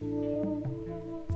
うん。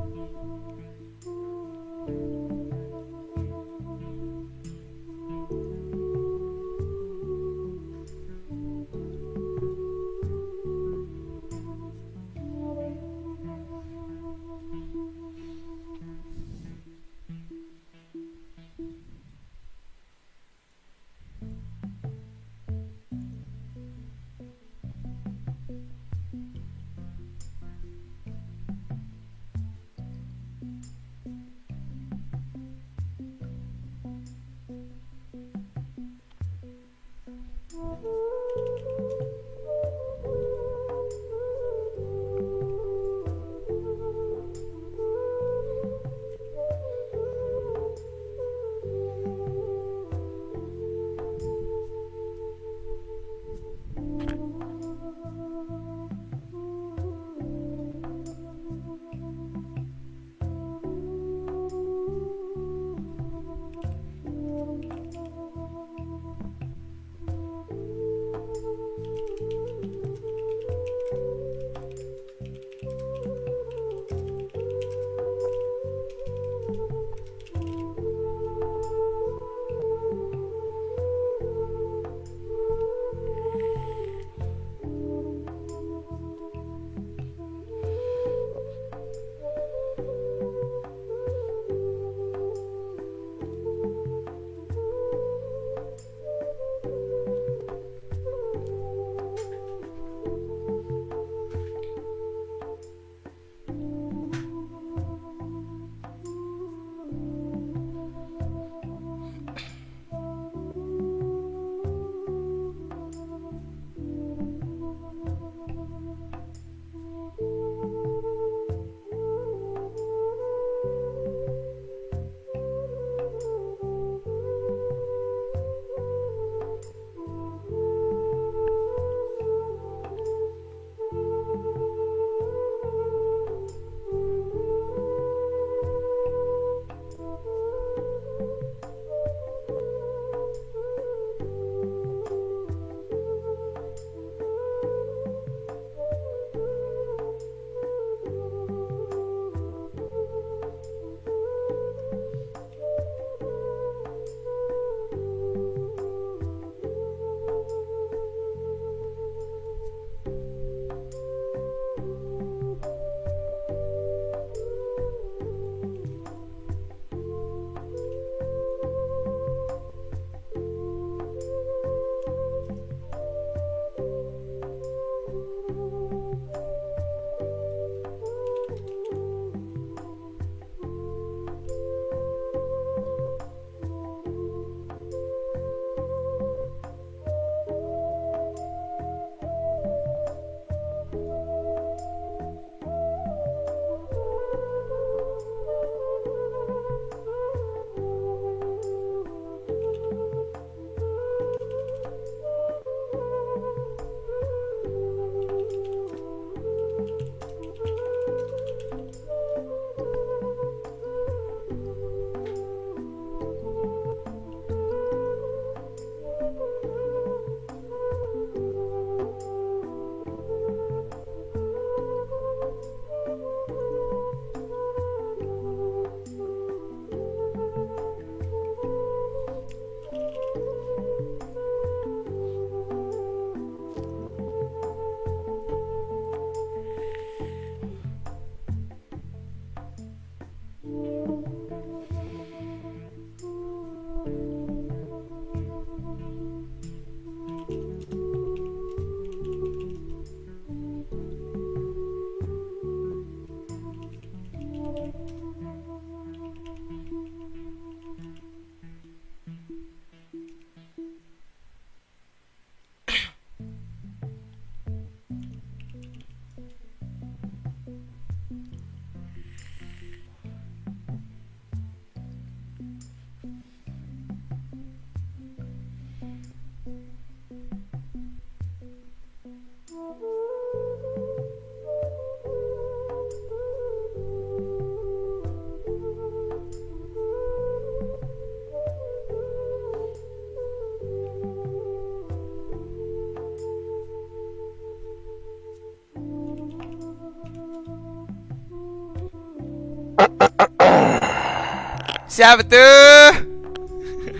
Siapa tu?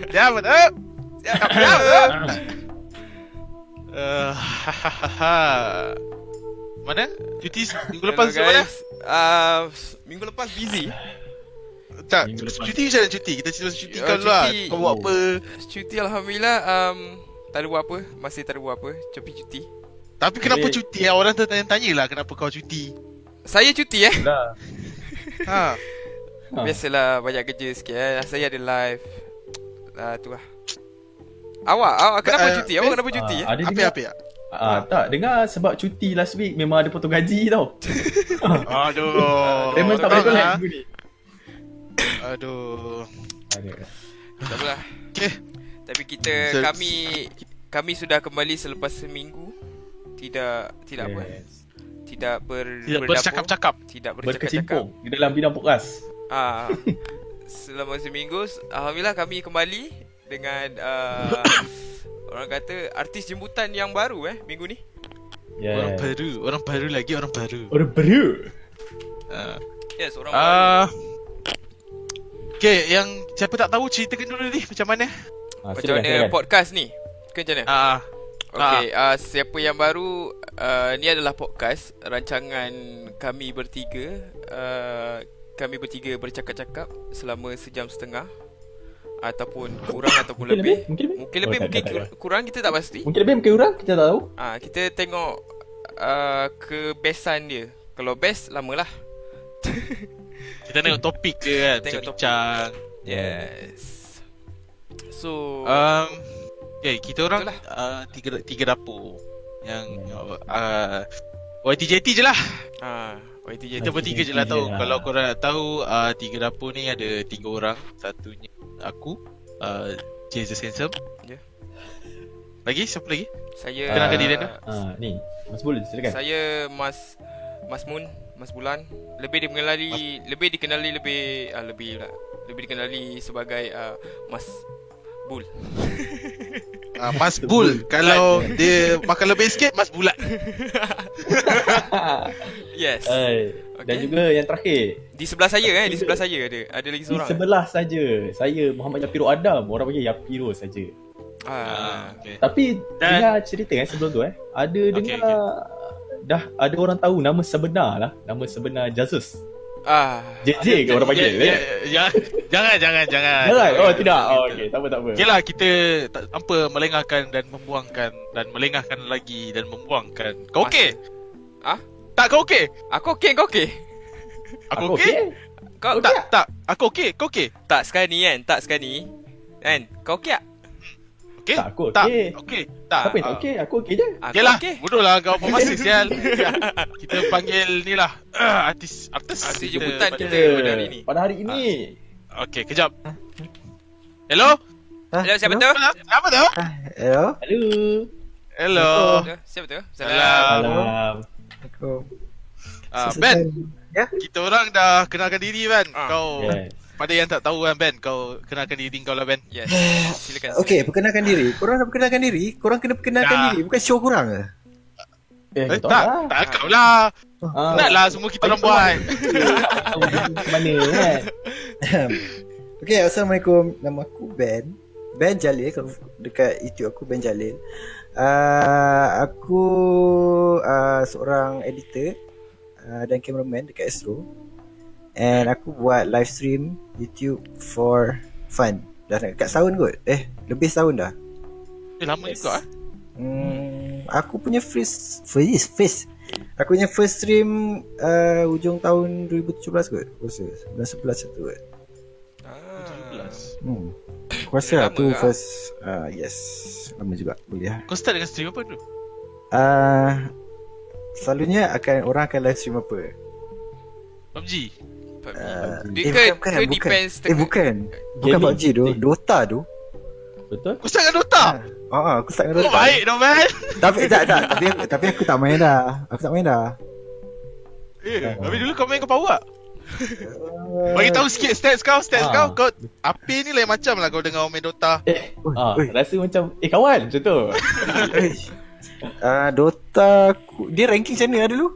Siapa tu? Siapa tu? Uh, mana? Cuti minggu lepas Hello, macam mana? guys. Uh, minggu lepas busy. Tak, Minggu lepas. cuti macam mana cuti? Kita cerita cuti Oh, kau dulu lah. cuti. Kau buat apa? Cuti alhamdulillah um, tak ada buat apa. Masih tak ada buat apa. Cuti cuti. Tapi kenapa cuti? eh? Orang tertanya-tanya lah kenapa kau cuti. Saya cuti eh. Ha. Ha. Biasalah banyak kerja sikit eh. Saya ada live. Ah tu lah. Awak, awak kenapa Uh, cuti? Awak kenapa cuti eh? Ah, Ada Apa apa ya? ah, tak dengar sebab cuti last week memang ada potong gaji tau. Aduh. Raymond tak boleh collect ah. minggu ni. Aduh. Tak apalah. Okay. Tapi kita So- kami kami sudah kembali selepas seminggu. Tidak tidak apa? Yes. Tidak ber Tidak bercakap-cakap. Tidak bercakap-cakap. Berkecimpung di dalam bidang podcast. Ah, selama seminggu alhamdulillah kami kembali dengan uh, orang kata artis jemputan yang baru eh minggu ni. Orang Yeah. baru, orang baru lagi orang baru. Orang baru. Ah. Yes, orang baru. Ah. Okay, yang siapa tak tahu ceritakan dulu ni macam mana? Ah, Macam mana silakan. podcast ni? Ke macam mana? Ah. Okay, uh, siapa yang baru uh, Ni adalah podcast Rancangan kami bertiga uh, Kami bertiga bercakap-cakap Selama sejam setengah Ataupun kurang ataupun Mungkin lebih lebih? Mungkin lebih? Mungkin Oh, lebih, tak, mungkin tak, tak, kur- kurang kita tak pasti Mungkin lebih mungkin kurang kita tak tahu. Ah, Kita tengok uh, kebesan dia Kalau best, lamalah Kita tengok topik dia kan, Tengok topik. bincang. Yes So Um, okay, kita orang Itulah. uh, tiga tiga dapur yang uh, YTJT je lah. ah, Kita bertiga je lah YTJT tahu. je lah. Kalau korang nak tahu, uh, tiga dapur ni ada tiga orang. Satunya aku, uh, Jesus Handsome. Ya. Lagi? Siapa lagi? Saya Kenalkan diri anda. Ah, ni. Mas Bul silakan. Saya Mas Mas Moon, Mas Bulan. Lebih dikenali lebih dikenali lebih uh, lebih pula. Lebih dikenali sebagai uh, Mas Bul. Uh, Mas Bul. Kalau dia makan lebih sikit, Mas Bulat. Yes. Hai. Dan Okay. juga yang terakhir, Di sebelah saya eh, di sebelah saya ada. Ada lagi di seorang. sebelah saja. Saya Muhammad Yapiro Adam, orang panggil Yapiro saja. Ah. okay. Tapi Dan- dengar cerita kan sebelum tu eh. Ada dengar okay. dah ada orang tahu nama sebenar lah. Nama sebenar Jesus. Ah. JJ ke orang panggil Ya, ya, eh? Jangan, jangan, jangan. Jangan. Oh tidak. Oh okey, tak apa tak apa. Okay lah kita tak, tanpa melengahkan dan membuangkan dan melengahkan lagi dan membuangkan. Kau okey? Ah? Tak kau okey? Aku okey, kau okey. Aku okey? Kau Tak, tak. Aku okey, kau okey? tak sekarang ni kan? Tak sekarang ni. Kan? Kau okey tak? Okey? Tak, aku Tak, okey. okey. Tak. Siapa yang tak Ah. okey? Aku okey je. Aku Okay lah, okey. bodoh lah kau apa masa sial. kita panggil ni lah uh, artis artis. Artis Kita jemputan kita. pada hari ni. Pada hari ini. Okey, kejap. Hello? Hello, siapa tu? Siapa tu? Hello. Hello. Hello. Siapa tu? Salam. Salam. Assalamualaikum. Ah, Ben, Ya? kita orang dah kenalkan diri Ben. Ah. Kau Yes. pada yang tak tahu kan Ben, kau kenalkan diri kau lah Ben. Yes. Silakan. Okey, perkenalkan diri. Korang nak perkenalkan diri? Korang kena perkenalkan Dah. diri. Bukan show korang ke? Eh, Eh, tak tak, lah. tak kau lah. Ah, Nak lah semua kita orang buat. macam mana kan? Okey, Assalamualaikum. Nama aku Ben. Ben Jalil. Kalau dekat YouTube aku Ben Jalil. Uh, aku uh, seorang editor uh, dan cameraman dekat Astro. And aku buat live stream YouTube for fun. Dah nak dekat setahun kot. Eh, lebih setahun dah. Eh, lama juga ah. Hmm, aku punya first first first aku punya first stream uh, hujung tahun 2017 kot. Rasa 2011 tu kot. Ah. Hmm. Aku rasa lah Lama tu lah. first uh, yes. Lama juga boleh lah. Kau start dengan stream apa dulu? Uh, selalunya akan orang akan live stream apa? PUBG. Uh, Dia ke, ke bukan. depends Eh bukan. Bukan Gaming. PUBG tu, Dota tu. Betul? Kau start dengan Dota? Ah, ah, aku start dengan Oh, Dota. baik dong Ben. Tapi tak tak, tapi aku, tapi aku tak main dah. Aku tak main dah. Eh, habis dulu kau main kau power tak? Bagi tahu sikit stats kau, stats Ah. kau. Kau api ni lain macam lah kau dengar main Dota. Eh, ah, oi. rasa macam eh kawan macam tu. Uh, Dota aku, dia ranking macam mana lah dulu?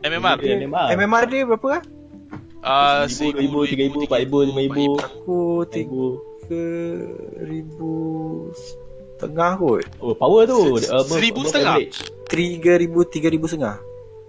MMR. Dia MMR. MMR dia berapa lah? Ah, tiga ribu, empat ribu, lima ribu. Aku tiga Ribu. ribu setengah kot. Oh, power tu. Se- Above- seribu above setengah? average. Tiga ribu, tiga ribu setengah.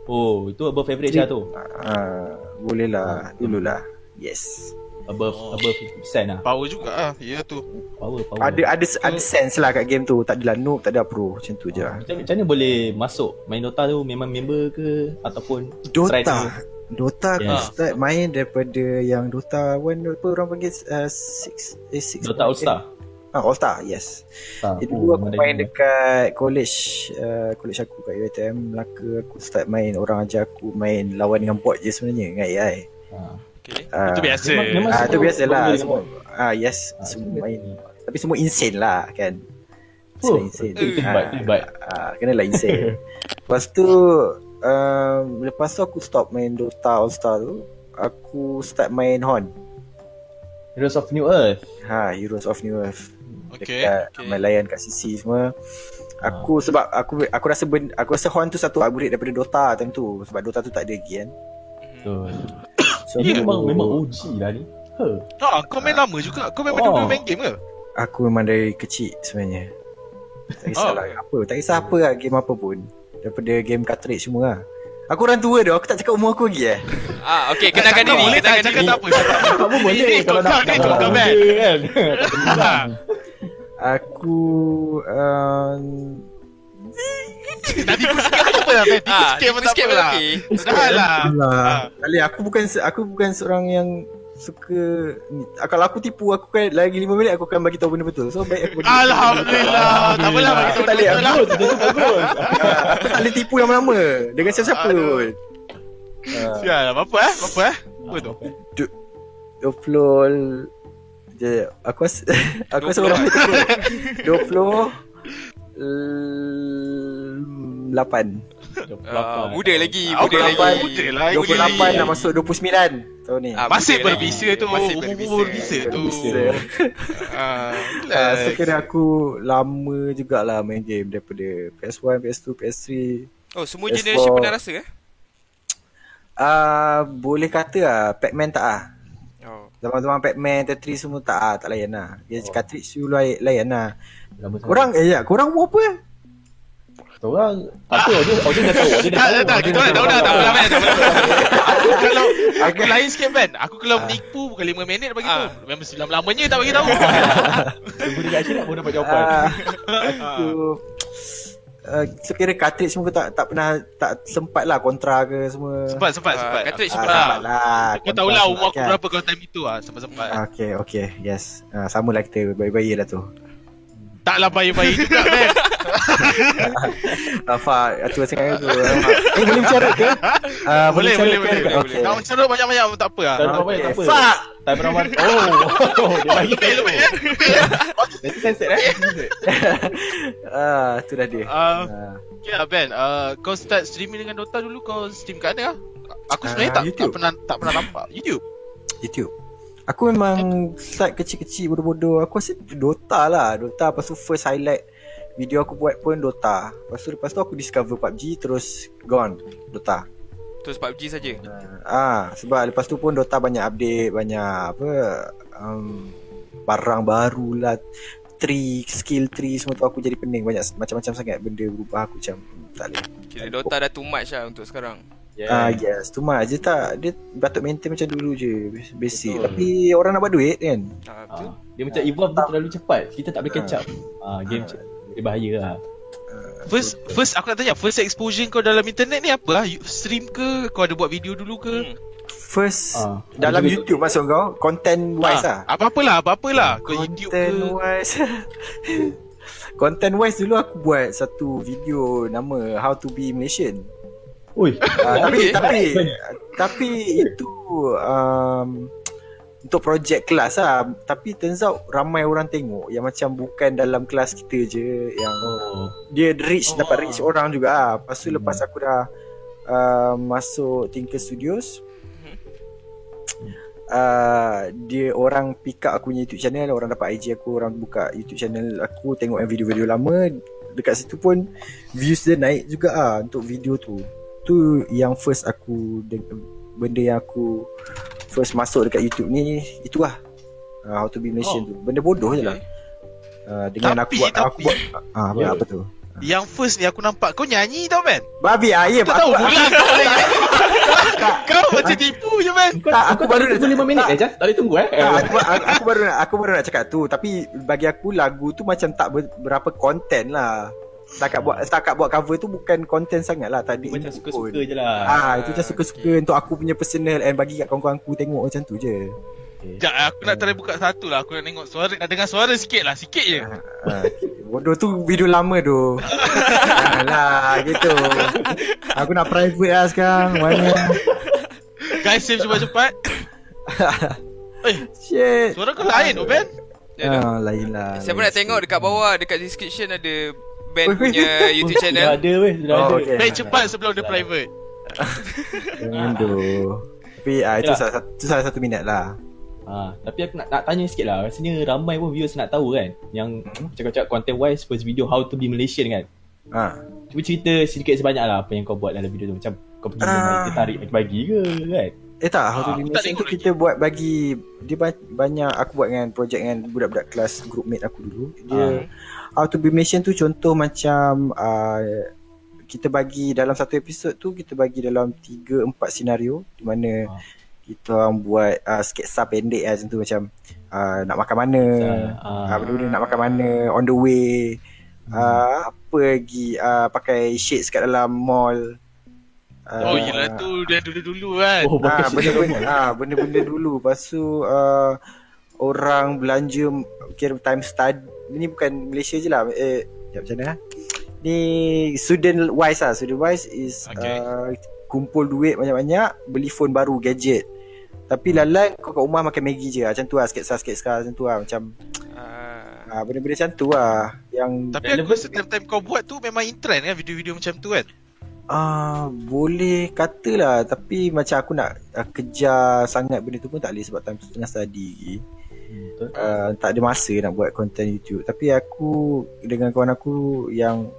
Oh, itu above average lah tu. Ah, boleh lah. Dululah. Yes. Above Oh. above 50% lah. Power juga ah. Ya tu. Power, power. Ada ada ada sense lah kat game tu. Tak adalah noob, tak ada pro. Macam tu je lah. Macam, macam mana boleh masuk main Dota tu memang member ke ataupun? Dota. Dota aku Yeah. start main daripada yang Dota 1 apa orang panggil uh, 6 eh 6 Dota All Star. Ah All Star, yes. Ah, Jadi oh, dulu aku main dah- dekat college uh, college aku kat UiTM Melaka aku start main orang ajar aku main lawan dengan bot je sebenarnya dengan AI. Ah. Okay. Ah, Itu biasa. Memang, memang Ah semua tu biasa lah semua. Ah yes, Ah, semua main. biasa. Tapi semua insane lah kan. Oh, Semua insane. itu- itu hebat, itu hebat. Ah, kena lah insane. lepas tu um, lepas tu aku stop main Dota All Star tu, aku start main Hon. Heroes of New Earth. Ha, Heroes of New Earth. Okay. Dekat okay. main layan kat CC semua. Aku sebab aku aku rasa ben, aku rasa Hon tu satu upgrade daripada Dota time tu sebab Dota tu tak ada lagi kan. Betul. So Ini Ya. memang memang OG lah ni. Huh. Ah, kau main lama juga. Kau memang Oh. oh. main game ke? aku memang dari kecil sebenarnya. Tak kisah Oh. lah apa, tak kisah apa lah game apa pun. Daripada game cartridge semua lah. Aku orang tua dah, aku tak cakap umur aku lagi eh. Ah, okay, kenalkan diri, boleh tak? kenalkan Cakap tak apa. cakap tak apa. Kamu boleh Ini kalau nak kau ni nak kau kan. Ah. Aku um, Tadi aku sikit apa lah Ben? Tiga Ah, sikit pun tak apa pun lah. Dah lah. lah. Kali aku bukan se- aku bukan seorang yang suka ni. Ah, kalau aku tipu aku kan lagi 5 minit aku akan bagi tahu benda betul. So baik aku bagi Alhamdulillah. Tak apalah bagi Aku tahu tak betul lah. Ah, aku tak boleh tipu lama-lama dengan siapa-siapa pun. Ah, Sial, apa eh? Apa eh? Apa tu? 20 je aku rasa aku rasa 20 orang tu 20 8 Ah, muda lagi, Aku muda lapan, lagi. muda lah. Muda 28 lagi. nak masuk 29 tahun ni. Ah, Masih lagi. berbisa tu. Masih berbisa. berbisa tu. Berbisa. Ah, Ah, so kira aku lama jugalah main game daripada PS1, PS2, PS3. Oh, semua Yes, generation for- pernah rasa eh? Ah, boleh kata ah Pac-Man tak ah. Oh. Zaman-zaman Pac-Man, Tetris semua tak ah, tak layan lah. Dia oh. cartridge dulu layan, layan lah. Korang eh ya, korang umur apa? Orang tak tahu dia dia dah tahu dia dah Tak, tahu. tak, tak. Kita dah tahu dah. Tak Ben. Tak. Aku kalau aku lain sikit, Ben. Aku kalau menipu bukan 5 minit bagi tahu. Ah. Memang selama-lamanya tak bagi tahu. Tunggu dekat Syirah pun dapat jawapan. Ah, aku Uh, so kira cartridge semua tak tak pernah tak sempat lah kontra ke semua. Sempat, sempat, Ah, sempat. cartridge Ah, sempat lah. sempat lah. Kau tahulah umur aku Kan. berapa kalau time itu ah. Sempat-sempat. Okay, okay, yes. Uh, sama lah kita bayi-bayi lah tu. Taklah bayi-bayi juga. Apa, tua sangat aku. Eh, boleh bicara ke? Uh, Boleh, boleh, boleh. ke? boleh. Okay. Nak mencerut banyak-banyak pun tak apa lah. Tak apa Okay, tak apa. fuck. Tak pernah man. Oh, dia bagi Fail, tu. Ben. Fail. Nanti sensor eh. Sensor. Ah, tu dah dia. Ah, Ah. Okay lah Ben, kau start streaming dengan Dota dulu kau stream kat mana? Aku sebenarnya Ah, tak, tak pernah tak pernah nampak YouTube. YouTube. Aku memang start kecil-kecil bodoh-bodoh. Aku rasa Dota lah. Dota lepas tu first highlight video aku buat pun Dota. Lepas tu lepas tu aku discover PUBG terus gone Dota. Terus PUBG saja. Ah, sebab lepas tu pun Dota banyak update, banyak apa um, barang baru lah tree, skill tree semua tu aku jadi pening banyak macam-macam sangat benda berubah aku macam tak boleh. Kira Dota dah too much lah untuk sekarang. Ah yes, tu mah je tak dia patut maintain macam dulu je basic Betul. tapi orang nak buat duit kan. Ah, betul. Ah, dia macam evolve tu terlalu cepat. Kita tak boleh catch up. Ah, game macam dia bahaya lah. First first aku nak tanya, first exposure kau dalam internet ni apa lah? Stream ke? Kau ada buat video dulu ke? Hmm. First Ah, dalam juga- YouTube masuk kau content wise lah. Ah, Apa-apalah, apa-apalah. Kau YouTube Content ke? wise. content wise dulu aku buat satu video nama How to be Malaysian. Oi. Ah, tapi tapi tapi itu um, untuk projek kelas lah tapi turns out ramai orang tengok yang macam bukan dalam kelas kita je yang Oh. dia reach Oh. dapat reach orang juga ah. Lepas tu lepas aku dah uh, masuk Tinker Studios Uh, dia orang pick up aku punya YouTube channel Orang dapat IG aku Orang buka YouTube channel aku Tengok yang video-video lama Dekat situ pun Views dia naik juga ah Untuk video tu Tu yang first aku Benda yang aku first masuk dekat YouTube ni itulah uh, how to be Malaysian Oh. tu. Benda bodoh je lah. Uh, dengan Tapi, aku buat aku tapi- buat ah apa, Ya. apa tu? Yang first ni aku nampak kau nyanyi tau Ben babi ah ya Tak tahu aku, pula kau lagi Kau macam tipu je Kau, Tak, aku aku baru nak nak- tunggu 5 minit eh Jas Tak boleh tunggu eh. Aku, aku, aku baru nak aku baru nak cakap tu. Tapi bagi aku lagu tu macam tak ber, berapa konten lah setakat buat setakat buat cover tu bukan konten sangat lah tadi Macam suka-suka je lah. Ah itu macam suka-suka untuk aku punya personal and bagi kat kawan-kawan aku tengok macam tu je. Sekejap aku nak try buka satu lah. Aku nak tengok suara Nak dengar suara sikit lah. Sikit je. Ah, bodoh tu video lama tu. Alah gitu. Aku nak private lah sekarang mana? Guys save cepat-cepat. Eh shit. suara kau lain tu Ben Ya, ah, lain lah Siapa nak tengok dekat bawah Dekat description ada Band punya. YouTube Sudah channel. ada weh. Sudah Oh, ada. okay. Cepat sebelum dia private. Jangan tu Tapi ah, itu, Ya. salah, satu- itu salah satu minat lah. Ha, tapi aku nak, nak tanya sikit lah. Rasanya ramai pun viewers nak tahu kan Yang cakap-cakap content wise First video how to be Malaysian kan? Ah. Cuba cerita sedikit sebanyak lah Apa yang kau buat dalam video tu. Macam kau pergi uh, tertarik bagi-bagi ke kan? Eh tak, How to Be Malaysian tu kita buat bagi Dia ba- banyak Aku buat dengan projek dengan budak-budak kelas groupmate aku dulu. Dia How to Be Malaysian tu contoh macam uh, Kita bagi dalam satu episod tu Kita bagi dalam 3-4 senario Di mana Ah. Kita orang buat uh, sketsa pendek lah macam tu Macam uh, nak makan mana Ah. uh, Benda-benda nak makan mana On the way uh, Apa lagi uh, Pakai shades kat dalam mall Oh Ah, yelah tu Dia dulu-dulu kan Oh Ah, pakai benda-benda ah, benda-benda dulu. Lepas tu uh, orang belanja kira time study ni bukan Malaysia je lah. Eh, macam mana? ah? Ni student wise lah. Student wise is Okay. uh, kumpul duit banyak-banyak, beli phone baru, gadget. Tapi lalan kau kat rumah makan Maggi je lah. Macam tu lah, sketsa-sketsa macam tu lah. Macam Ah, ah, benda-benda macam tu lah. Yang Tapi aku rasa time-time kau buat tu Memang in trend kan Video-video macam tu kan Ah, boleh kata lah tapi macam aku nak uh, kejar sangat benda tu pun tak boleh sebab time tengah study lagi. Betul. Uh, tak ada masa nak buat konten YouTube. Tapi aku dengan kawan aku yang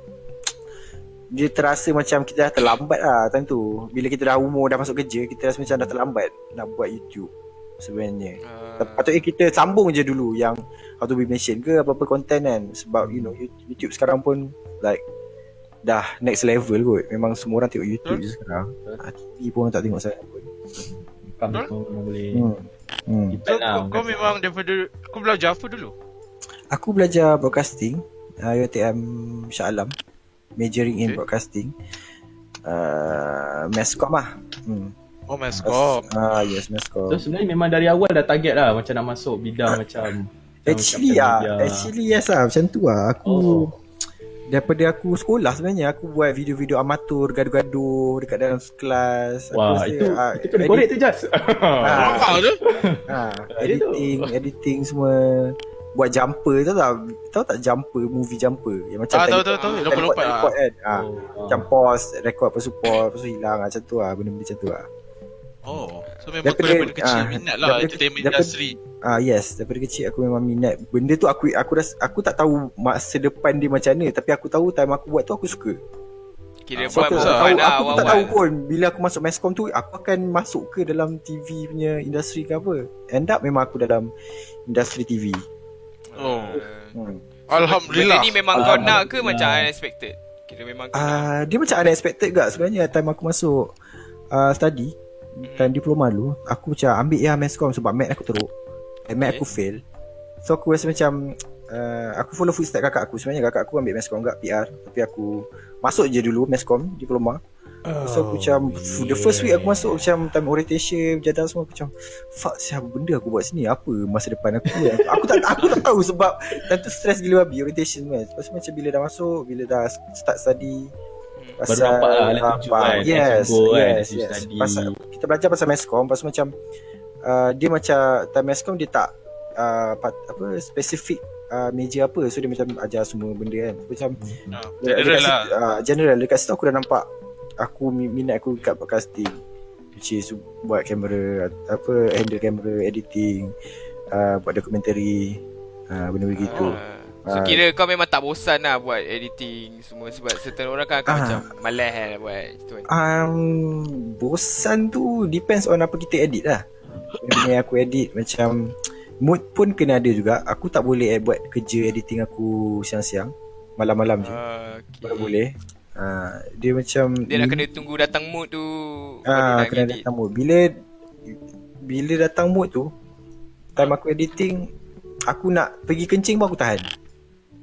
dia terasa macam kita dah terlambat lah time tu. Bila kita dah umur dah masuk kerja, kita rasa macam dah terlambat nak buat YouTube sebenarnya. ah, Patutnya kita sambung je dulu yang how to be Malaysian ke apa-apa konten kan sebab you know YouTube sekarang pun like dah next level kot. Memang semua orang tengok YouTube je sekarang. Ah, TV pun orang tak tengok sangat pun. Kami pun boleh Hmm. Hmm. So kau, kau memang daripada Kau belajar apa dulu? Aku belajar broadcasting uh, UTM Shah Alam Majoring in Okay. broadcasting uh, Mescom lah hmm. Oh mascom Ah Yes Mescom So sebenarnya memang dari awal dah target lah Macam nak masuk bidang macam Actually ah. Actually yes lah Macam tu lah Aku Oh. Daripada aku sekolah sebenarnya Aku buat video-video amatur Gaduh-gaduh Dekat dalam kelas. Aku Wah rasa, itu ah, Itu kena korek tu Jas. Ah. Kau tu? ah, tu. Editing Editing semua. Buat jumper Tahu tak? Tahu tak jumper Movie jumper? Yang macam Ah, tahu, tahu, tahu. Lompat-lompat, teleport kan? Ah. Oh, Macam pause Record lepas tu pause Lepas tu hilang. Ah, Macam tu lah Benda-benda macam tu lah Oh So memang kau Daripada- daripada kecil ah, minat lah daripada- Entertainment daripada- industry Ah yes, daripada kecil aku memang minat. Benda tu aku aku rasa aku tak tahu masa depan dia macam mana, tapi aku tahu time aku buat tu aku suka. Kira So, buat aku aku, tak buat tahu, lah aku pun tak tahu pun bila aku masuk Mescom tu aku akan masuk ke dalam TV punya industri ke apa. End up memang aku dalam industri TV. Oh Hmm. Alhamdulillah Benda ni memang kau nak ke macam unexpected? Kira memang kau nak. Ah dia macam unexpected gak sebenarnya time aku masuk uh, study time diploma dulu aku macam ambil ya Mescom sebab mat aku teruk. Eh, mat Okay. aku fail. So aku rasa macam uh, aku follow footstep kakak aku sebenarnya kakak aku ambil Mescom enggak PR tapi aku masuk je dulu Mescom diploma. So aku macam f- The first week aku masuk Macam time orientation Jadah semua Aku macam Fuck siapa benda aku buat sini Apa masa depan aku kan? Aku tak aku tak tahu Sebab Time tu stress gila babi Orientation kan Lepas tu macam bila dah masuk Bila dah start study Baru nampak lah alat tunjuk kan, Yes go kan, yes, yes. study. Pasal, Kita belajar pasal Mescom Lepas tu macam uh, Dia macam Time Mescom dia tak uh, pat, Apa Spesifik uh, Meja apa. So dia macam ajar semua benda kan. Macam Ah, Dekat General situ- lah. ah, General. Dekat situ aku dah nampak Aku mi- minat aku dekat podcasting Which is Buat kamera Apa Handle kamera Editing uh, Buat dokumentari uh, Benda-benda gitu. Ah. So Ah. kira kau memang tak bosan lah buat editing semua Sebab certain orang kan akan Ah. macam malas lah buat gitu kan um, Bosan tu Depends on apa kita edit lah yang aku edit macam mood pun kena ada juga. Aku tak boleh eh, buat kerja editing aku siang-siang. Malam-malam je. Ah, Baru okay. boleh. Ah, dia macam Dia nak kena tunggu datang mood tu ah nak kena edit. datang mood. Bila bila datang mood tu time aku editing aku nak pergi kencing pun aku tahan.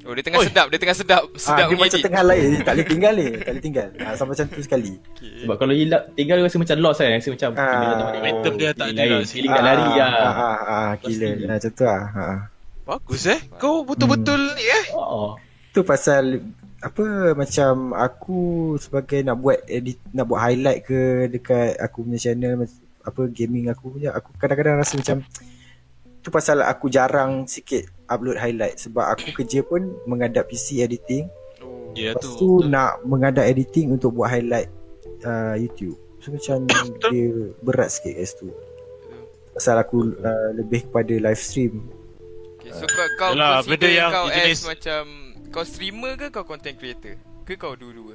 Oh dia tengah Oi. sedap, dia tengah sedap, Ah, sedap dia macam tengah lain tak boleh tinggal ni, tak boleh tinggal. Ah, sampai macam tu sekali. Okay. Sebab kalau hilang tinggal rasa macam lost kan. Rasa macam Ah. bila tak balik. Momentum dia tak ada lah, Feeling tak lari ah. Ah, ah, ah, gila. Pasti. Ah, macam tu ah. Ah, ah. Bagus eh. Kau betul-betul ni eh. Oh. Tu pasal apa macam aku sebagai nak buat edit nak buat highlight ke dekat aku punya channel apa gaming aku punya aku kadang-kadang rasa macam tu pasal aku jarang sikit upload highlight sebab aku kerja pun mengadap PC editing Oh. Ya lepas tu. tu nak mengadap editing untuk buat highlight uh, YouTube so macam dia berat sikit kat situ pasal aku uh, lebih kepada live stream Okay, so kau kau Yalah, consider benda yang kau jenis- as macam kau streamer ke kau content creator? Ke kau dua-dua?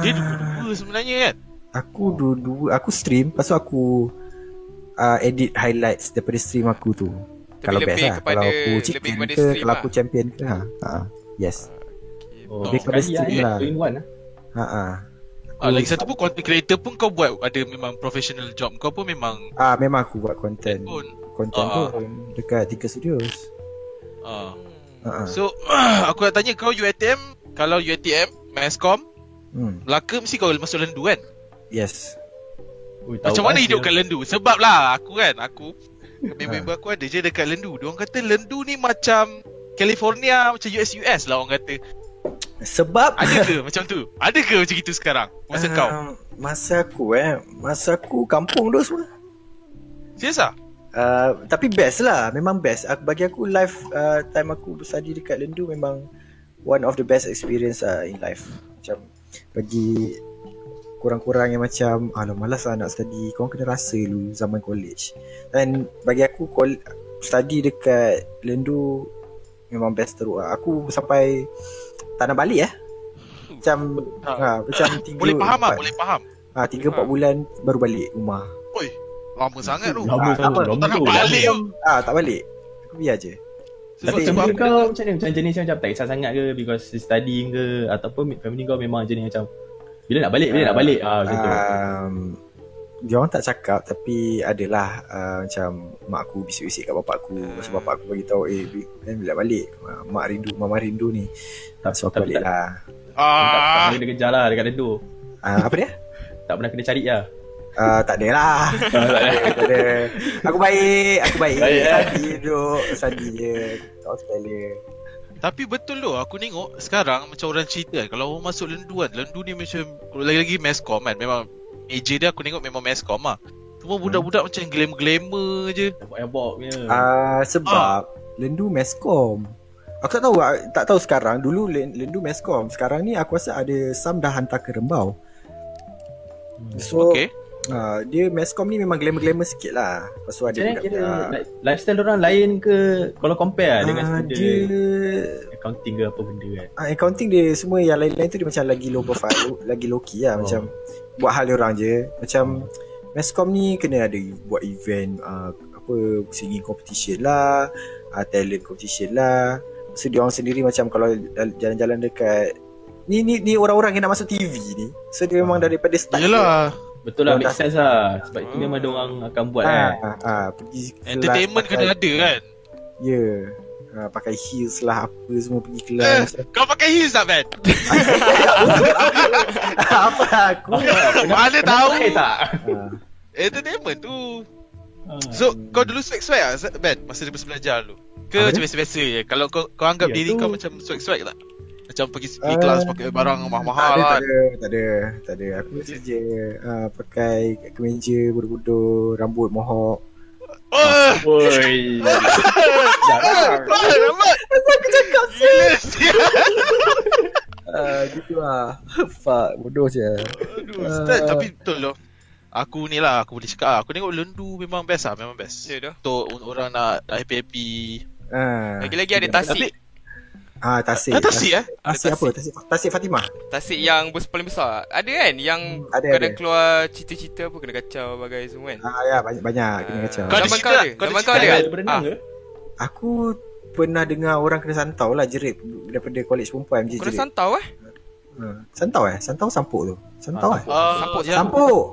Dia Ah, dua-dua sebenarnya kan. Aku dua-dua Aku stream Lepas tu aku uh, Edit highlights Daripada stream aku tu Tapi Kalau best lebih lah kepada- Kalau aku lebih chicken kepada ke stream Kalau lah. aku champion ke ha. ha. Yes Okay. Oh, Lebih kepada lah, stream eh. lah. One lah. ha, ha. Ah, lagi satu pun content creator pun kau buat ada memang professional job kau pun memang Ah Memang aku buat content pun. Content Ah. pun Dekat Tiga Studios Ah. ha, ha. So aku nak tanya kau UATM kalau UATM Mascom hmm. Melaka mesti kau masuk lendu kan? Yes Ui, Macam mana lah hidup dia. kat lendu? Sebab lah aku kan aku member aku ada je dekat lendu. Dia orang kata lendu ni macam California macam US US lah orang kata. Sebab Ada ke macam tu? Ada ke macam itu sekarang? Masa kau? um, Masa aku eh Masa aku kampung tu semua Serius ah? Uh, tapi best lah Memang best uh, Bagi aku life uh, Time aku berstudy dekat Lendu Memang One of the best experience lah In life Macam Bagi Kurang-kurang yang macam Alah malas lah nak study Korang kena rasa dulu Zaman college Dan bagi aku Study dekat Lendu Memang best teruk lah Aku sampai Tak nak balik eh Macam ha, Macam tiga Boleh faham ah, empat. boleh faham. ha, Tiga empat bulan Baru balik rumah Oi, lama sangat tu. Lama Ah, sangat. Lama Tak nak balik. Ah tak balik Aku biar je Sebab, Tapi kau macam mana? Macam jenis macam tak kisah sangat ke because studying ke ataupun family kau memang jenis macam bila nak balik, bila nak balik? Ah gitu. um, Dia orang tak cakap Tapi adalah uh, Macam Mak aku bisik-bisik kat bapak aku. Masa bapak aku bagi tahu Eh bi- kan bila nak balik Ah, Mak rindu Mama rindu ni. Tak- So aku tapi balik tak- lah. Tak, tak Ah, pernah kena kejar lah dekat Lendu. uh, Apa dia? Tak pernah kena cari lah. Uh, tak ada lah. Tak ada Aku baik Aku baik. Baik, eh? Sadi duduk. Sadi je. Tak sekali tapi betul tu aku tengok sekarang macam orang cerita kan kalau orang masuk lendu kan lendu ni macam lagi-lagi mascom kan memang meja dia aku tengok memang mascom lah. Semua budak-budak macam glamour-glamour je. Yabok-yabok punya. uh, Sebab Lendu meskom Aku tak tahu ah, Tak tahu sekarang Dulu Len- Lendu meskom Sekarang ni aku rasa ada Some dah hantar ke Rembau So Okay Uh, dia meskom ni memang glamour-glamour sikit lah Lepas tu ada Macam mana kira lifestyle orang lain ke? Kalau compare lah dengan Ah, student Dia accounting ke apa benda kan. uh, Accounting dia Semua yang lain-lain tu Dia macam lagi low profile Lagi low key lah. Oh. Macam Buat hal dia orang je. Macam Meskom ni kena ada Buat event uh, Apa Singing competition lah uh, Talent competition lah. So dia orang sendiri macam Kalau jalan-jalan dekat Ni ni ni orang-orang yang nak masuk TV ni. So dia memang Ah. daripada start Yelah Betul lah make sense lah. Sebab itu memang dia orang akan buat ah, kan. ah, ah, pergi kelas Entertainment kena ada kan? Ya. Yeah. ha, Pakai heels lah Apa semua pergi eh, kelas Kau pakai heels tak Ben? Apa aku? Mana tahu? Eh tak. ha. Entertainment tu. Ah. So kau dulu swag-swag lah Ben? Masa dia belajar dulu. Ke Apa? macam biasa-biasa je? Kalau kau, kau anggap Ya, diri tu- kau macam swag-swag tak? Macam pergi, pergi Ah, kelas pakai barang tak mahal-mahal ada, lah tak ada, tak ada, tak ada. Aku saja uh, pakai kemeja bodoh-bodoh, rambut mohawk. Oh, Woi. Jarang. Ramad Aku cakap uh, gitu lah. Fuck, bodoh je. Aduh, Ah. Ustaz, tapi betul loh. Aku ni lah, aku boleh cakap lah. Aku tengok lendu memang best lah, memang best. Ya dah. Untuk orang nak happy-happy. Uh, Lagi-lagi ada tasik. Ah, Tasik. Ah, Tasik eh? Ada Tasik apa? Tasik, Tasik Fatimah. Tasik yang bes paling besar. Ada kan yang Ada, kadang ada. keluar cerita-cerita apa kena kacau bagai semua kan. Ah, ya, banyak banyak kena kacau. Kau ada Zaman kau ada? Zaman cerita kau ada berenang Ah, ke? Aku pernah dengar orang kena santau lah jerit daripada college perempuan je dah jerit. santau eh? Ha. Santau eh? Santau sampuk tu. Santau Ah, eh? Ah, Sampuk, ya. Sampuk.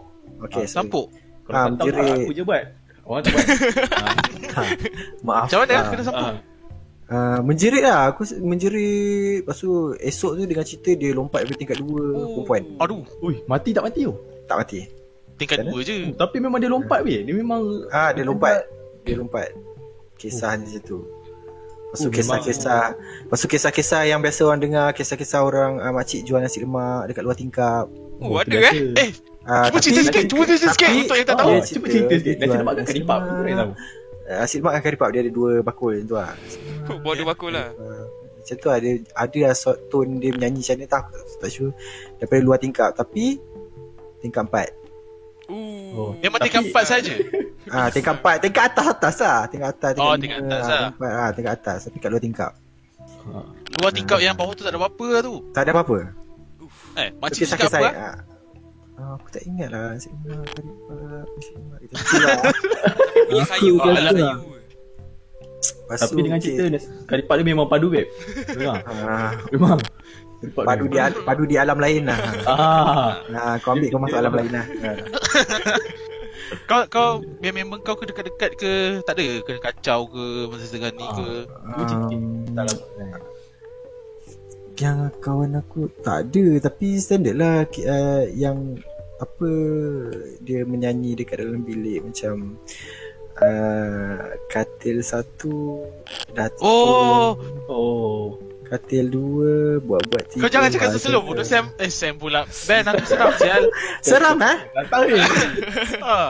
Okey, Ah. Sampuk. Kalau Ah, menjerit. aku je buat. Orang tu buat. Ah, Ha. Maaf. Macam mana Ah. kena sampuk? Uh, menjerit lah Aku menjerit Lepas tu Esok tu dengan cerita Dia lompat dari tingkat 2 Oh. Perempuan Aduh, Ui, mati tak mati tu? Tak mati tingkat Macam dua je. Oh, tapi memang dia lompat weh. Dia memang Ah Dia lompat Dia lompat Kisah di situ Lepas tu Oh, kisah-kisah Lepas tu kisah-kisah yang biasa orang dengar Kisah-kisah orang uh, Makcik jual nasi lemak Dekat luar tingkap Oh, tu ada eh? Eh, uh, Cuba cerita sikit, cuba cerita sikit untuk yang tak tahu. Ah, Dia cuba cerita, dia sikit. Nasi lemak kan tu lemak. kau tahu. Uh, Nasi lemak dengan karipap Dia ada dua bakul macam tu lah Bodoh bakul lah. uh, Macam tu ada Ada lah sort tone dia menyanyi macam ni tak, tak sure Daripada luar tingkap Tapi Tingkap empat Ooh. Oh. Memang Tapi- tingkat empat saja. Ah, tingkat empat, tingkat atas atas lah, tingkat atas. Oh, lima, tingkat atas ah, lah. Empat, ah, tingkat atas, tapi kat luar tingkap. Ah. Luar tingkap yang bawah tu tak ada apa-apa lah tu. Tak ada apa-apa. Eh, Kisah cakap kisah. apa? ah? Ah, ah, aku tak ingat lah. Lemak. Itu tu lah. Bunyi Aku ah, lah. Lepas Tapi dengan okay. cerita nasi- karipap dia memang padu web. Memang. Ah, Memang. Karipap padu di al- padu di alam lain lah. Ah. Nah, kau ambil kau masuk alam lain lah. Ah. Kau kau biar member kau ke dekat-dekat ke tak ada kena kacau ke masa setengah ni ke. Um, Tak. Yang kawan aku tak ada tapi standard lah uh, yang apa dia menyanyi dekat dalam bilik macam uh, katil satu datuk Oh, Oh. Katil dua buat-buat tiga kau jangan cakap slow bodoh Sam. Eh Sam pula. Ben aku seram sial. seram eh Tak tahu ni. Ah.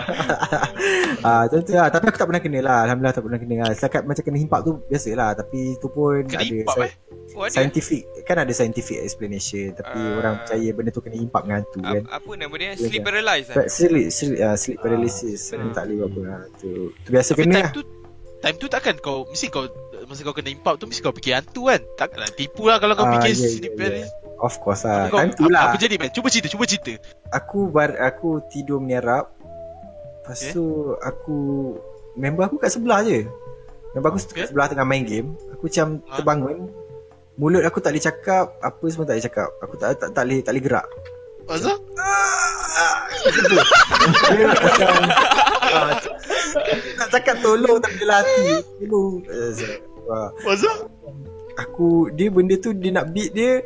ah tu tu lah tapi aku tak pernah kena lah alhamdulillah tak pernah kena lah setakat macam kena himpak tu biasalah tapi tu pun Kena ada himpak, eh? Oh, ada. scientific kan ada scientific explanation tapi Ah. orang percaya benda tu kena himpak dengan hantu kan Apa, nama dia? Sleep ya. paralysis But eh? sleep sleep, uh, sleep Ah, paralysis uh, tak boleh buat apa lah. tu tu biasa Tapi kena time lah tu time tu takkan kau mesti kau masa kau kena impak tu mesti kau fikir hantu kan. Takkanlah tipu lah kalau kau Ah, fikir ya, sleep ya, paralysis. of course lah Kau- time tu apa- lah Apa jadi Ben? Cuba cerita, cuba cerita. aku bar aku tidur menyerap lepas Okay. tu aku member aku kat sebelah je member aku Okay. kat sebelah tengah main game aku macam Ah. terbangun mulut aku tak boleh cakap apa semua tak boleh cakap aku tak tak, tak boleh tak boleh gerak Masa? dia macam ah, nak cakap tolong tak boleh hati tolong wah. Masa? aku dia benda tu dia nak beat dia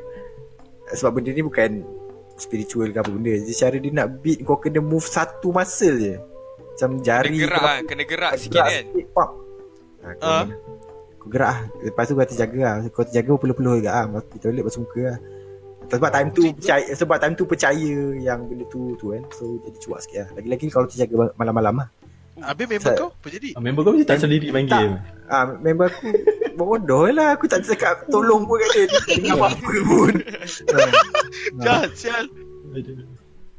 sebab benda ni bukan spiritual ke apa benda dia cara dia nak beat kau kena move satu muscle je macam Kena jari gerak kau lah, kena gerak gerak sikit kan? sikit, pop. ha, kau, Ah. kau gerak lah lepas tu kau terjaga lah kau terjaga peluh-peluh juga lah pergi toilet basuh muka lah sebab time tu percaya, sebab time tu percaya yang benda tu tu kan so jadi cuak sikit lah lagi-lagi kalau terjaga malam-malam lah Habis member Sa- kau apa jadi? Ah, Member kau mesti tak sendiri main Tak. game. Ah, member aku bodoh lah aku tak cakap tolong pun kat dia dia tak dengar apa-apa pun Ah. Jahat sial. Aduh.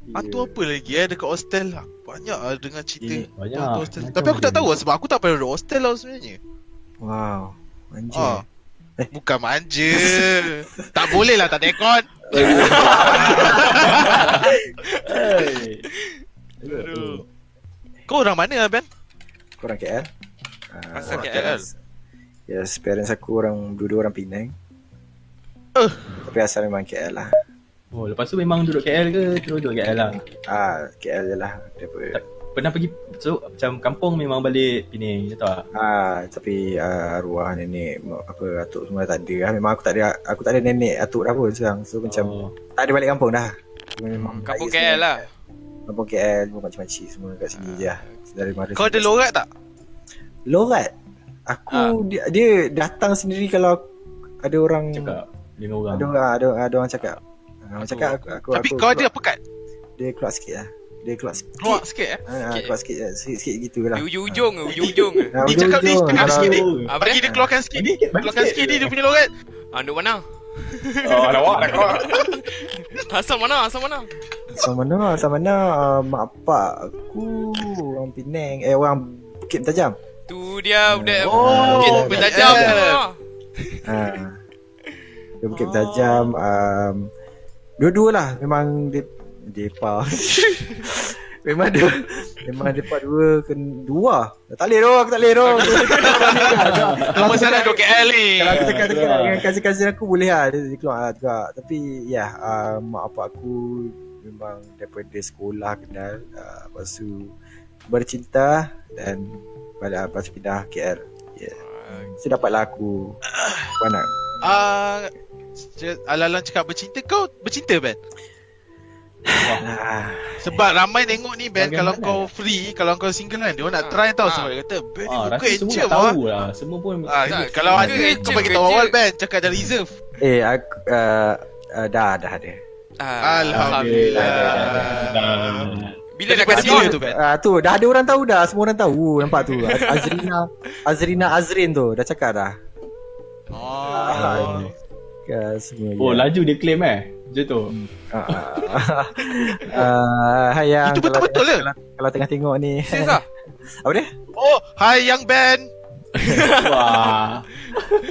Hantu apa lagi eh dekat hostel lah. Banyak lah dengar cerita. Ini banyak. Hantu hostel. Macam Tapi aku tak tahu lah sebab aku tak pernah duduk hostel lah sebenarnya. Wow Manja Ah. Eh. Bukan manja. tak boleh lah tak ada aircon. Hey. Aduh. Kau orang mana lah Ben? Korang KL Ah, Asal orang KL. Yes parents aku orang Dua-dua orang Penang Eh. Tapi asal memang KL lah Oh, lepas tu memang duduk KL ke? Terus duduk KL lah. Ah, KL je lah Daripada Pernah pergi so macam kampung memang balik Penang macam tu ah. Ah, tapi uh, arwah nenek apa atuk semua tak ada lah. Memang aku tak ada aku tak ada nenek atuk dah pun sekarang. So macam Oh. tak ada balik kampung dah. Memang Kampung KL lah. Kampung KL semua macam-macam semua kat sini je lah. Dari mara. Kau ada lorat tak? lorat. Aku Ah. dia, dia datang sendiri kalau ada orang Cakap dengan orang. ada orang ada, ada orang cakap. Ah, orang cakap aku, aku Tapi aku, kau ada keluar- apa kat? dia keluar sikit lah. Dia keluar sikit. Keluar sikit eh. Ah, ah, Sikit. keluar sikit, sikit-sikit gitu lah. Di ujung-ujung ke, ujung-ujung ke. Ah, Ni cakap ni, cakap Kalau- sikit ni. Bagi dia? dia keluarkan sikit. Keluarkan sikit. ni dia punya lorat. Ah, duduk mana? Oh, lawak dah kau. Asal mana? Asal mana? Asal mana? Asal mana? Uh, mak pak aku orang Penang. Eh orang Bukit Bertajam. Tu dia budak Oh, Bukit bertajam yeah. Ha. Dia Bukit Bertajam um, Dua-dua lah Memang dia Depa Memang dia Memang depa dua ken, Dua Tak boleh tu Aku tak boleh tu Lama sangat duk KL ni. Kalau aku tekan-tekan dengan kasih-kasih aku boleh lah Dia, keluar lah juga Tapi ya uh, Mak apa aku Memang daripada sekolah kenal uh, Lepas tu Bercinta Dan pada Lepas tu pindah KL Ya yeah. So dapatlah aku Mana Ah, uh, Alalang cakap bercinta kau bercinta Ben ah, Sebab ramai tengok ni Ben Bagaimana? Kalau kau free Kalau kau single kan Dia orang nak Ah, try tau ah. Semua dia kata Ben ni Ah, semua agent lah tahu lah. Semua pun Ah, Tak, kalau ada kau bagi tahu awal Ben Cakap ada reserve Eh aku uh, uh, Dah dah ada Ah, Alhamdulillah. Bila pada kasi on? tu Ben Ah tu dah ada orang tahu dah Semua orang tahu Nampak tu Az- Azrina Azrina Azrin tu Dah cakap dah Oh Ya, semua Oh, ya. laju dia claim eh. Macam tu. Ah, ah. Ah, Hai yang Itu betul-betul ke? kalau, kalau tengah tengok ni Serius lah Apa dia? Oh Hai yang Ben Wah.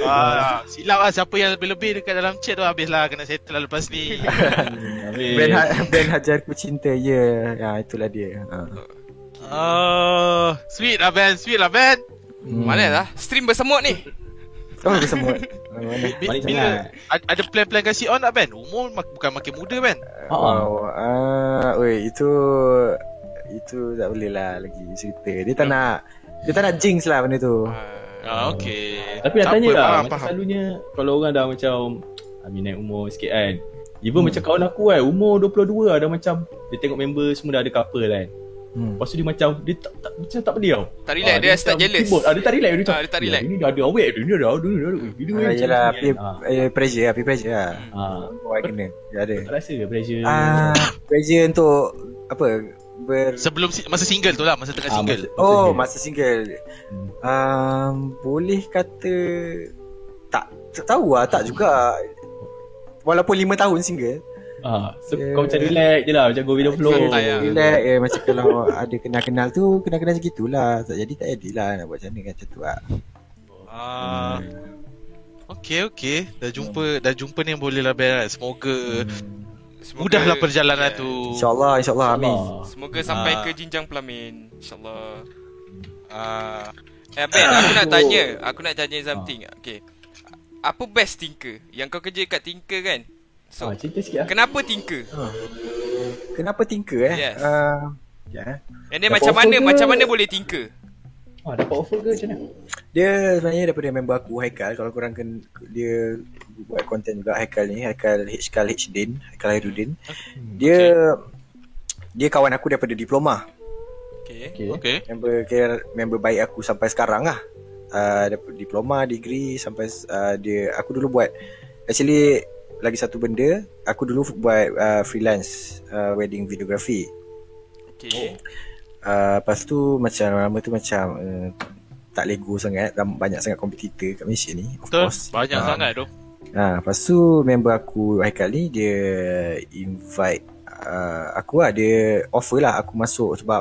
ah, Silap lah Siapa yang lebih-lebih Dekat dalam chat tu Habislah kena settle lah lepas ni Ben, ha- ben Hajar ku cinta Ya ya itulah dia ah. Oh Sweet lah Ben Sweet lah Ben Hmm. Mana lah Stream bersemut ni Oh dia semua Mana? Bila Ada plan-plan kasi on tak Ben Umur mak- bukan makin muda Ben Ha. Oh, ah, oi itu itu tak boleh lah lagi cerita. Dia tak nak dia tak nak jinx lah benda tu. Ah, okay Tapi nak Tak tanya lah, macam faham. selalunya kalau orang dah macam Amin naik umur sikit kan. Even Hmm. macam kawan aku kan, umur 22 lah dah macam dia tengok member semua dah ada couple kan. Hmm. Lepas tu dia macam dia tak, tak macam tak pedih tau. Tak relax, Ah, dia start macam jealous. timbul. Ah, dia tak relax dia macam. Ah, dia tak relax. "Ya, Ini dah ada awet dia, ini dah ada, ini dah ada. Dia Ah, macam yelah, ni peer, kan. Ah. eh, pressure lah, peer pressure lah. Ah. Orang kena, dia ada. Tak rasa ke pressure? Ah, pressure untuk apa? Ber Sebelum si- masa single tu lah Masa tengah Ah, single masa- Oh, single. masa single. Hmm. Um, boleh kata tak, tak tahu lah, tak juga. Walaupun 5 tahun single. Ah, so Yeah. kau macam relax je lah, macam go with the flow. Santai lah. Relax eh, macam kalau ada kenal-kenal tu, kenal-kenal macam gitulah. Tak jadi tak jadilah nak buat macam mana kan macam tu lah. Ah, Okay okay Dah jumpa Dah jumpa ni boleh lah Ben Semoga Semoga- Mudahlah perjalanan Yeah. tu InsyaAllah, insyaAllah, amin. Semoga sampai Ah. ke jinjang pelamin InsyaAllah Ah, Eh Ben aku nak tanya Aku nak tanya something Okay Apa best tinker Yang kau kerja kat tinker kan So Ah, cerita sikit lah. Kenapa tinker Kenapa tinker eh? Yes. Uh, ya. And then Dapat macam mana ke? Macam mana boleh tinker Ah, dapat offer ke macam mana? Dia sebenarnya daripada member aku Haikal. Kalau korang kan Dia buat konten juga Haikal ni. Haikal Hkal Hdin Haikal Hairudin. Dia Dia kawan aku daripada diploma. Okay Okay. Okay Member member baik aku sampai sekarang lah. Uh, Daripada diploma, degree Sampai uh, dia Aku dulu buat Actually Lagi satu benda Aku dulu buat uh, freelance uh, Wedding videography. Okay uh, Lepas tu Macam lama tu macam uh, Tak lego sangat ram- Banyak sangat kompetitor kat Malaysia ni Of Betul course Banyak Ah. sangat tu Ha, lepas tu member aku Haikal ni dia invite uh, aku lah dia offer lah aku masuk sebab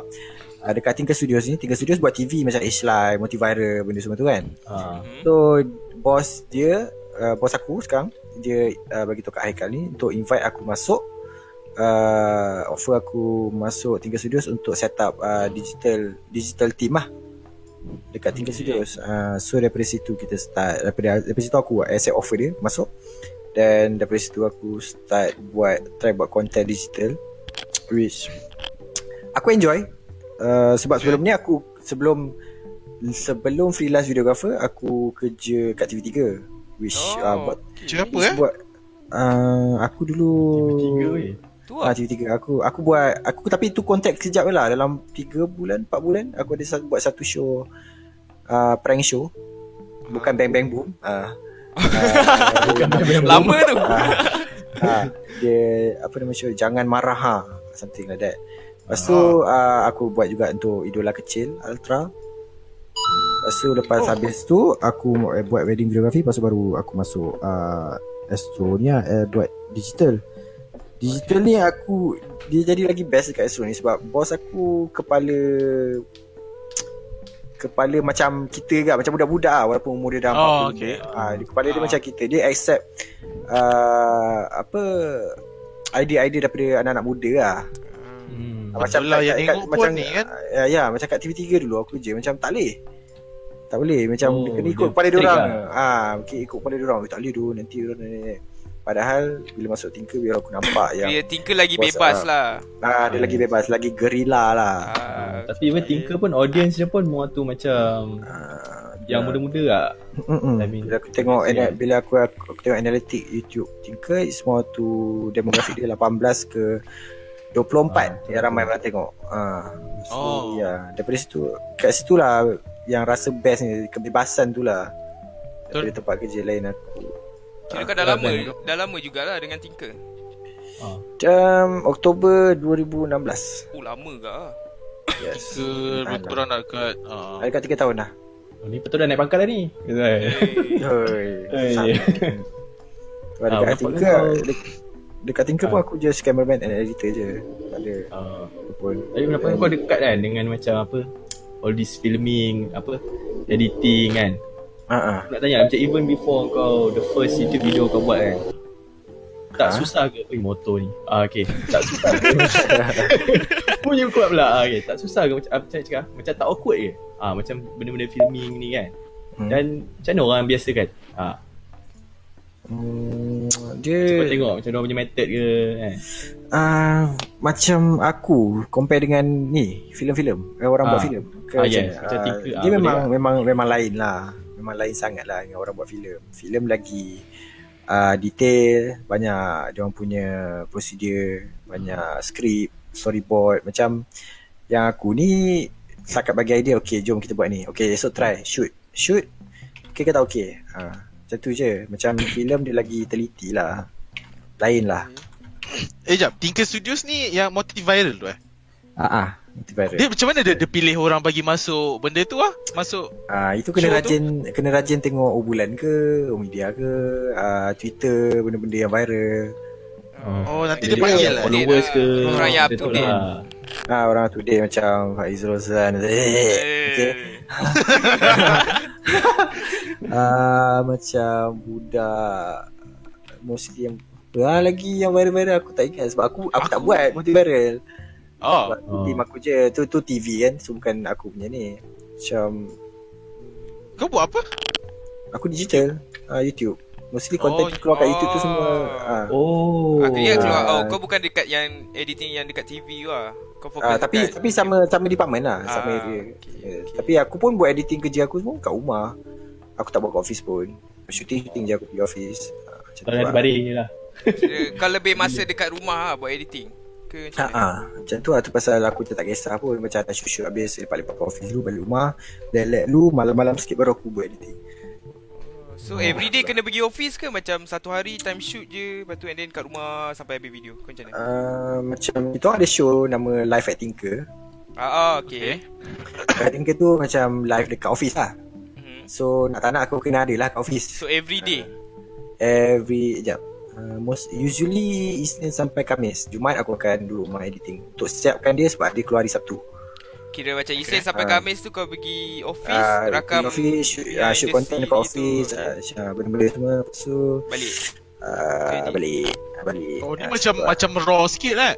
uh, dekat Tinker Studios ni Tinker Studios buat TV macam H-Live, Motiviral benda semua tu kan. Ah. Hmm. So bos dia uh, bos aku sekarang dia uh, bagi tahu kat Haikal ni untuk invite aku masuk uh, offer aku masuk Tinker Studios untuk set up uh, digital digital team lah dekat Tinker Okay. Studios. Uh, so daripada situ kita start daripada daripada situ aku accept offer dia masuk dan daripada situ aku start buat try buat content digital which aku enjoy uh, sebab sebelum ni aku sebelum sebelum freelance videographer aku kerja kat TV3 which Oh, uh, buat Cerita apa eh buat uh, aku dulu Tiga weh. Tu Ah lah TV3 aku aku buat aku tapi tu kontak kejap lah. Dalam 3 bulan 4 bulan aku ada satu, buat satu show. Uh, prank show. Bukan bang bang boom. Ah. Lama tu. Ah. Dia apa nama show? Jangan marah ha. Something like that. Lepas tu uh, aku buat juga untuk idola kecil Ultra lepas tu lepas oh. habis tu aku eh, buat wedding videography. Lepas tu baru aku masuk uh, Astro ni lah, eh, buat digital Digital ni aku Dia jadi lagi best dekat Astro ni Sebab bos aku Kepala kepala macam kita kan macam budak-budak lah walaupun umur dia dah Oh, 40 okay. ah di kepala dia Ah. macam kita dia accept uh, apa idea-idea daripada anak-anak muda lah Hmm. Macam Betul lah, kat- yang kat- tengok pun macam ni kan. ya, ya macam kat TV3 dulu aku kerja macam tak boleh tak boleh macam Oh, kena dia ikut kepala dia orang lah. ah okay, ikut kepala dia orang tak boleh tu nanti orang ni padahal bila masuk tinker biar aku nampak yang Dia Tinker lagi Bos, bebas ah. lah ah dia lagi bebas lagi gerila lah Ah, Tapi even Tinker pun audience dia pun more tu macam ah, yang muda-muda lah. Mm-mm. I mean, bila aku tengok yeah. ana- bila aku, aku, aku tengok analitik YouTube Tinker it's more to demographic dia 18 ke 24 yang ramai orang tengok. Ah. So Oh. ya, daripada situ kat situ lah yang rasa best ni kebebasan tu lah. Daripada Betul. tempat kerja lain aku. Kira kau dah lama Dah lama jugalah dengan Tinker Ah. Macam Oktober 2016. Oh lama ke ah? Yes. Ke lebih kurang nak dekat uh, Ada kat 3 tahun dah. Oh, ni betul dah naik pangkat dah ni. Hoi. Sebab Ah, dekat berapa Tinker kau- dek- Dekat Tinker pun Ah. aku just cameraman and editor je Tak ada Ah. pun Tapi kenapa kau dekat kan dengan macam apa all this filming apa editing kan Ah, ah. Aku nak tanya macam even before kau the first YouTube video kau buat kan? Tak Ha? susah ke? Ui motor ni. Ah okay. Tak susah. Ke Punya kuat pula. Ah, okay. Tak susah ke? Macam apa macam cakap? Macam tak awkward ke ah, Macam benda-benda filming ni kan? Hmm. Dan Macam mana orang biasa kan? Ah, Hmm, dia tengok macam orang punya method ke kan? Ah macam aku compare dengan ni filem-filem eh, orang Ah. buat filem ke Ah, macam yes. Macam Ah, ah, dia boleh memang tak? memang memang lain lah memang lain sangat lah dengan orang buat filem. Filem lagi uh, detail banyak dia orang punya prosedur banyak skrip storyboard. Macam yang aku ni setakat bagi idea okay jom kita buat ni. Okay esok try. Shoot. Shoot. Okay ke tak okay ha, macam tu je. Macam filem dia lagi teliti lah. Lain lah. Eh jap. Tinker Studios ni Yang multi viral tu eh? Ah multiviral Dia macam mana dia, dia pilih orang bagi masuk Benda tu ah Masuk Ah itu kena Show tu? rajin kena rajin tengok Oh Bulan ke, Oh Media ke, ah Twitter benda-benda yang viral. Oh nanti Jadi dia panggil lah Followers ke Orang yang up benda to tu date. lah. Ah orang tu dia macam Faizul Rozan. Eh. Okay. Ah macam budak mostly yang ah, lagi yang viral-viral aku tak ingat sebab aku aku, tak Aku- buat multi-viral. Oh Sebab tu Oh. team aku je. Tu tu TV kan. So bukan aku punya ni. Macam Kau buat apa? aku digital ah YouTube. Mostly Oh, content keluar kat oh. YouTube tu semua. Ah. Oh Aku ingat keluar Ah. Oh kau bukan dekat yang Editing yang dekat TV tu lah Kau fokus Ah, tapi tapi sama sama department lah, sama Ah, area. okay, Yes. Tapi aku pun buat editing kerja aku semua kat rumah. Aku tak buat kat office pun. Shooting shooting je aku pergi office. Ah, macam tu lah. baring je lah Kira Kau lebih masa dekat rumah lah Buat editing Ke macam Ah, mana ah. macam tu lah tu pasal aku tak kisah pun macam dah shoot habis lepak-lepak office dulu balik rumah then let lu malam-malam sikit baru aku buat editing. So everyday kena pergi office ke Macam satu hari time shoot je Lepas tu and then kat rumah Sampai habis video Kau macam mana Uh, macam kita ada show nama Live at Tinker. Ah, ah okay, Live at Tinker tu macam live dekat office lah. Mhm. So nak tak nak aku kena ada lah kat office. So everyday Every Sekejap uh, most, Usually Isnin sampai Kamis. Jumaat aku akan duduk rumah editing. Untuk siapkan dia Sebab dia keluar hari Sabtu. Kira macam Isnin sampai Ah. Khamis tu Kau pergi office uh, Rakam office, shoot, uh, shoot content dekat office uh, uh, Benda-benda semua. Lepas tu Balik. uh, Balik Balik. Oh ni Ah, macam sebab- macam raw sikit lah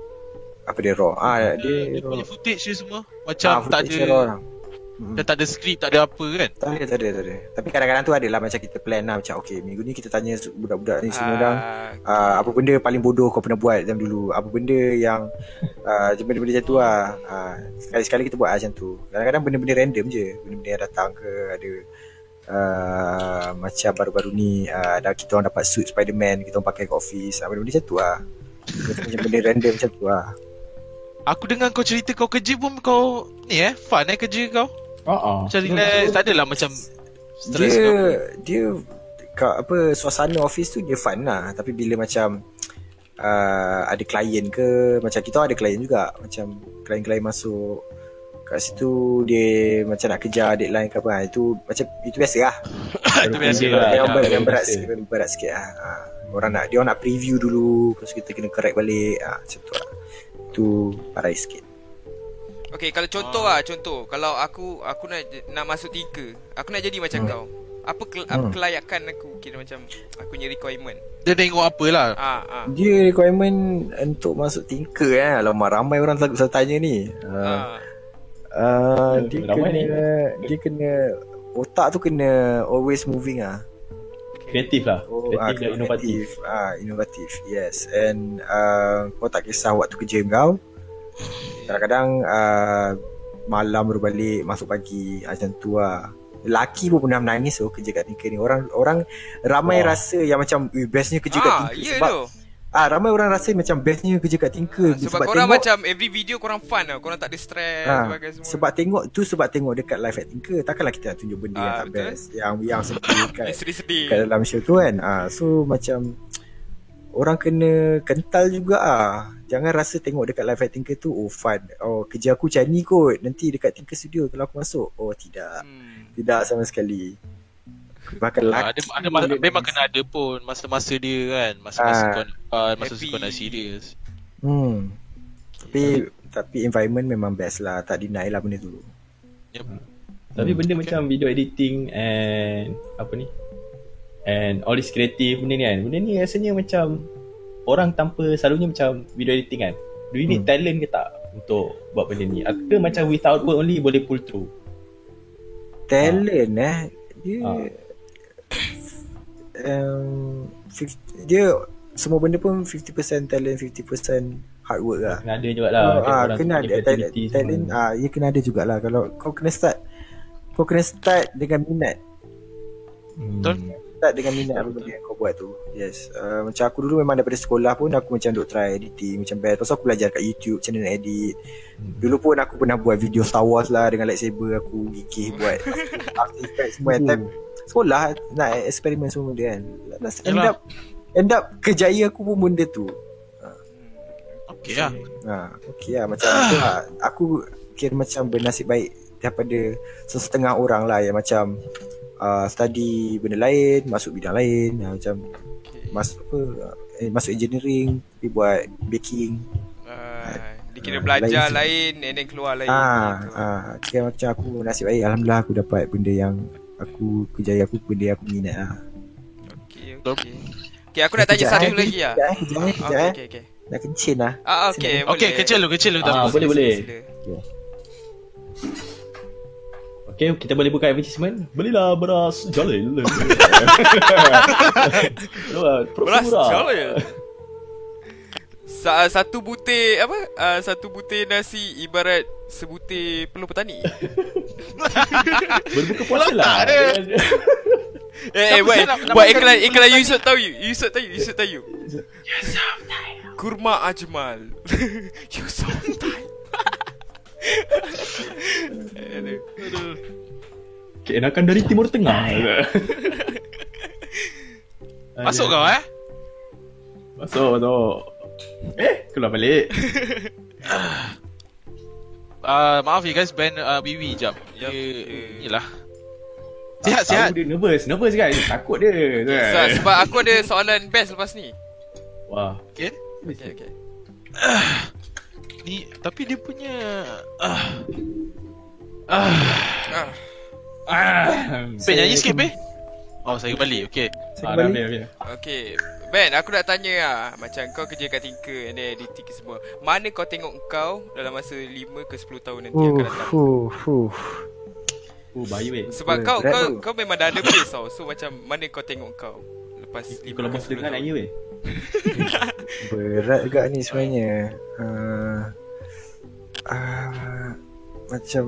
Apa dia raw? Ah, dia, Dia, dia raw. punya footage dia semua? Ah, Macam tak footage ada raw. Hmm. Macam tak ada skrip Tak ada apa kan? Tak ada, tak ada, tak ada. Tapi kadang-kadang tu ada lah Macam kita plan lah Macam okay Minggu ni kita tanya Budak-budak ni semua orang uh, apa benda paling bodoh kau pernah buat zaman dulu? Apa benda yang uh, benda-benda macam tu lah. Uh, sekali-sekali kita buat lah macam tu. Kadang-kadang benda-benda random je. Benda-benda yang datang ke ada uh, macam baru-baru ni uh, dah kita orang dapat suit Spiderman kita orang pakai ke office. Uh, benda-benda macam tu lah. Macam benda random macam tu lah. Aku dengar kau cerita kau kerja pun kau Ni eh Fun eh kerja kau Oh, Macam relax Tak adalah macam Stress dia ke dia kat apa suasana office tu dia fun lah. Tapi bila macam uh, ada klien ke macam kita ada klien juga. Macam klien-klien masuk kat situ dia macam nak kejar deadline ke apa itu macam itu biasa lah. Itu biasa lah. yang, ya, berat, yang berat sikit yang berat sikit lah ha. orang nak dia orang nak preview dulu terus kita kena correct balik ha, macam tu lah. Itu parai sikit Okay kalau contoh Ah. lah Contoh Kalau aku Aku nak nak masuk tinker Aku nak jadi macam Hmm. kau Apa kel, apa Hmm. kelayakan aku Kira macam Aku punya requirement Dia tengok apa lah Ah ah Dia requirement untuk masuk tinker eh. Lama ramai orang selalu selalu tanya ni. Uh, Ah. uh, dia Ramai kena dia kena otak tu kena always moving ah. Kreatif lah Oh, Kreatif ah, dan inovatif Ah, inovatif. Yes. And uh, kau tak kisah waktu kerja kau. Kadang-kadang uh, malam baru balik, masuk pagi, ah, macam tu lah. Lelaki pun pernah menangis oh, kerja kat tinker ni. Orang orang ramai Wah. rasa yang macam bestnya kerja kat Ah, tinker ya sebab tu. ah ramai orang rasa macam bestnya kerja kat tinker Sebab, korang macam every video korang fun tau. Korang tak ada stress Ha, sebagai semua. sebab tengok tu sebab tengok dekat live at Tinker takkanlah kita nak tunjuk benda Ah, yang tak betul. best yang yang sedih kat, sedih-sedih. kat dalam show tu kan ah so macam orang kena kental juga ah jangan rasa tengok dekat live at Tinker tu oh fun oh kerja aku macam ni kot nanti dekat Tinker Studio kalau aku masuk oh tidak Hmm. tidak sama sekali Bahkan Ah, lelaki ada, ada, masa, memang kena ada pun masa-masa dia kan masa-masa Ah. kau nak fun, masa Happy. kau nak serius hmm. Tapi Tapi environment memang best lah Tak deny lah benda tu yep. Tapi Hmm. benda macam video editing and apa ni? And all this creative benda ni kan. Benda ni rasanya macam orang tanpa selalunya macam video editing kan. Do you need Hmm. talent ke tak untuk buat benda ni? Ke macam without work only boleh pull through? Talent eh Dia Ah. um, 50, Dia Semua benda pun 50% talent 50% hard work lah Kena ada juga lah. Oh, ah, kena ada talent, creativity talent semua. ah, Ya kena ada jugalah Kalau kau kena start Kau kena start dengan minat Hmm. Betul. Start dengan minat apa benda yang kau buat tu. Yes. Uh, Macam aku dulu memang daripada sekolah pun Aku macam duk try editing Macam best. Pasal aku belajar kat YouTube Macam mana nak edit. Hmm. Dulu pun aku pernah buat video Star Wars lah Dengan lightsaber Aku gigih buat. After Effects semua Hmm. Time. Sekolah Nak eksperimen semua benda kan. End Yalah. up End up Kejaya aku pun benda tu. Okay lah. Ha, okay lah. Macam tu lah. Aku kira macam bernasib baik daripada sesetengah orang lah yang macam uh, study benda lain, masuk bidang lain, ha, macam Okay. masuk apa eh, masuk engineering, pergi buat baking. Ah, dia kira Ah, belajar lain lain and then keluar lain. Ah, gitu. ah, kira macam aku nasib baik alhamdulillah aku dapat benda yang aku kerjaya aku benda yang aku minat lah. Okay, okay. Okay, aku nak tanya Kejap, satu eh, lagi lah. Kejap eh, kejap eh, kejap Okay, eh. okay, okay. Nak kencing lah. Ah, okay, boleh. Okay kecil lu kecil lu tak Ah, boleh boleh. Sila. Okay, kita boleh buka advertisement. Belilah beras jalil. Beras jalil. Sa- satu butir apa? Uh, satu butir nasi ibarat sebutir peluh petani. Berbuka puasa lah. Eh, eh, buat, buat iklan iklan petani? Yusuf tahu you. Yusuf tahu, Yusuf tahu. you. Kurma Ajmal. Yusuf tahu. Aduh. Keenakan dari Timur Tengah. Masuk kau eh Masuk, masuk. Eh, keluar balik. uh, Maaf ya guys Band uh, Biwi jap Yup. Dia Yelah Sihat Tahu sihat Dia nervous, nervous kan? Takut dia. tu kan? Sebab aku ada soalan best lepas ni. Wah. Okay Okay, okay. Ni Tapi dia punya ah. Ah. Ah, Ah. Ben nyanyi sikit Ben Oh saya balik okay Ah, Saya dah, dah. okay. Ben, aku nak tanya lah. Macam kau kerja kat Tinker and then editing semua. Mana kau tengok kau dalam masa 5 ke 10 tahun nanti Uh, akan datang? uh, uh. Oh, bahaya weh. Sebab kau kau kau memang dah ada base tau. So macam mana kau tengok kau lepas 5 Kalau ke bos 10 dengar tahun? nanya weh. Berat juga ni sebenarnya uh, uh, Macam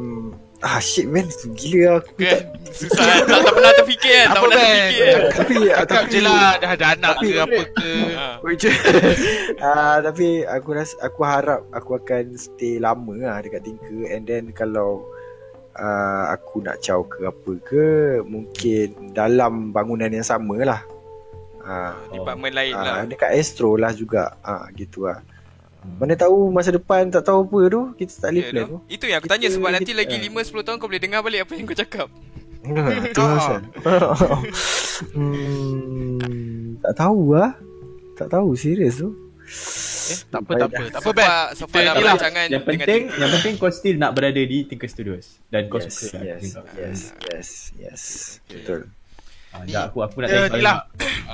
Ah shit man Gila aku Kan? tak Susah tak, tak pernah terfikir kan? Tak pernah terfikir kan? Tapi Cakap tapi, je lah Dah ada anak Tapi- ke apa ke Ha. Ah, Tapi aku rasa Aku harap Aku akan stay lama lah Dekat Tinker And then kalau uh, Aku nak caw ke apa ke Mungkin Dalam bangunan yang sama lah Ah, Department lain ah, lah. Dekat Astro lah juga ah, Gitu lah Mana tahu masa depan tak tahu apa tu Kita tak boleh Ya, plan tu. tu Itu yang aku tanya Kita- sebab nanti kita- lagi 5 10 tahun kau boleh dengar balik apa yang kau cakap. Ha, tu pasal. hmm, tak tahu lah. Tak tahu serius tu. Eh, tak apa, tak apa. Tak apa, Ben. Sofa Kita dalam ni lah. rancangan Yang penting Yang penting kau still nak berada di Tinker Studios Dan kau Yes, suka lah yes, kau. yes, yes, yes. Betul. Ah, Sekejap aku aku nak Ya, tanya lah.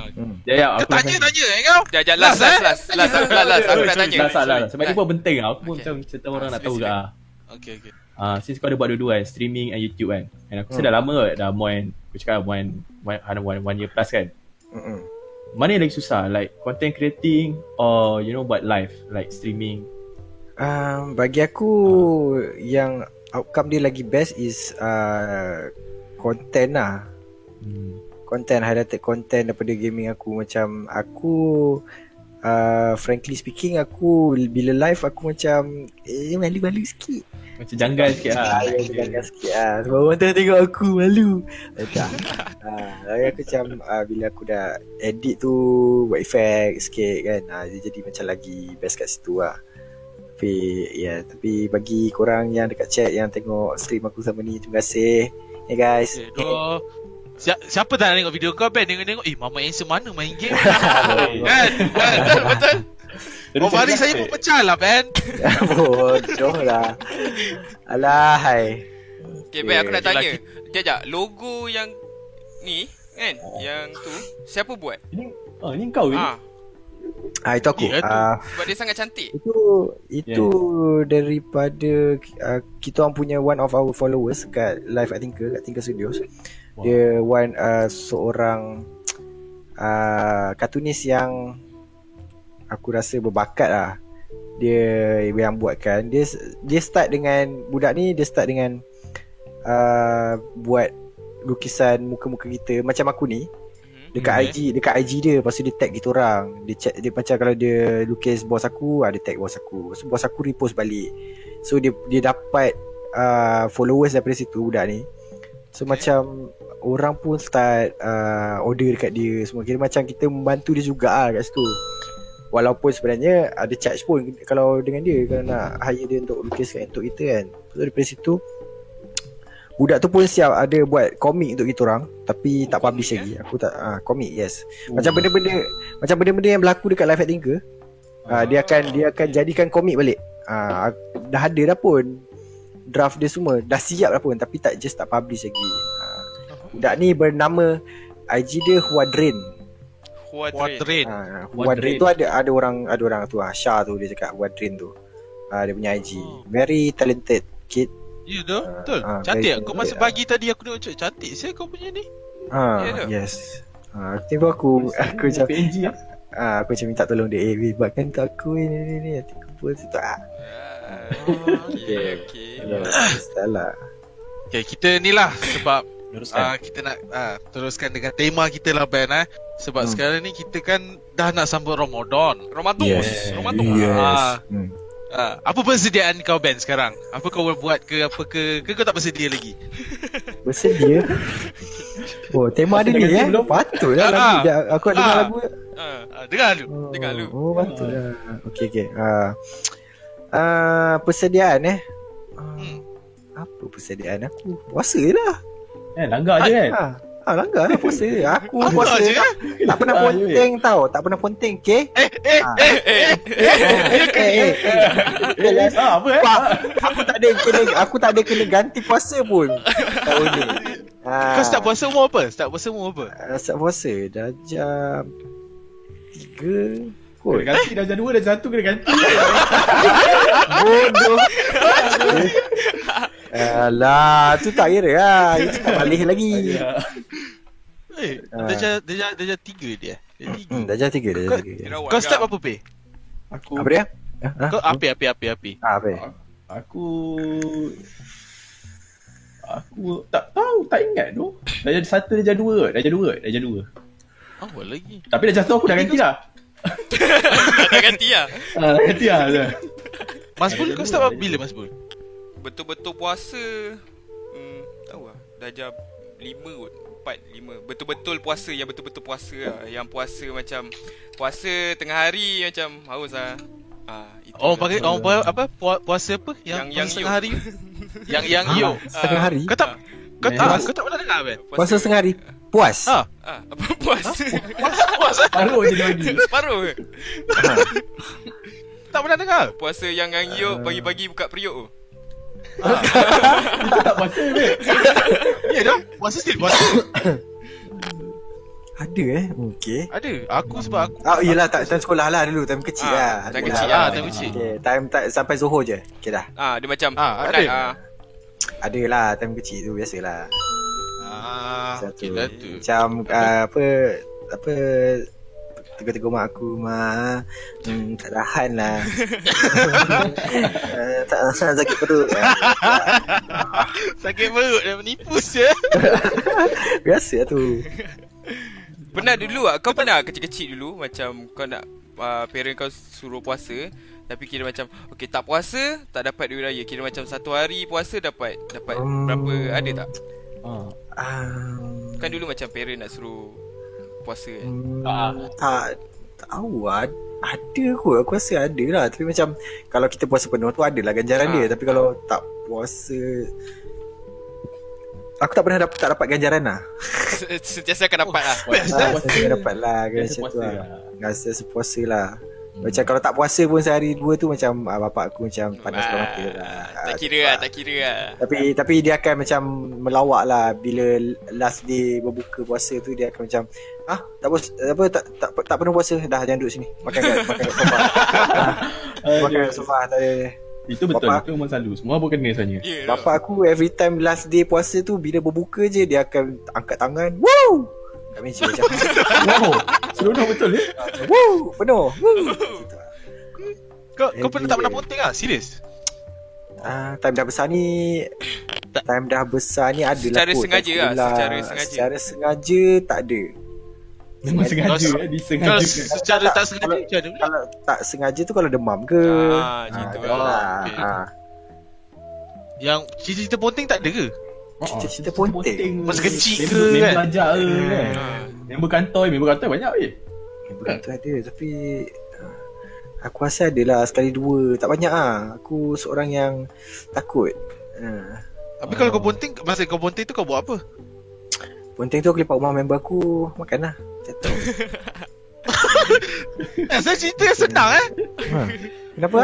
Hmm. Ya ya aku tanya, tanya eh kau. Sekejap, sekejap, last, last, last, last, aku nak tanya. Last lah last Sebab ni pun penting lah Aku pun Okay. macam Cerita orang Ah, nak tahu ke sila. ah. Okay, okay. Ah, since kau ada buat dua-dua kan Streaming and YouTube kan And aku rasa Hmm. dah lama Dah more than Aku cakap one One, one, one, one year plus kan Mm-mm. Mana yang lagi susah Like content creating Or you know buat live Like streaming Um, bagi aku yang outcome dia lagi best is uh, content lah. hmm. Content highlighted content daripada gaming aku macam aku uh, frankly speaking aku bila live aku macam eh malu-malu sikit. Macam janggal sikit lah Ah, ya, jangan sikit ah. Sebab orang tengah tengok aku malu. Eh, tak. Ah, tapi aku macam ah, bila aku dah edit tu buat effect sikit kan. Ah, dia jadi macam lagi best kat situ lah. Tapi ya, tapi bagi korang yang dekat chat yang tengok stream aku sama ni terima kasih. Ya guys. Okay, doh. Si- siapa tak nak tengok video kau Ben Tengok-tengok Eh Mama Handsome mana main game Kan Kan Betul? Oh hari saya pun pecah lah Ben Bodoh lah. Alahai. Okay, baik aku nak tanya. Sekejap, sekejap. Logo yang ni kan, yang tu siapa buat? Ini Oh ni kau ke? Ah, Ah itu aku. Ya, tu. Ah sebab dia sangat cantik. Itu itu daripada uh, kita orang punya one of our followers kat live at Tinker kat Tinker Studios. Wow. Dia one uh, seorang uh, kartunis yang aku rasa berbakat lah. Dia yang buatkan. Dia dia start dengan budak ni dia start dengan uh, buat lukisan muka-muka kita macam aku ni dekat Okay. IG dekat IG dia lepas tu dia tag kita orang dia chat dia macam kalau dia lukis bos aku ah, dia tag bos aku so bos aku repost balik so dia dia dapat uh, followers daripada situ budak ni so Okay. macam orang pun start uh, order dekat dia semua kira macam kita membantu dia juga ah kat situ walaupun sebenarnya ada charge pun kalau dengan dia kalau nak hire dia untuk lukiskan untuk kita kan so daripada situ Budak tu pun siap ada buat komik untuk kita orang tapi tak komik, publish eh? lagi. Aku tak ah komik yes. Macam benda-benda macam benda-benda yang berlaku dekat Live at Tinker. Ah dia akan dia akan jadikan komik balik. Ah dah ada dah pun draft dia semua. Dah siap dah pun tapi tak just tak publish lagi. Ah budak ni bernama IG dia Huadrin. Huadrin. Quadrain Ah Huadrin. Tu ada ada orang ada orang tu ah Shah tu dia cakap Huadrin tu. Ah dia punya IG. Very talented kid. Ya tu Betul ah, Cantik very- Kau masa ah. pagi tadi aku tengok cakap Cantik saya kau punya ni Ah Ya ke? yes. Ah tiba aku aku macam PNG lah Ah, aku macam minta tolong dia Eh buatkan aku ni ni ni Nanti kumpul situ Ah, Okay. okay. Style lah Okay kita ni lah Sebab uh, Kita nak uh, Teruskan dengan tema kita lah Ben eh Sebab Hmm. sekarang ni kita kan Dah nak sambut Ramadan Ramadan. Yes. Ramadan. Ah. hmm. uh, Apa persediaan kau Ben sekarang Apa kau buat ke Apa ke Ke kau tak bersedia lagi Bersedia Oh tema ada Dah ni eh belum? Patut lah Ah. lagu Dah- Aku nak dengar Ah. lagu Ah, uh, Dengar dulu oh, Dengar lu. Oh patut lah Okay okay ah. Ah, Persediaan eh? Ah, Hmm. Apa persediaan? Aku Puasa je lah. Eh langgar je kan? Ah. Ah, langgar lah puasa. Aku Apa puasa je? tak, tak pernah Ah, ponteng tau. Tak pernah ponteng okay? Eh eh Ah. eh Eh, Eh eh eh Eh, eh, Ah apa eh? Pak, aku tak ada kena aku tak ada kena ganti puasa pun. Tahun ni. Ah, Kau start puasa umur apa? Start puasa umur apa? Ah, Start puasa. Dah jam 3 kot. Kena ganti dah jam 2 dah 1 kena ganti Bodoh. Alah, tu tak kira lah. Itu tak balik lagi. Eh Ah. Dah jam tiga dia Dah tiga Hmm, 3 dah jam Kau- 3. Kira awak Kau start agak. apa pe Aku Apa dia? Ha? Kau api api api api Ah? Aku Aku tak tahu Tak ingat tu Dah jam 1 dah jam 2 Dah jam 2 Dah jam 2 Apa lagi Tapi dah jam 1 aku dah ganti lah Dah ganti lah. Ah, dah ganti lah dah. Mas Bul kau start apa bila Mas Bul Betul-betul puasa. Hmm, tahu lah. Dah jam 5 kot. 4, 5. Betul-betul puasa yang betul-betul puasa lah. Yang puasa macam puasa tengah hari macam haus lah. Ah, itu Oh pakai oh apa apa Pua- puasa apa yang Yang- yang setengah hari yang yang Ah, you Setengah hari. kau tak kau Eh, tak kau tak pernah dengar Ben Puasa setengah hari. Puas. Ah. Ah, apa puasa? puasa puasa Baru je dia bagi Separuh ke? Tak pernah dengar. Puasa yang ngangyuk pagi-pagi buka periuk tu. Itu tak puasa ke? Ya dah. Puasa still puasa. Ada eh Okay Ada. Aku sebab aku. Oh yelah tak time sekolah lah dulu Time kecil Ah, lah time kecil lah. lah, time kecil. okay, Time tak sampai Zohor je Okay dah Ah, dia macam Ah, penat, ada. ah. Ada lah time kecil tu Biasalah Ah, Satu okay. Macam uh, Apa Apa Tegur-tegur mak aku Mak hmm, Tak tahan lah uh, Tak tahan sakit perut Sakit perut dah menipu je. Biasa lah tu Pernah dulu ah, kau pernah kecil-kecil dulu macam kau nak uh, parent kau suruh puasa tapi kira macam okey tak puasa tak dapat duit raya. Kira macam satu hari puasa dapat dapat Hmm. berapa ada tak? Ah. Um, Kan dulu macam parent nak suruh puasa kan. Hmm, Ah. tak tak tahu lah. Ada kot Aku rasa ada lah Tapi macam Kalau kita puasa penuh tu Adalah ganjaran Ah. dia Tapi kalau tak puasa Aku tak pernah dapat, tak dapat ganjaran lah Sentiasa akan dapat lah. Puasa, ah, puasa. Saya dapat lah Biasa tu puasa lah lah. Rasa sepuasa lah Macam kalau tak puasa pun Sehari dua tu Macam ah, Bapak aku macam Panas Ah, ah, mata lah. Tak kira lah, tak kira lah. tapi tapi dia akan macam melawak lah. Bila last day berbuka puasa tu dia akan macam ah tak puas apa tak tak tak, tak penuh puasa? Dah jangan duduk sini. Makan kat makan kat sofa. Ah, makan kat sofa tak ada. Itu betul, Bapak- itu memang selalu. Semua pun kena sebenarnya. Ya. bapak aku every time last day puasa tu bila berbuka je dia akan angkat tangan. Woo kat meja macam Wow, seronok betul ya? woo penuh woo Gitu lah. Kau kau Eh, pernah tak pernah ponting ah? Serius? Ah, time dah besar ni Time dah besar ni ada Secara lah kot, sengaja lah, secara sengaja. Secara sengaja tak ada Memang sengaja Kalau- eh, Kalau disengaja. secara tak sengaja Kalau- macam mana? Kalau tak sengaja tu kalau demam ke Ah, gitu tu lah. lah. okey. Ah, Yang cerita-cerita ponting tak ada ke? Cerita-cerita ponting. Masa kecil ke, Member kan? belajar ke kan? Ah. Member kantor, member kantor banyak weh. Bukan tu ada tapi ah, Aku rasa ada lah sekali dua Tak banyak lah Aku seorang yang takut Ah. Tapi kalau kau ponting Masa kau ponting tu kau buat apa? Ponting tu aku lepak rumah member aku Makan lah Jatuh Eh, saya cerita yang senang eh ha. Kenapa?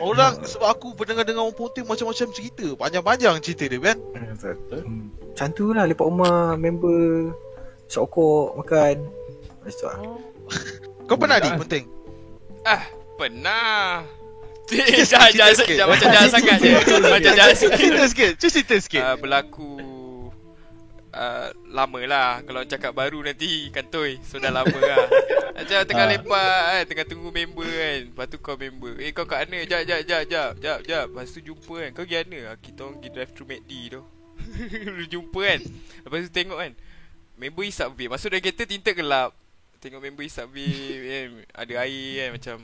Orang sebab aku pernah dengar orang ponting macam-macam cerita Panjang-panjang cerita dia kan Hmm. Hmm. Macam tu lah lepak rumah member Sokok makan Macam tu lah Kau pernah di ponting? Ah, pernah. Jangan jangan jangan macam jangan sangat je. Macam jangan sikit. Cerita sikit cerita sikit uh, berlaku uh, lama lah kalau cakap baru nanti kantoi. So dah lama lah. Macam tengah Ah. lepak kan tengah tunggu member kan. Lepas tu kau member. Eh kau kat mana? Jap jap jap jap jap jap. Lepas tu jumpa kan. Kau pergi mana? Ah, kita orang pergi drive thru McD tu. Jumpa kan? Lepas tu tengok kan. Member isap vape. Masuk dalam kereta tinta gelap. Tengok member isap vape kan. Ada air kan macam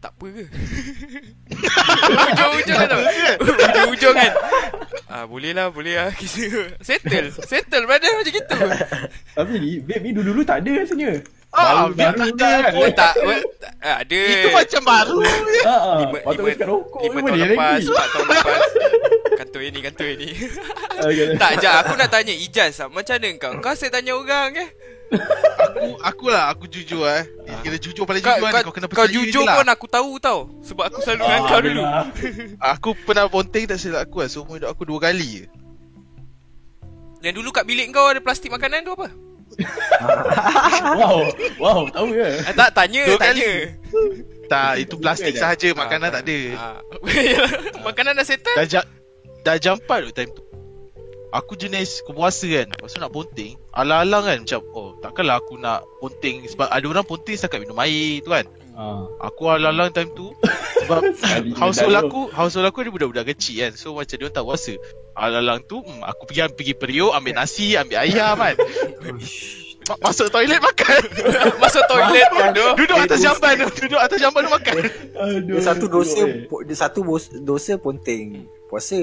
tak apa ke? Ujung-ujung kan Ujung-ujung kan? Ah boleh lah boleh lah. Kita Settle Settle brother macam gitu. Tapi ni, vape ni dulu-dulu tak ada rasanya. Ah, Baru- baru tak ada kan. Oh tak what, ah, Ada Itu macam baru je. Ah, ah. Lima, Patut lima, rokok lima tahun lepas. Empat tahun lepas. Kantor ini Kantor ini Okay. Tak jap Aku nak tanya Ijaz ah, Macam mana kau? Kau asyik tanya orang eh? Aku aku lah Aku jujur eh. Kira jujur paling kau, jujur kan kau, Kau kena kau percaya jujur je lah pun aku tahu tau Sebab aku selalu dengan Ah, kau dulu. Aku pernah ponting tak silap aku lah Seumur hidup aku dua kali je. Yang dulu kat bilik kau Ada plastik makanan tu apa Wow, wow, tahu ke? ah, Tak tanya Dua Tanya. Tak itu plastik sahaja Makanan tak ada. ah. Makanan dah settle? Dah jam Dah jam 4 tu time tu. Aku jenis kepuasa kan Lepas tu nak ponting Alang-alang kan Macam oh takkanlah aku nak ponting Sebab ada orang ponting setakat minum air tu kan Ah. Aku alang-alang time tu Sebab household aku Household aku ada budak-budak kecil kan So macam dia tak puasa Alang-alang tu hmm, Aku pergi pergi periuk Ambil nasi Ambil ayam kan Ma- Masuk toilet makan Masuk toilet bodoh Duduk atas jamban tu Duduk atas jamban tu makan Aduh. Dia satu dosa dia satu dosa ponting puasa.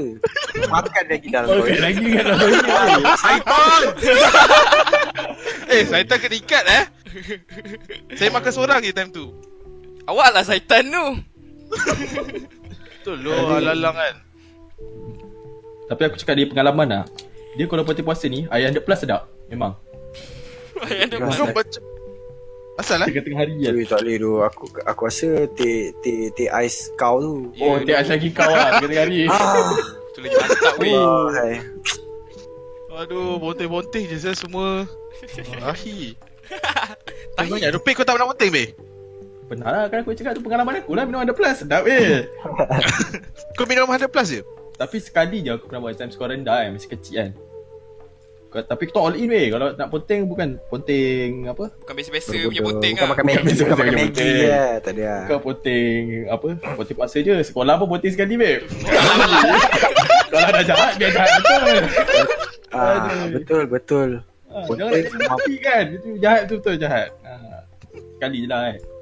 Makan lagi dalam Okay, toilet. lagi kan dalam toilet. Syaitan. Eh saya tak kena ikat eh Saya makan seorang je time tu Awak lah syaitan tu Betul lo alang-alang kan Tapi aku cakap dia pengalaman lah. Dia kalau puasa puasa ni, ayam 100 plus sedap. Memang. Yang dia. Kau macam Asal lah Tengah-tengah hari kan Ui, tak boleh tu. Aku aku rasa teh teh teh ais kau tu. Oh Ya, dia lagi kau lah Tengah-tengah hari Ah. Tu lagi mantap weh. Aduh Bonteh-bonteh je saya semua Ahi Tanya Rupik kau tak pernah bonteh be Pernah lah kan aku cakap tu pengalaman aku lah Minum ada plus Sedap eh Kau minum 100 plus je? Tapi sekali je aku pernah buat time skor rendah kan Masih kecil kan. Kau- Tapi kita all in weh. Kalau nak ponteng bukan Ponteng apa? Bukan biasa-biasa punya ponteng Bukan lah. makan Maggi, Bukan bukan makan Maggi ponteng. Tak ada. lah. Kau ponteng Apa? Ponteng puasa je. Sekolah pun ponteng sekali babe Kalau dah jahat Dia jahat betul. Ah, betul betul. Ponteng Jangan nak kan. Itu jahat tu betul jahat. Ha, Sekali je lah kan Pun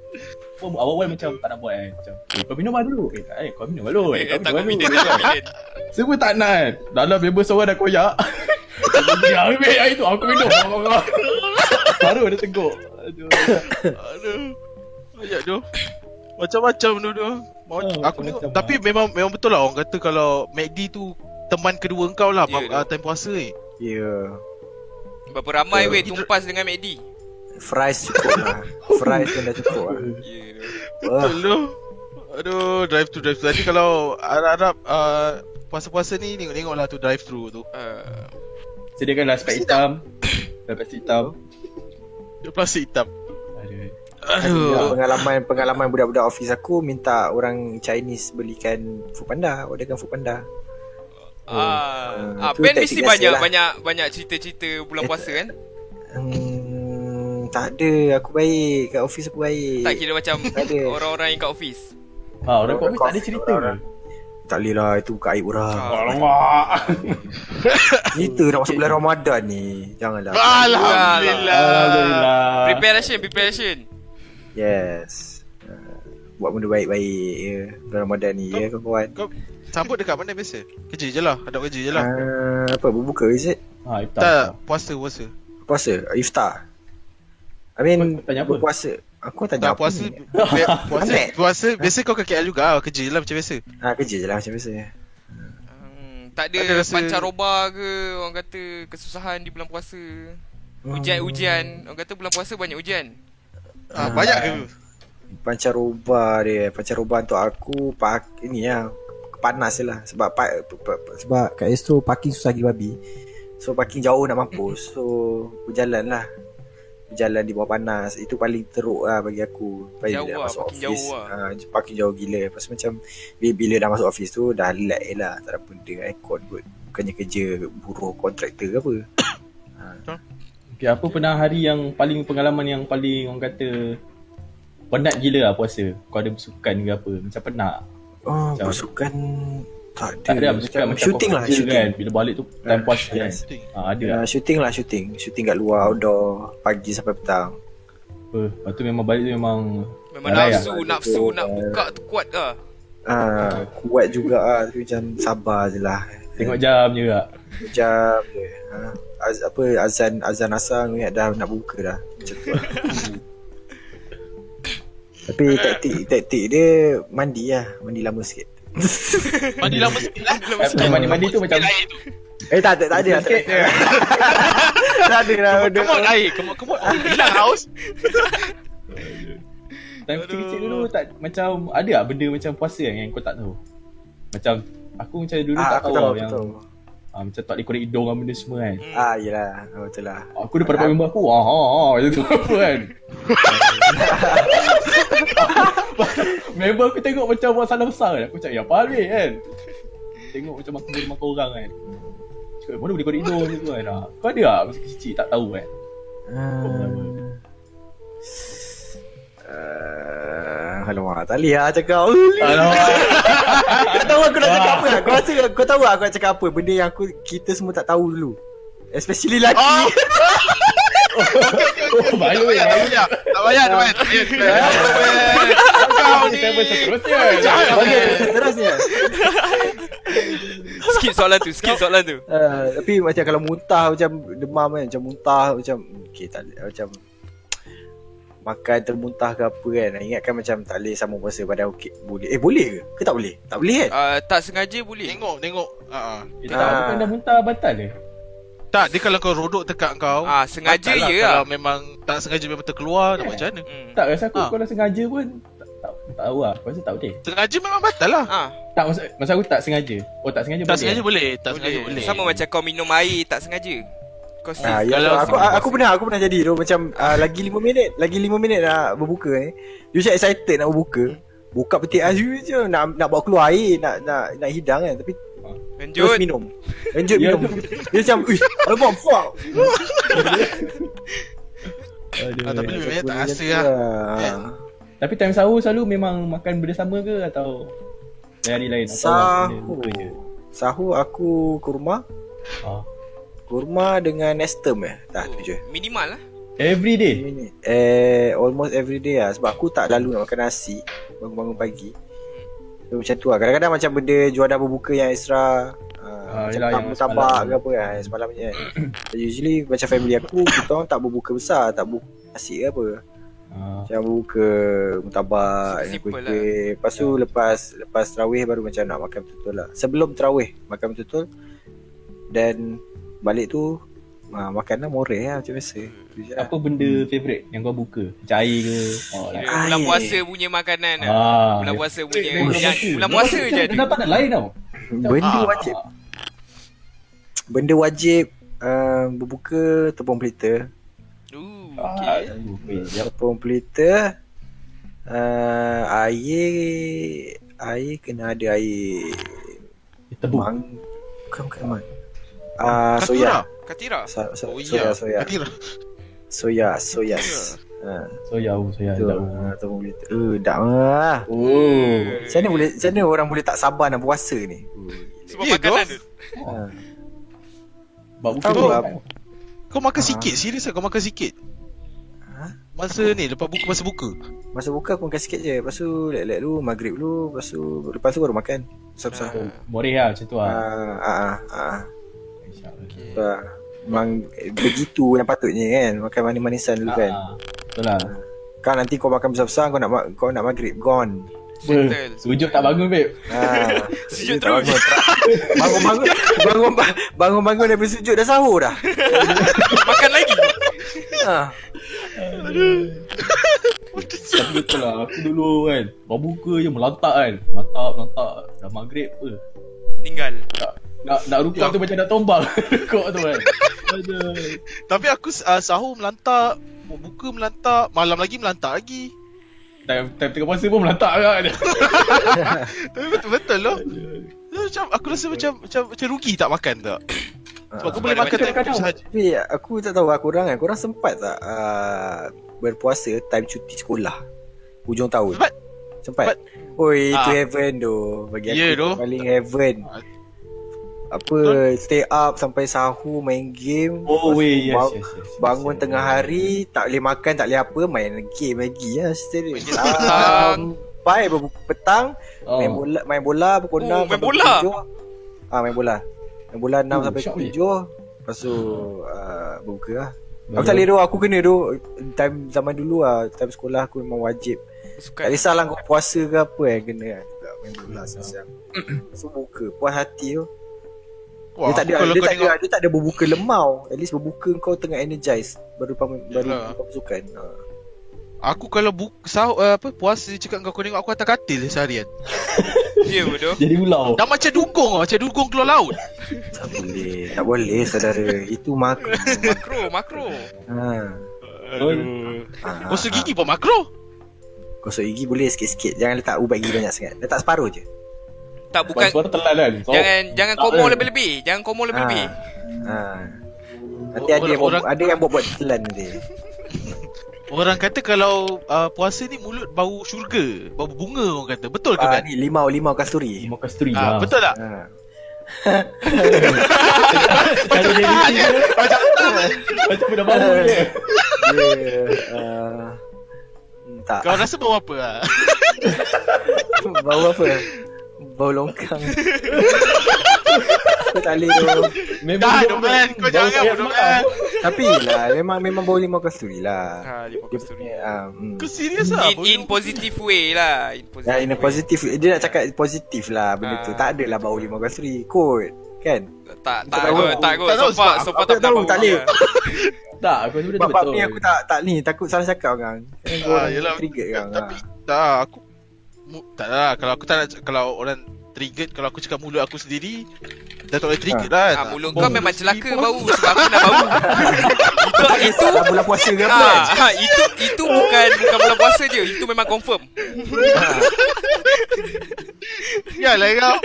Awal-awal macam tak nak buat kan Macam eh, Kau minum lah dulu. Eh tak eh Kau minum dulu. Eh, Eh, Kau minum bidin, dulu. Semua tak nak kan Dalam member seorang dah koyak. Dia ambil air tu Aku minum. Baru dia teguk Aduh. Aduh. Banyak tu Macam-macam tu tu Mau, Ah, Aku tengok. Tapi memang memang betul lah Orang kata kalau MACD tu Teman kedua kau lah Ya, yeah, uh, Time puasa ni. Ya. Berapa ramai weh tumpas dengan MACD? Fries cukup lah. Fries pun dah cukup lah. Wah, Betul tu Aduh Drive to drive Tadi kalau Harap-harap uh, Puasa-puasa ni Tengok-tengok lah tu drive thru tu. Uh, Sediakanlah spek hitam. Dah plastik hitam. Plastik hitam. Aduh. Aduh. Pengalaman pengalaman budak-budak office aku minta orang Chinese belikan Foodpanda, orderkan Foodpanda. ah, Ah, ah, tu Ben taktik mesti banyak lah. banyak banyak cerita-cerita bulan puasa kan? Hmm, tak ada, aku baik kat office aku baik. Tak kira macam Tak ada. orang-orang yang kat office. Ha, orang Orang kau tak ada cerita orang. ke? Tak boleh lah itu buka aib orang. Ah. Alamak Cerita nak masuk bulan Ramadan ni. Janganlah. Alhamdulillah Alhamdulillah Preparation, preparation. Yes. Uh, buat benda baik-baik ya. Bulan Ramadan ni ya kawan-kawan. Kau sambut dekat mana biasa? Kerja je lah Hadap kerja je lah Uh, apa berbuka is it? Ha, iftar Tak Puasa puasa Puasa, iftar. I mean tanya apa? berpuasa. Aku Tak apa puasa Puasa. Puasa Biasa kau ke KL juga Kerja je lah macam biasa Ah kerja je lah macam biasa. Hmm, tak ada, Ada rasa- pancaroba ke orang kata kesusahan di bulan puasa. Ujian-ujian. Orang kata bulan puasa banyak ujian. ah, Banyak ke? Pancaroba dia Pancaroba untuk aku pak Ini lah Panas je lah Sebab pa, pa, pa, Sebab kat Astro parking susah gila babi So parking jauh nak mampus So Berjalan lah Berjalan di bawah panas. Itu paling teruk lah bagi aku. Bagi Jauh lah, masuk parking office. jauh lah. ah, Parking jauh gila. Lepas macam bila, dah masuk office tu Dah lag je lah. Tak ada benda aircon kot. Bukannya kerja buruh kontraktor ke apa. Okay, apa pernah hari yang paling pengalaman yang paling orang kata penat gila lah puasa? Kau ada bersukan ke apa? Macam penat. Oh Macam- bersukan Tak ada Tak ada lah bersukan macam Shooting lah Shooting kan. Bila balik tu time puasa kan. yes. Ha, ada lah. Uh, shooting lah shooting Shooting kat luar outdoor Pagi sampai petang Apa? Lepas tu memang balik tu memang Memang Dah layak. nafsu, nafsu nak buka tu kuat lah. Ah, kuat juga ah tapi macam sabar je lah. tengok jam je tak. jam je. Ha. Az, apa azan azan asar ingat dah nak buka dah. Macam tu. lah. tapi taktik taktik dia mandi lah, mandi lama sikit. Mandi lama sikit lah Time mandi-mandi tu macam Eh tak ada tak ada. Tak ada, tak ada lah. benda. Kemot air Kemot kemot Hilang haus Time kecil-kecil dulu tak macam ada tak benda macam puasa kan yang kau tak tahu. Macam aku macam dulu Ah, tak tahu, tahu, aku yang tahu. ah, macam tak boleh korek hidung benda semua kan. Ah yelah, oh, betul lah. Aku daripada dapat member aku ah ah ah macam tu kan. member aku tengok macam buat salah besar kan. Aku cakap ya apa hal kan. Tengok macam aku boleh makan orang kan. Cakap mana boleh korek hidung macam tu kan. Ah, Kau ada tak masa kecil tak tahu kan. Uh, alamak, tak boleh lah cakap. Alamak. Kau tahu aku nak cakap apa? Kau rasa kau tahu tak aku nak cakap apa? Benda yang aku kita semua tak tahu dulu. Especially lelaki. Oh Oh, Tak weh. payah tak payah Tak payah tak payah Tak payah Kau ni seterusnya? Okey, seterusnya. Skip soalan tu, skip soalan tu. Uh, tapi macam kalau muntah macam demam kan, macam muntah macam okey tak macam makan termuntah ke apa kan. Ingatkan macam tak boleh sama puasa pada okey. Boleh. Eh boleh ke? Ke tak boleh? Tak boleh kan? Uh, tak sengaja boleh. Tengok tengok Ah, ah. Eh, tak, bukan dah muntah batal ke? Tak dia kalau kau rodok tekak kau Ah, sengaja je Kalau lah. memang tak sengaja memang terkeluar nak buat macam mana? Hmm. Tak rasa aku Ah. kalau sengaja pun tak, tak, tak tahu lah. Aku rasa tak boleh. Sengaja memang batal lah. Ah, Tak masa, masa aku tak sengaja. Oh tak sengaja Tak boleh. sengaja boleh, tak boleh. sengaja boleh. Sama macam kau minum air tak sengaja. Kau Ah, ya, Kalau aku, aku, aku pernah aku pernah jadi tu macam uh, lagi 5 minit, lagi 5 minit nak berbuka ni. Dia macam excited nak berbuka. Buka peti ais je nak nak bawa keluar air, nak nak nak hidang kan tapi terus lanjut. minum. Lanjut Ya, minum. Dia macam, "Uish, alamak fuck." Aduh. Ah, tapi memang tak rasa lah. lah. Tapi time sahur selalu memang makan benda sama ke atau hari lain Sahur. Sahur aku kurma, Ah. kurma dengan nestem eh. Dah tu je. Minimal lah. Every day. Eh almost every day lah sebab aku tak lalu nak makan nasi bangun-bangun pagi. So, macam tu lah. Kadang-kadang macam benda juadah berbuka yang extra Ah, uh, yelah, macam yang tabak semalam. ke apa kan semalam ni kan. Usually macam family aku kita orang tak berbuka besar, tak berbuka nasi ke apa. Ah. Macam berbuka mutabak dengan Simple kuih-kuih. Lepas tu lepas lepas tarawih baru macam nak makan betul-betul lah. Sebelum tarawih makan betul-betul dan balik tu uh, makan lah moreh lah macam biasa. Lah. Apa benda favourite yang kau buka? Macam air ke? Oh, like, Kira bulan puasa punya makanan lah. ah, Bulan dia- puasa Eh, punya bulan yang- puasa. bulan puasa je ada. dapat nak lain tau. Benda Ah. wajib. Benda wajib uh, berbuka tepung pelita. Ooh, Ah, okay. okay. Yep. Tepung pelita uh, air air kena ada air Tebu. mang bukan bukan mang. Ah soya. Katira. So, so, Oh soya iya. soya. Katira. Soya soya. Ha, Soya, oh, soya. tu. Ha, tepung pelita. Eh, dak lah. Oh. Macam mana boleh macam mana orang boleh tak sabar nak puasa ni? Sebab Ya, makanan tu. Ha. Tahu tu. lah. Kau makan Ah. sikit, serius lah kau makan sikit. Ha? Masa ni, lepas buka, masa buka. Masa buka aku makan sikit je. Lepas tu lek-lek dulu, maghrib dulu, lepas tu lepas tu baru makan. Besar-besar. Oh, Moreh lah macam tu Ah, lah. ah, ah, ah. InsyaAllah. Ah. Memang begitu yang patutnya kan Makan manis-manisan dulu kan Ah, Betul lah. Kan nanti kau makan besar-besar Kau nak ma- kau nak maghrib Gone Settle. Sujud tak bangun babe. Ah, Sujud tak terus. bangun, Bangun-bangun Bangun Bangun-bangun daripada sujud dah sahur dah Makan lagi. ah. Tapi betul lah Aku dulu kan Baru buka je melantak kan Melantak melantak Dah maghrib apa Tinggal. Tak nak, nak rukuk Ya. tu macam nak tombang Rukuk tu kan Tapi aku uh, sahur melantak, buka melantak, malam lagi melantak lagi. Time, time tengah puasa pun melantak kan Tapi betul-betul loh. Macam aku rasa macam macam macam rugi tak makan tak? Sebab aku Sebab boleh makan time tu sahaja. Tapi aku tak tahu lah korang kan Korang sempat tak uh, Berpuasa Time cuti sekolah Hujung tahun Sempat. Sempat. Oi itu Ah. heaven tu Bagi aku tu. paling heaven Apa Stay up sampai sahur Main game. Oh weh tu yes, yes, yes, Bangun yes, tengah yes. hari Tak boleh makan Tak boleh apa Main game lagi lah game petang. Sampai berbuka petang oh. Main bola Main bola Pukul Oh, 6 main bola? Ah main bola. Main bola 6 Oh, sampai pukul weh. 7 Lepas tu uh, Berbuka lah. Aku tak boleh tu Aku kena tu Time zaman dulu lah Time sekolah aku memang wajib. Tak Suka. kisahlah kau puasa ke apa eh Kena kan main bola siang Lepas tu buka Puas hati tu Wah, dia tak ada dia kau tak tengok ada dia tak ada berbuka lemau. At least berbuka kau tengah energize baru pam, baru Yalah. pasukan. Ha. aku kalau buka sahur uh, apa puasa cakap kau kau tengok aku atas katil seharian. Ya betul. Jadi ulau Dah macam dukung tau, macam dukung keluar laut. Tak boleh. Tak boleh saudara. Itu makro. Makro, makro. ha. Betul ha. Gosok gigi pun makro. Gosok gigi boleh sikit-sikit. Jangan letak ubat gigi banyak sangat. Letak separuh je. Tak Bukan Suara telan kan so, jangan jangan tak komo lebih-lebih. Jangan komo lebih-lebih. Ha. Nanti ada yang Orang- ada yang buat-buat telan nanti. Orang kata kalau uh, puasa ni mulut bau syurga, bau bunga orang kata. Betul ke Ah, Ben? ni limau limau kasturi. Terima kasturi Ah, lah betul tak? Ha. Kalau dia ni Macam Macam dah bangun je Dia uh, tak kau rasa bau apa bau apa? Bau longkang. Kau tak boleh tu. Memang Dah, dia- Domen, kau bau jangan, Domen. semalam. Tapi lah memang memang bau limau kasturi lah. Ha, limau Dia kasturi. punya ah, hmm. Kau serius ah? In, in positive way lah. In positive. Ya, in a way. positif Dia nak cakap positif lah Benda tu Ah. Tak adalah bau limau kasturi Kot Kan Tak tak Tak kot, tak kot. Tak tahu So far, sebab so far Aku tak tahu pernah tak bau boleh dia. Tak, aku Bab, bab betul. ni aku tak tak ni takut salah cakap kan. Kan Ah, orang yelah. trigger kan. Tapi tak aku mu- tak lah kalau aku tak nak kalau orang triggered kalau aku cakap mulut aku sendiri dah tak boleh trigger lah. Ah, mulut kau memang celaka pun. bau sebab aku nak bau. itu itu Dah bulan puasa ke apa? ah, ah, itu itu bukan bukan bulan puasa je. Itu memang confirm. Ya lah kau.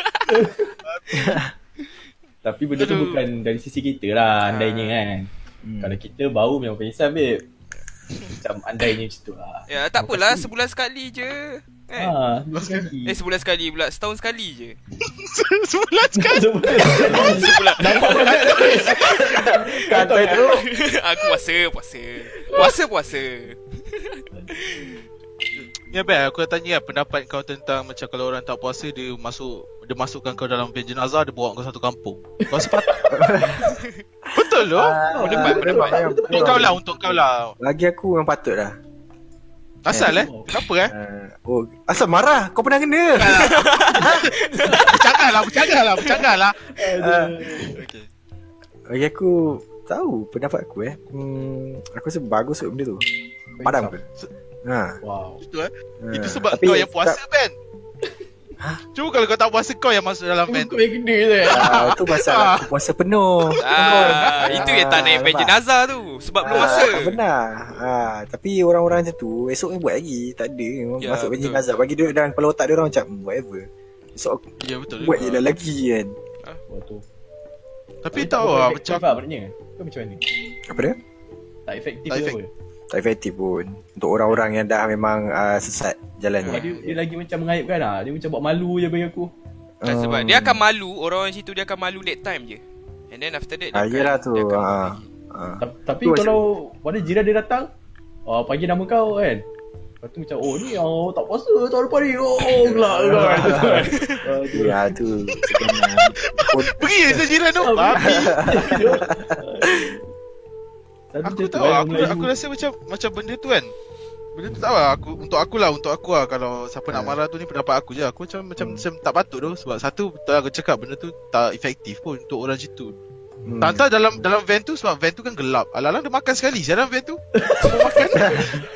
Tapi benda tu Aduh. bukan dari sisi kita lah, andainya kan. Hmm. Kalau kita bau memang penyisan, babe. Macam andainya macam tu lah. Ya, tak apalah sebulan sekali je. Eh. Ha, sebulan sekali. Eh sebulan sekali pula, setahun sekali je. Sebulan sekali. Sebulan Sebulan. Kata tu. aku puasa, puasa. Puasa puasa. Ya Ben, aku nak tanya lah pendapat kau tentang macam kalau orang tak puasa dia masuk dia masukkan kau dalam van jenazah dia bawa kau satu kampung. Kau sepat. Betul loh. Ah, Pendapat, pendapat. Untuk kau lah, untuk kau lah. Bagi aku memang patut lah. Asal eh? Oh. Kenapa eh? Uh, oh, asal marah? Kau pernah kena? Bercakap lah, bercakap lah, bercakap lah. Ah, Okay. bagi aku tahu pendapat aku eh. Hmm, aku rasa bagus kot benda tu. Padam ke? Ha. Wow. Itu eh. ha. Itu sebab Tapi kau yang puasa tak- Ben. Cuba kalau kau tak puasa kau yang masuk dalam van tu. Kau yang kena tu. Ah, tu pasal aku puasa penuh. Ah, itu yang tak naik van jenazah tu sebab belum Ah, masa. Benar. Ah, tapi orang-orang macam tu esok ni buat lagi. Tak ada Ya, masuk betul. jenazah. Bagi dia dalam kepala otak dia orang macam "Hmm, whatever. Esok aku Ya betul. buat je dah lagi kan. Waktu. Tapi tahu lah macam Apa maknanya? Kau macam mana? Apa dia? Tak efektif Tak ke efek- apa? Tak efektif pun. Untuk orang-orang yang dah memang uh, sesat jalan ni. dia, dia lagi macam mengaibkan lah. Dia macam buat malu je bagi aku. Dan sebab dia akan malu, orang-orang situ dia akan malu that time je. And then after that dia Ah, akan- yelah tu. dia akan Ah. Ah. Ta- Tapi Tu kalau pada jiran dia datang, oh, pagi nama kau kan. Lepas tu macam, oh ni oh, tak puasa tahun depan ni. Oh, gelak gelak. Ya tu. Pergi je sejiran tu. Babi. Tapi Aku tu tahu aku, Melayu. aku rasa macam macam benda tu kan. Benda tu tak lah aku untuk aku lah untuk aku lah kalau siapa nak Ah. marah tu ni pendapat aku je. Aku macam macam, Hmm. macam tak patut tu sebab satu betul aku cakap benda tu tak efektif pun untuk orang situ. Hmm. Tak tahu dalam dalam van tu sebab van tu kan gelap. Alang-alang dia makan sekali dalam van tu. Semua makan.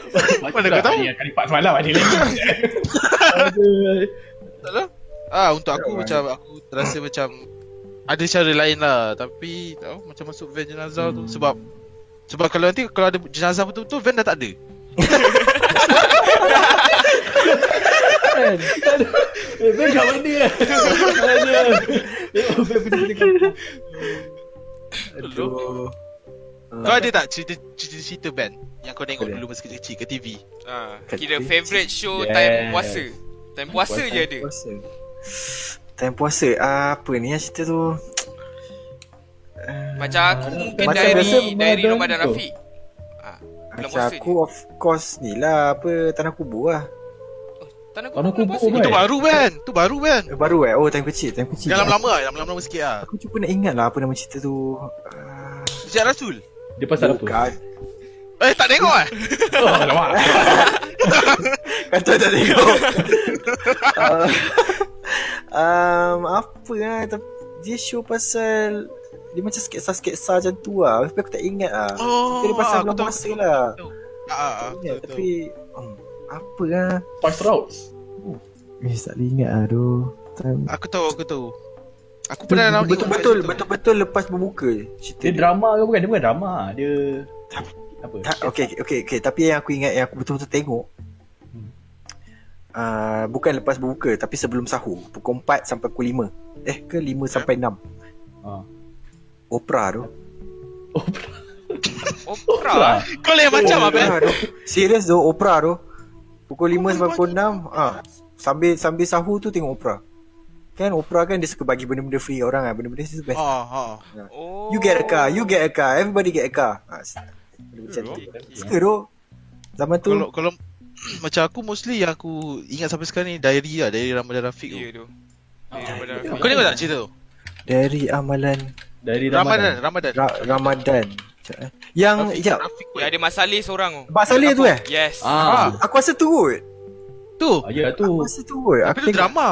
Mana kau tahu? Ni kali part semalam ada lagi. Tak lah. Ah untuk aku macam aku terasa macam ada cara lain lah tapi tahu macam masuk van jenazah tu Hmm. sebab sebab kalau nanti kalau ada jenazah betul-betul van dah tak ada. Kan? Eh, Ben kat mana? Mana? Tengok Ben pergi dekat Aduh. Kau ada tak cerita cerita-cerita band yang kau tengok dulu masa kecil-kecil ke TV? Ah, Kat kira favourite show time puasa. Time puasa je ada. Puasa. Time puasa. Ah, apa ni yang cerita tu? Macam aku mungkin Macam dari biasa dari Ramadan. Rafiq. Bulan Macam puasa aku of course ni lah apa tanah kubur lah. Tanah Tanah kubur bulan kubur. Right. Itu baru kan? Tu baru kan? Eh, Baru eh. Oh time kecil, time kecil. Yang lama-lama lah, yang lama-lama sikit lah. Aku cuba nak ingat lah apa nama cerita tu. Ah, Sejak Rasul. Dia pasal apa? bukan. Eh tak tengok eh? Oh, alamak. Kata tak tengok. Ah, um, apa lah. Dia show pasal dia macam sketsa-sketsa macam tu lah Tapi aku tak ingat lah Oh, Cerita dia pasal bulan puasa aku lah Ah, ah, betul, Tapi um, Apa lah Spice Routes. Eh tak boleh ingat lah Aduh Time betul. Aku tahu, aku tahu. Aku pernah nak tengok Betul-betul kat situ. Betul-betul lepas berbuka je Cerita Dia drama ke bukan? Dia bukan drama. Dia apa? tak, okay, okay, okay, okay. Tapi yang aku ingat Yang aku betul-betul tengok Hmm. uh, Bukan lepas berbuka Tapi sebelum sahur Pukul 4 sampai pukul 5 Eh ke 5 sampai 6 Ha. Opera tu Opera. Kau lain macam apa? Opera tu Serius tu Opera tu Pukul 5 sampai pukul 6 ah, Sambil sambil sahur tu tengok opera Kan opera kan dia suka bagi benda-benda free orang kan Benda-benda tu best Ha, ha. Oh. You get a car You get a car Everybody get a car ha, Benda macam tu Suka tu Zaman tu Kalau kalau macam aku mostly yang aku ingat sampai sekarang ni diary lah, diary Ramadan Rafiq tu. Ya tu. Dari Ramadan Rafiq. Kau tengok tak cerita tu? Dari amalan Dari Ramadan, Ramadan. Ramadan. Ra- Ramadan eh. Yang Rafiq, Sekejap Yang ada masalah seorang tu. Saleh tu eh Yes. Ah, Aku rasa tu kot Tu. ah, ya tu. Aku rasa tu kot Tapi Aku tu tengok drama.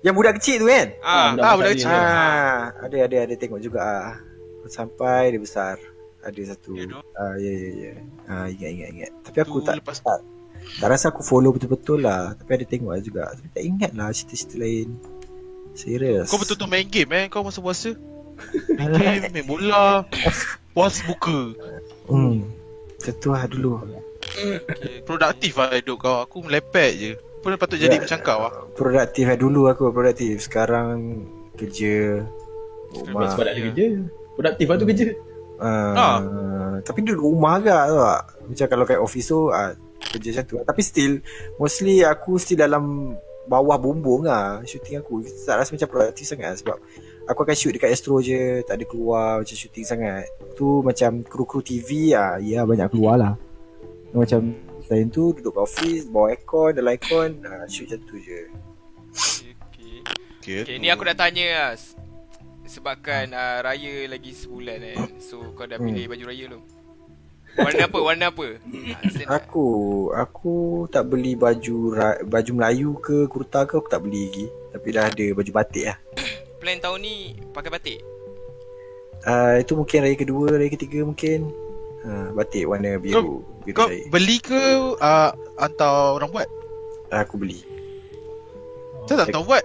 Yang budak kecil tu kan Ah, Ah, budak kecil. Ah, ada ada ada tengok juga ah. Sampai dia besar. Ada satu. Ya. Ah ya ya ya. Ah ingat ingat ingat. Tapi aku Tu tak lepas- tak tak rasa aku follow betul-betul lah. Tapi ada tengok lah juga. Tapi tak ingat lah cerita-cerita lain. Serius. Kau betul-betul main game eh kau masa puasa? Main game, main bola, puas buka. Hmm. Tentu lah dulu. Okay. Produktif lah hidup kau. Aku melepet je. Pun patut jadi Ya. macam kau lah. Produktif lah dulu aku produktif. Sekarang kerja rumah. Sebab tak ada kerja. Produktif lah tu kerja. Uh, Ah. Tapi duduk rumah agak tu tak Macam kalau kat office tu uh, Kerja macam tu Tapi still Mostly aku still dalam Bawah bumbung lah Shooting aku Tak rasa macam produktif sangat Sebab Aku akan shoot dekat Astro je Tak ada keluar Macam shooting sangat Tu macam Kru-kru TV lah Ya banyak keluar lah Macam Selain tu Duduk kat office Bawa aircon Dalam aircon uh, Shoot macam tu je Okay. Okay. Okay, ni aku nak tanya lah Sebabkan uh, raya lagi sebulan kan So kau dah pilih baju raya belum? Warna apa? Warna apa? Ah. Aku Aku tak beli baju Baju Melayu ke Kurta ke Aku tak beli lagi Tapi dah ada baju batik lah Plan tahun ni pakai batik? Uh, itu mungkin raya kedua, raya ketiga mungkin. Uh, batik warna biru. biru Kau saya. beli ke uh, hantar orang buat? Uh, aku beli. Saya tak tahu buat.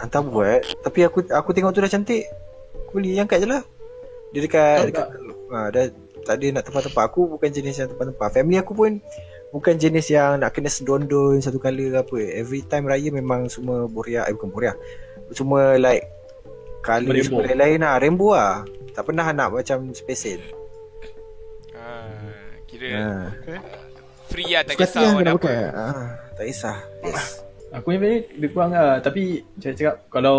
Hantar buat. Tapi aku aku tengok tu dah cantik. Aku beli angkat je lah. Dia dekat, Kau dekat uh, dah tak ada nak tempat-tempat. Aku bukan jenis yang tempat-tempat. Family aku pun bukan jenis yang nak kena sedondon satu kali ke apa. Every time raya memang semua boria. Eh bukan boria. Semua like Rainbow. semua lain-lain lah Rainbow lah Tak pernah nak macam spesial Ah, kira ha. free lah tak Suka kisah lah apa ah, Tak kisah Yes Aku ni ni lebih kurang lah Tapi macam saya cakap Kalau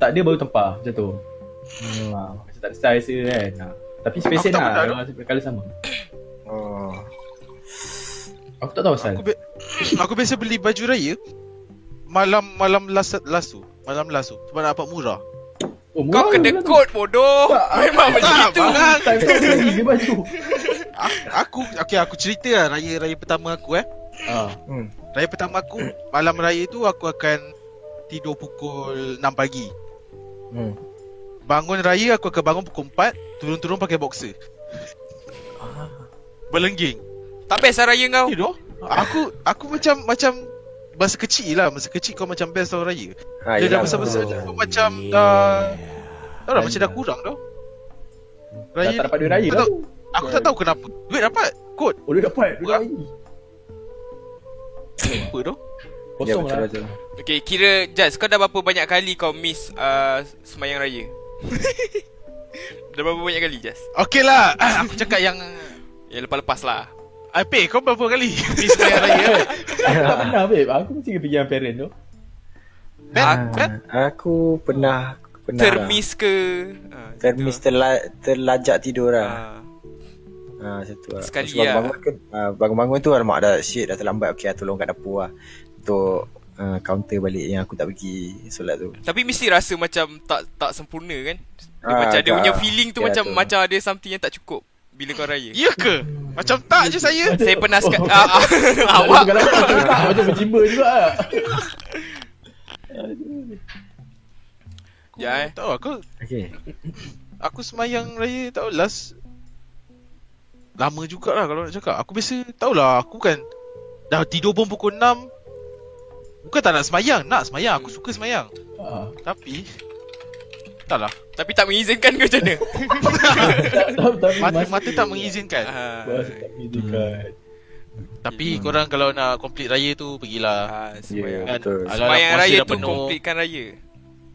tak ada baru tempah Macam tu hmm, ah, Macam tak ada style rasa kan ah. Tapi spesial tak lah Kalau colour sama Oh Aku tak tahu asal Aku, bi- aku biasa beli baju raya malam malam last last tu. Malam last tu. Sebab nak dapat murah. Oh, Kau murah kena lah tu. kod bodoh Memang Tak, begitu bang. Time kau beli baju Aku okay aku cerita lah raya raya pertama aku eh. ah. hmm. Raya pertama aku malam raya tu aku akan tidur pukul 6 pagi. Hmm. Bangun raya aku akan bangun pukul 4, turun-turun pakai boxer. Berlengging. Tak best lah raya kau Tidur. Aku aku macam macam masa kecil lah, masa kecil kau macam best tau raya. ha, Dia dah besar-besar dah kau macam dah Tahu dah macam dah kurang tau. Dah tak dapat duit raya lah tak- Aku tak tahu kenapa. Duit dapat. Kod. Oh dia dapat Duit raya Apa tu? Ya Kosong betul lah Okay kira Jaz kau dah berapa banyak kali kau miss uh, Semayang raya Dah berapa banyak kali Jaz Okey lah. Aku cakap yang Ya lepas-lepas lah Ape, kau berapa kali miss raya raya? Aku tak pernah babe Aku mesti pergi dengan parent tu Ben, Ah, Ben? Aku pernah Pernah Termiss ke uh, lah. Termis terla, terlajak tidur lah uh, Ha, macam tu lah. Sekali lah. bangun kan, ah, bangun-bangun tu alamak dah shit dah terlambat. Okey, ah, tolong kat dapur lah. Untuk uh, counter balik yang aku tak pergi solat tu. Tapi mesti rasa macam Tak tak sempurna kan dia Ah, Macam dia agak. punya feeling tu Ya, Macam tu. macam ada something yang tak cukup Bila kau raya Ya ke? Macam tak je saya. Saya pernah Oh. ah, ah, Awak tak macam berjimba juga lah Ya eh Tahu aku Okey. aku semayang raya tahu last lama jugalah kalau nak cakap. Aku biasa tahulah aku kan dah tidur pun pukul 6. Bukan tak nak semayang, nak semayang. Aku suka semayang. Ah, Tapi Taklah Tapi tak mengizinkan ke macam mana tak tahu tapi Mata, mata tak mengizinkan Ah, tak mengizinkan Tapi korang kalau nak complete raya tu Pergilah ah, Ya, Semayang Kan, betul. alah, Semayang raya tu penuh. Completekan raya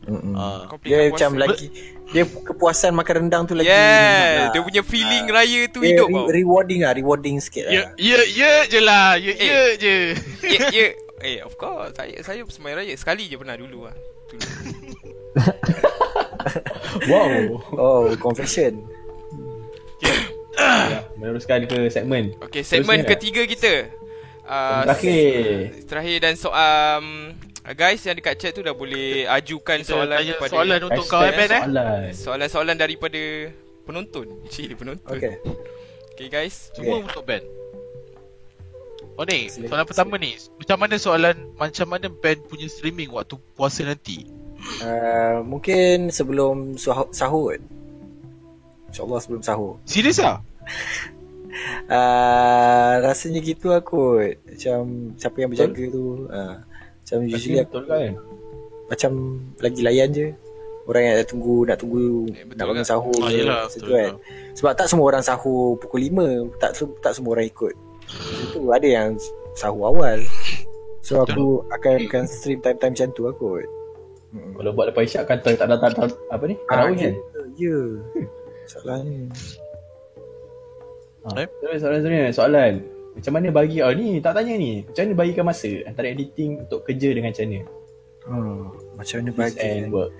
Mm-mm. Ah. Completekan Dia puasa. macam lagi dia kepuasan makan rendang tu lagi. Yeah nak- Dia punya feeling Ah. raya tu hidup re- rewarding lah, rewarding sikit Ya, lah. ya, ya je lah Ya, Eh. ya je Ya ya Eh of course. Saya saya semayang raya. Sekali je pernah dulu lah. Dulu. Wow. Oh, confession. ya, Meneruskan ke segmen? Okay segmen Terusnya. ketiga kita. Uh, Terakhir. Terakhir dan so um, Guys yang dekat chat tu dah boleh Ajukan Kita soalan tanya kepada soalan untuk kau Hashtag eh Ben eh? Soalan. Soalan-soalan daripada Penonton. Cik penonton. Okay. Okay guys. Semua Okay. untuk Ben Oh ni, Silakan, soalan pertama ni Macam mana soalan Macam mana Ben punya streaming waktu puasa nanti Uh, mungkin sebelum sah- sahur. InsyaAllah sebelum sahur Serius ah? uh, Rasanya gitu lah kot Macam Siapa yang berjaga tu uh, Macam usually aku Betul kan? Macam Lagi layan je Orang yang nak tunggu Nak tunggu Eh, betul Nak bangun kan? sahur Ah, yelah, betul, tu kan. Sebab tak semua orang sahur Pukul 5 Tak tak semua orang ikut Macam tu Ada yang Sahur awal So aku akan, akan stream time-time macam tu lah kot Hmm. Kalau buat lepas isyak kan tak tak tak tak apa ni? Tarawih kan? Ya Soalannya Ha. Eh? Terus soalan sebenarnya soalan. Macam mana bagi oh ni tak tanya ni. Macam mana bagikan masa antara editing untuk kerja dengan channel? hmm, Macam mana bagi and work.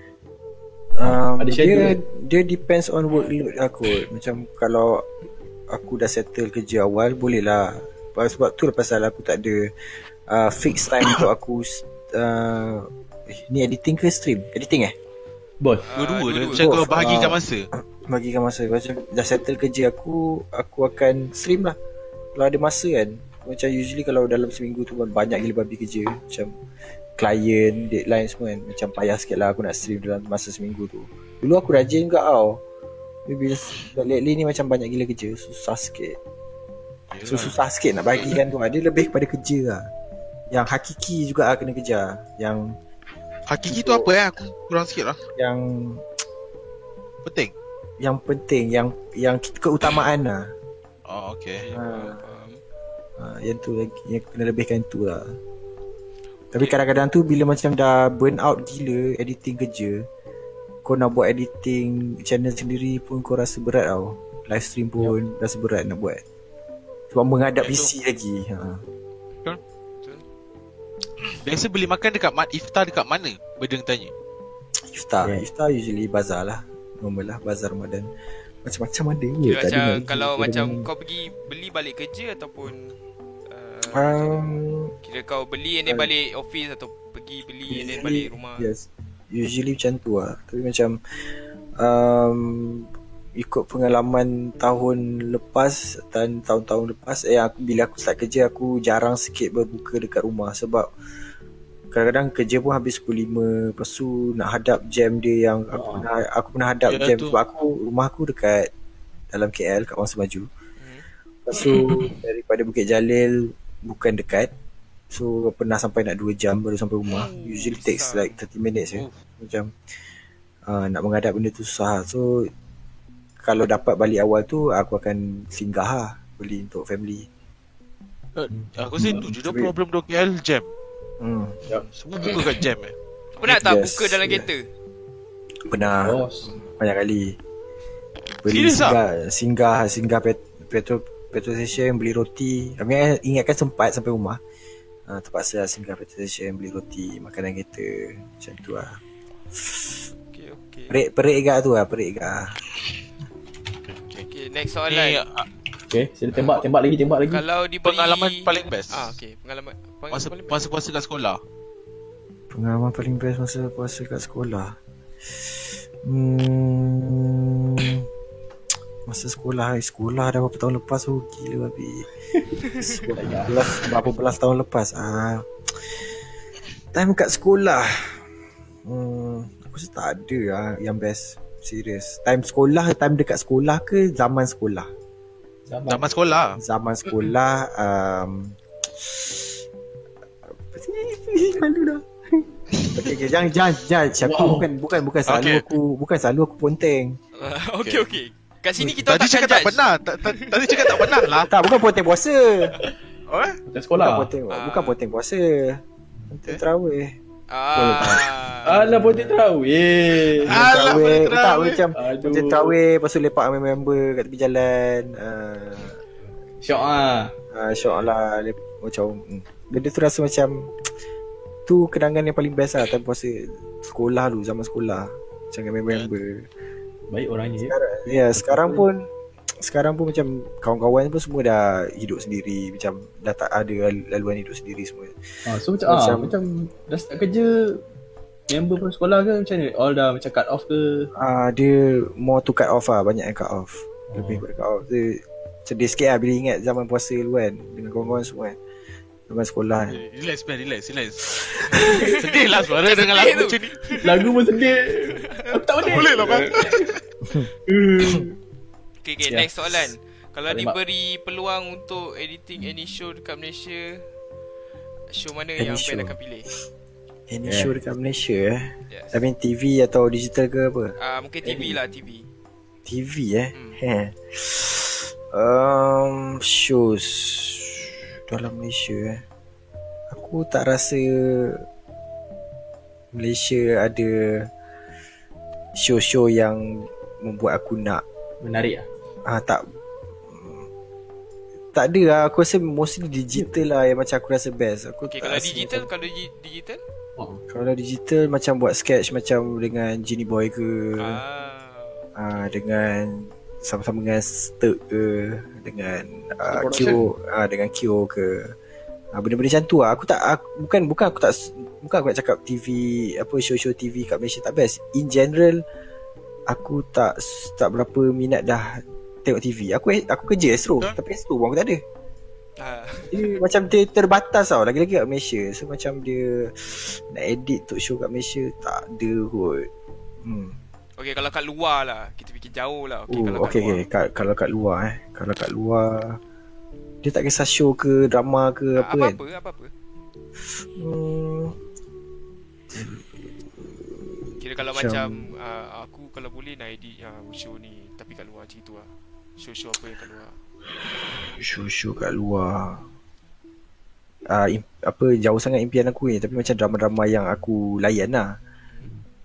um, Ada dia, dia depends on workload aku Macam kalau Aku dah settle kerja awal Boleh lah Sebab tu lah pasal aku tak ada uh, Fixed time untuk aku uh, eh, Ni editing ke stream? Editing eh? Bos. Ah, Dua-dua dia dua-dua. Macam kau bahagikan Ah. masa Bagikan masa Macam dah settle kerja aku Aku akan stream lah Kalau ada masa kan Macam usually kalau dalam seminggu tu kan Banyak gila babi kerja Macam Client, deadline semua kan Macam payah sikit lah aku nak stream dalam masa seminggu tu Dulu aku rajin juga tau bila lately ni macam banyak gila kerja Susah sikit. So susah sikit nak bagikan tu. Dia lebih kepada kerja lah. Yang hakiki juga lah kena kejar. Yang Hakiki tu apa eh? Aku kurang sikit lah. Yang Penting? Yang penting Yang yang keutamaan lah. Oh okay ha. Faham. Ha, yang tu lagi yang kena lebihkan tu lah. Tapi kadang-kadang tu bila macam dah burn out gila editing kerja, kau nak buat editing channel sendiri pun kau rasa berat tau. Live stream pun yep. rasa berat nak buat. Sebab menghadap Ya, PC lagi. Ha. Biasa beli makan dekat mat Iftar dekat mana Bedeng tanya Iftar, Yeah. iftar usually bazar lah. Normal lah bazar Ramadan. Macam-macam ada ada macam pergi kalau ke macam kau pergi beli balik kerja ataupun uh, um, kira kau beli and then balik office atau pergi beli and then balik rumah. Yes. Usually macam tu lah. Tapi macam um, ikut pengalaman tahun lepas dan tahun-tahun lepas eh aku bila aku start kerja aku jarang sikit berbuka dekat rumah sebab kadang-kadang kerja pun habis pukul 5 lepas tu nak hadap jam dia yang aku Oh. pernah aku pernah hadap Ya, jam tu. sebab aku rumah aku dekat dalam KL kat Wangsa Maju. Hmm. Lepas tu daripada Bukit Jalil bukan dekat. So pernah sampai nak 2 jam baru sampai rumah. Oh, Usually takes besar. like 30 minutes je. Oh. Macam uh, nak menghadap benda tu susah. So kalau dapat balik awal tu aku akan singgah lah beli untuk family. Eh, Aku rasa tu je dah Tapi- problem dok KL jam Hmm. Semua buka kat jam eh Pernah tak Yes, buka dalam yeah. kereta? Pernah Bos. banyak kali. Beli Serious ah? singgah, singgah singgah pet, petrol petrol station beli roti. Mean, ingatkan sempat sampai rumah. Uh, terpaksa lah singgah petrol station beli roti, makanan kereta. Macam tu lah. Okay, okay. Perik perik gak tu lah, perik gak. Okay, next Ni soalan. ah, Okay, sila tembak tembak lagi tembak lagi. Kalau dibeli Pengalaman paling best. Ah, okay. Pengalaman pengalaman Masa paling masa puasa kat sekolah Pengalaman paling best masa puasa kat sekolah. Hmm, masa sekolah, sekolah dah berapa tahun lepas tu gila babi. Sekolah belas, berapa belas tahun lepas. Ah, time kat sekolah. Hmm, aku rasa tak ada lah yang best. Serius. Time sekolah, time dekat sekolah ke zaman sekolah? Zaman. Zaman sekolah Zaman sekolah um, apa sih? Malu dah Okay, okay, jangan, jangan, jangan. Siapa Wow. bukan, bukan, bukan selalu Okay. aku, bukan selalu aku ponteng. okay, okay. Kat sini kita Tadi takkan cakap tak pernah Ta- ta- Tadi cakap tak pernah lah Tak, bukan ponteng puasa. Oh, eh? Macam Bukan sekolah. ponteng, Ah. bukan ponteng puasa. Ponteng terawih. Ah. Alah ponteng terawih. Alah, Terawih, ponteng tak terawih. macam Aduh. ponteng terawih, lepas tu lepak dengan member kat tepi jalan. Uh, Syok ah. uh, syok lah. Macam, benda tu rasa macam, tu kenangan yang paling best lah time puasa. Sekolah dulu, zaman sekolah. Macam dengan member. Baik orangnya je. Sekarang, ya sekarang pun sekarang pun macam kawan-kawan pun semua dah hidup sendiri macam dah tak ada laluan hidup sendiri semua. Ah, so macam, ah, Macam- macam dah start kerja member pun sekolah ke macam ni? All dah macam cut off ke? Ah dia more to cut off lah banyak yang cut off. Lebih Oh. pada cut off. Dia sedih sikit lah bila ingat zaman puasa dulu kan dengan kawan-kawan semua kan. Zaman sekolah kan. Relax man Relax Relax Sedih lah suara dengan lagu tu. macam ni Lagu pun sedih. Aku tak boleh. Boleh lah man Okay, okay. Next soalan. Kalau diberi peluang untuk editing any show dekat Malaysia, show mana Any yang show? Ben akan pilih? Any Yeah. show dekat Malaysia eh Yes. I mean TV atau digital ke apa Ah, mungkin TV lah, TV. TV eh hmm. um, Shows Dalam Malaysia eh Aku tak rasa Malaysia ada Show-show yang Membuat aku nak Menarik lah. ah tak tak ada lah Aku rasa mostly digital lah Yang macam aku rasa best aku Okay, kalau digital, macam, kalau di- digital? Oh. Kalau digital Macam buat sketch Macam dengan Genie Boy ke Ah. ah, Dengan Sama-sama dengan Sturk ke Dengan uh, ah, Dengan Kyo ke. Ah, Benda-benda macam tu lah. Aku tak aku, Bukan bukan aku tak Bukan aku nak cakap TV Apa show-show TV kat Malaysia tak best. In general Aku tak Tak berapa minat dah Tengok TV Aku aku kerja Astro Betul. Tapi Astro pun aku tak ada. Ah. dia macam dia terbatas tau Lagi-lagi kat Malaysia. So macam dia Nak edit untuk show kat Malaysia Tak ada kot. Hmm Okay, kalau kat luar lah. Kita fikir jauh lah. Okay, Okay, kalau uh, kat okay, luar. okay. Ka- kalau kat luar eh Kalau kat luar Dia tak kisah show ke Drama ke Ah, apa, kan Apa-apa, apa-apa. hmm, Kira kalau Macam- macam, uh, aku kalau boleh nak edit uh, show ni. Tapi kat luar macam tu lah. Show-show apa yang kat luar. Show-show kat luar uh, im- Apa Jauh sangat impian aku ni Tapi macam drama-drama yang aku layan lah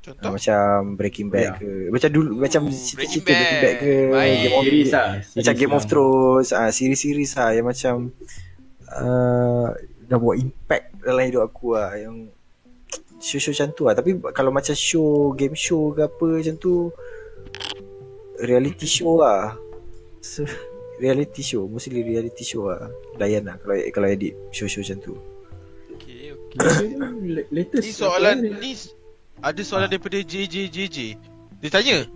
uh, Contoh Macam Breaking Bad Ya. ke Macam dulu Macam Oh, cerita-cerita Breaking Breaking Bad ke Baik. Game of Series lah. Macam Game of lah. Thrones ah Series-series lah Yang macam uh, Dah buat impact Dalam hidup aku lah Yang Show-show macam tu lah Tapi kalau macam show Game show ke apa Macam tu Reality show lah so, Reality show Mostly reality show lah Layan lah Kalau kalau edit Show-show macam tu Okay, okay. La- Latest. Ni soalan ni ada soalan daripada JJJJ. Dia tanya,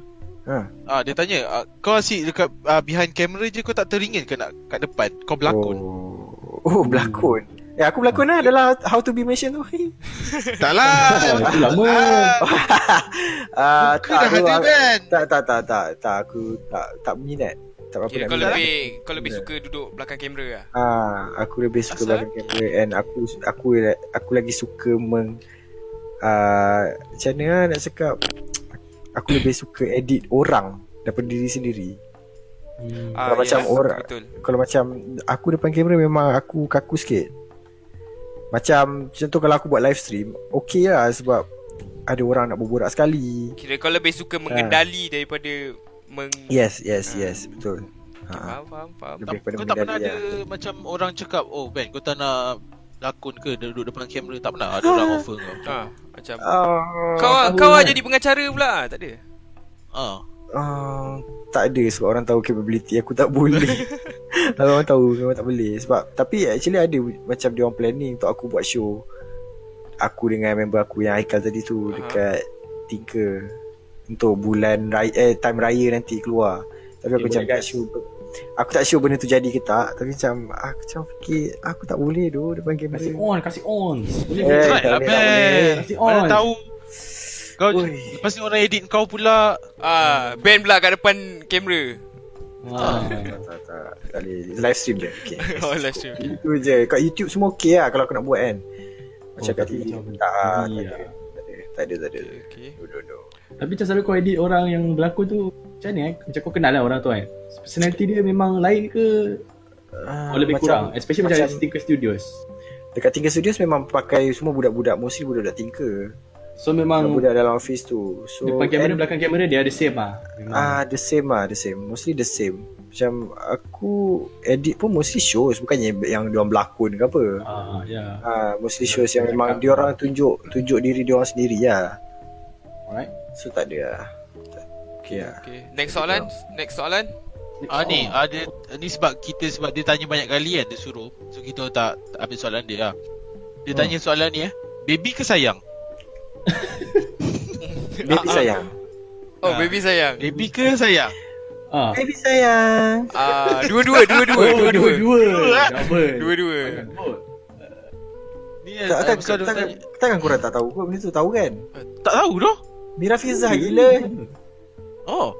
ha. ah dia tanya, ah, kau asyik dekat ah, behind camera je kau tak teringin ke nak kat depan? Kau berlakon. Oh, oh berlakon Eh aku berlakon lah Adalah How to be Malaysian tu Tak lah. Itu lama. Ah, dah aku- ada kan? Tak tak tak tak tak aku tak tak minat. Tak apa Kira nak kau lebih kau lebih suka duduk belakang kamera lah. Ah, aku lebih suka Asal? belakang kamera and aku aku aku lagi suka meng ah macam mana lah nak cakap aku lebih suka edit orang daripada diri sendiri. Hmm. Ah, Kalau macam orang- Betul. Kalau macam aku depan kamera memang aku kaku sikit. Macam contoh kalau aku buat live stream, okey lah sebab ada orang nak berborak sekali. Kira kau lebih suka mengendali daripada meng Yes, yes, yes, betul. Ha, Faham, faham, faham. Kau tak pernah ada lah. macam orang cakap, "Oh, Ben, kau tak nak lakon ke duduk depan kamera?" Tak pernah ada orang offer kau. Ha, macam Ah, kau tahu kau kan. jadi pengacara pula, tak ada. Ah. Uh, tak ada sebab orang tahu capability aku tak boleh. Kalau orang tahu memang tak boleh sebab tapi actually ada macam dia orang planning untuk aku buat show. Aku dengan member aku yang Haikal tadi tu Aha. dekat Tinker untuk bulan raya eh time raya nanti keluar. Tapi aku macam sure Aku tak sure benda tu jadi ke tak Tapi macam Aku macam fikir Aku tak boleh tu Depan kamera Kasih on, kasih on. Boleh Eh, tak lah, boleh, tak boleh. Ben. Kasih Mana on. tahu kau Oi. lepas ni orang edit kau pula Ah, Ben pula kat depan kamera. Ah. Tak tak tak Tak boleh Live stream je okay. oh, live stream. Itu je Kat YouTube semua okey lah Kalau aku nak buat kan Macam Oh, kat TV macam Tak tak TV ada lah. Tak ada Tak ada tak ada Okay. No no no Tapi macam selalu kau edit orang yang berlakon tu Macam mana eh? Macam kau kenal lah orang tu kan Personality dia memang lain ke? Ah, Or lebih kurang? Especially macam, macam Tinker Studios. Dekat Tinker Studios memang pakai Semua budak-budak Mostly budak-budak Tinker So memang Budak-budak dalam office tu. So Depan kamera and- belakang kamera dia ada same Memang Ah the same lah The same. Mostly the same. Macam Aku Edit pun mostly shows Bukannya yang diorang berlakon ke apa. Ah, ya. Ah, Mostly shows yang memang Diorang tunjuk Tunjuk diri diorang sendiri lah Alright. So tak ada lah Okay lah Okay. Next soalan. Next soalan. Ah ni ada ni sebab kita sebab dia tanya banyak kali kan dia suruh. So kita tak, tak ambil soalan dia lah. Dia Hmm. tanya soalan ni eh. Baby ke sayang? Baby sayang Oh, Ah. baby sayang. Baby ke sayang? Ah. Baby sayang Ah, dua-dua, dua-dua, Oh, dua-dua. dua-dua. Double. Dua-dua. Ni tak, eh, tak, tak. Takkan korang tak tahu kot Benda tu tahu kan tak tahu dah. Mira Fizah gila Oh.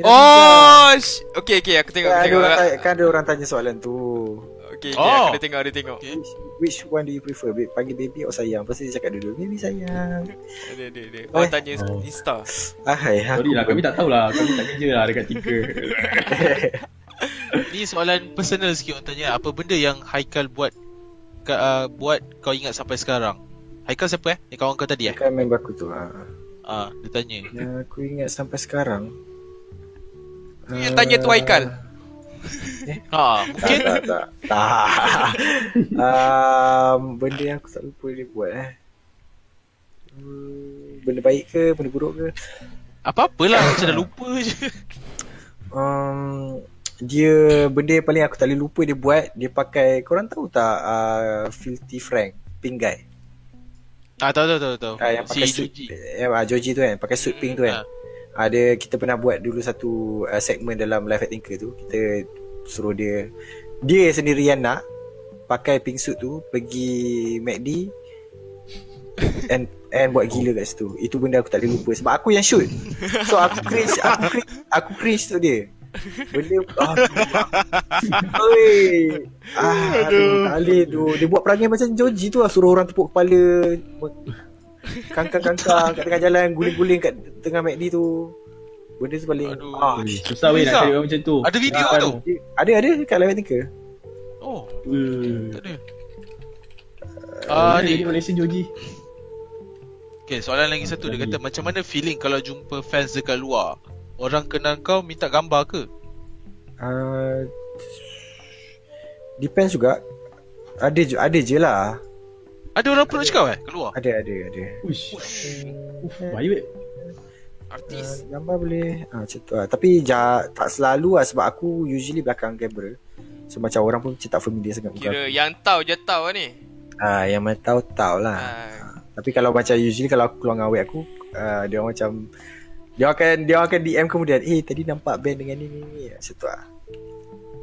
Oh, sh- okay, okay, aku tengok, Kan aku ada, tengok. orang tanya, kan ada orang tanya soalan tu Okay, okay, Oh. aku dah tengok, dia tengok. Okay. which, which one do you prefer? Ba- Panggil baby atau sayang? Lepas tu dia cakap dulu Baby sayang Dia, dia, dia. Orang Eh. tanya Oh. Insta. Ahai Sorry lah, kami tak tahulah. Kami tak kerja lah dekat Tinker. Ni soalan personal sikit orang tanya Apa benda yang Haikal buat ka, uh, Buat kau ingat sampai sekarang Haikal siapa eh? Ni kawan kau tadi eh? Kan member aku tu ha. Ah, dia tanya. Yang aku ingat sampai sekarang Yang tanya tu Haikal. Ha, Tak mungkin. tak tak. Tak. Um, Benda yang aku tak lupa dia buat eh. Hmm, Benda baik ke Benda buruk ke? Apa-apalah Macam dah lupa je. Um, Dia Benda yang paling aku tak boleh lupa dia buat Dia pakai Korang tahu tak uh, Filthy Frank Pink guy Ah, tahu tahu tahu tahu. uh, Yang si pakai suit Joji. eh, uh, Joji tu kan Pakai suit pink tu kan Ada kita pernah buat dulu satu uh, segmen dalam Live at Tinker tu. Kita suruh dia dia sendirian nak pakai pink suit tu pergi McD and and buat gila kat situ. Itu benda aku tak boleh lupa sebab aku yang shoot. So aku cringe, aku cringe, aku cringe tu dia. Benda ah, Oi. Ah, aduh, tak boleh tu. Dia buat perangai macam Joji tu lah suruh orang tepuk kepala. Kangkang-kangkang kat tengah jalan guling-guling kat tengah McD tu. Benda tu paling Aduh. ah, Susah weh nak cari orang macam tu. Ada video Kan. tu? ada ada kat Live Tinker. Oh, Uh, tak ada. Ah, ni ni. Malaysia Joji. Okay, soalan lagi satu. Dia kata macam mana feeling kalau jumpa fans dekat luar? Orang kenal kau minta gambar ke? Uh, depends juga. Ada je, ada je lah. Ada orang approach kau eh? Keluar? Ada ada ada. Uish. Uf, baik weh. Artis. Uh, gambar boleh ah, Macam tu lah Tapi ja, tak selalu lah Sebab aku usually belakang kamera So macam orang pun macam tak familiar sangat Kira aku yang tahu je tahu lah ni. ah, Yang mana tahu tahu lah Ah, Tapi kalau macam usually Kalau aku keluar dengan awet aku uh, Dia orang macam Dia akan dia akan DM kemudian Eh tadi nampak band dengan ni ni ni. Macam tu lah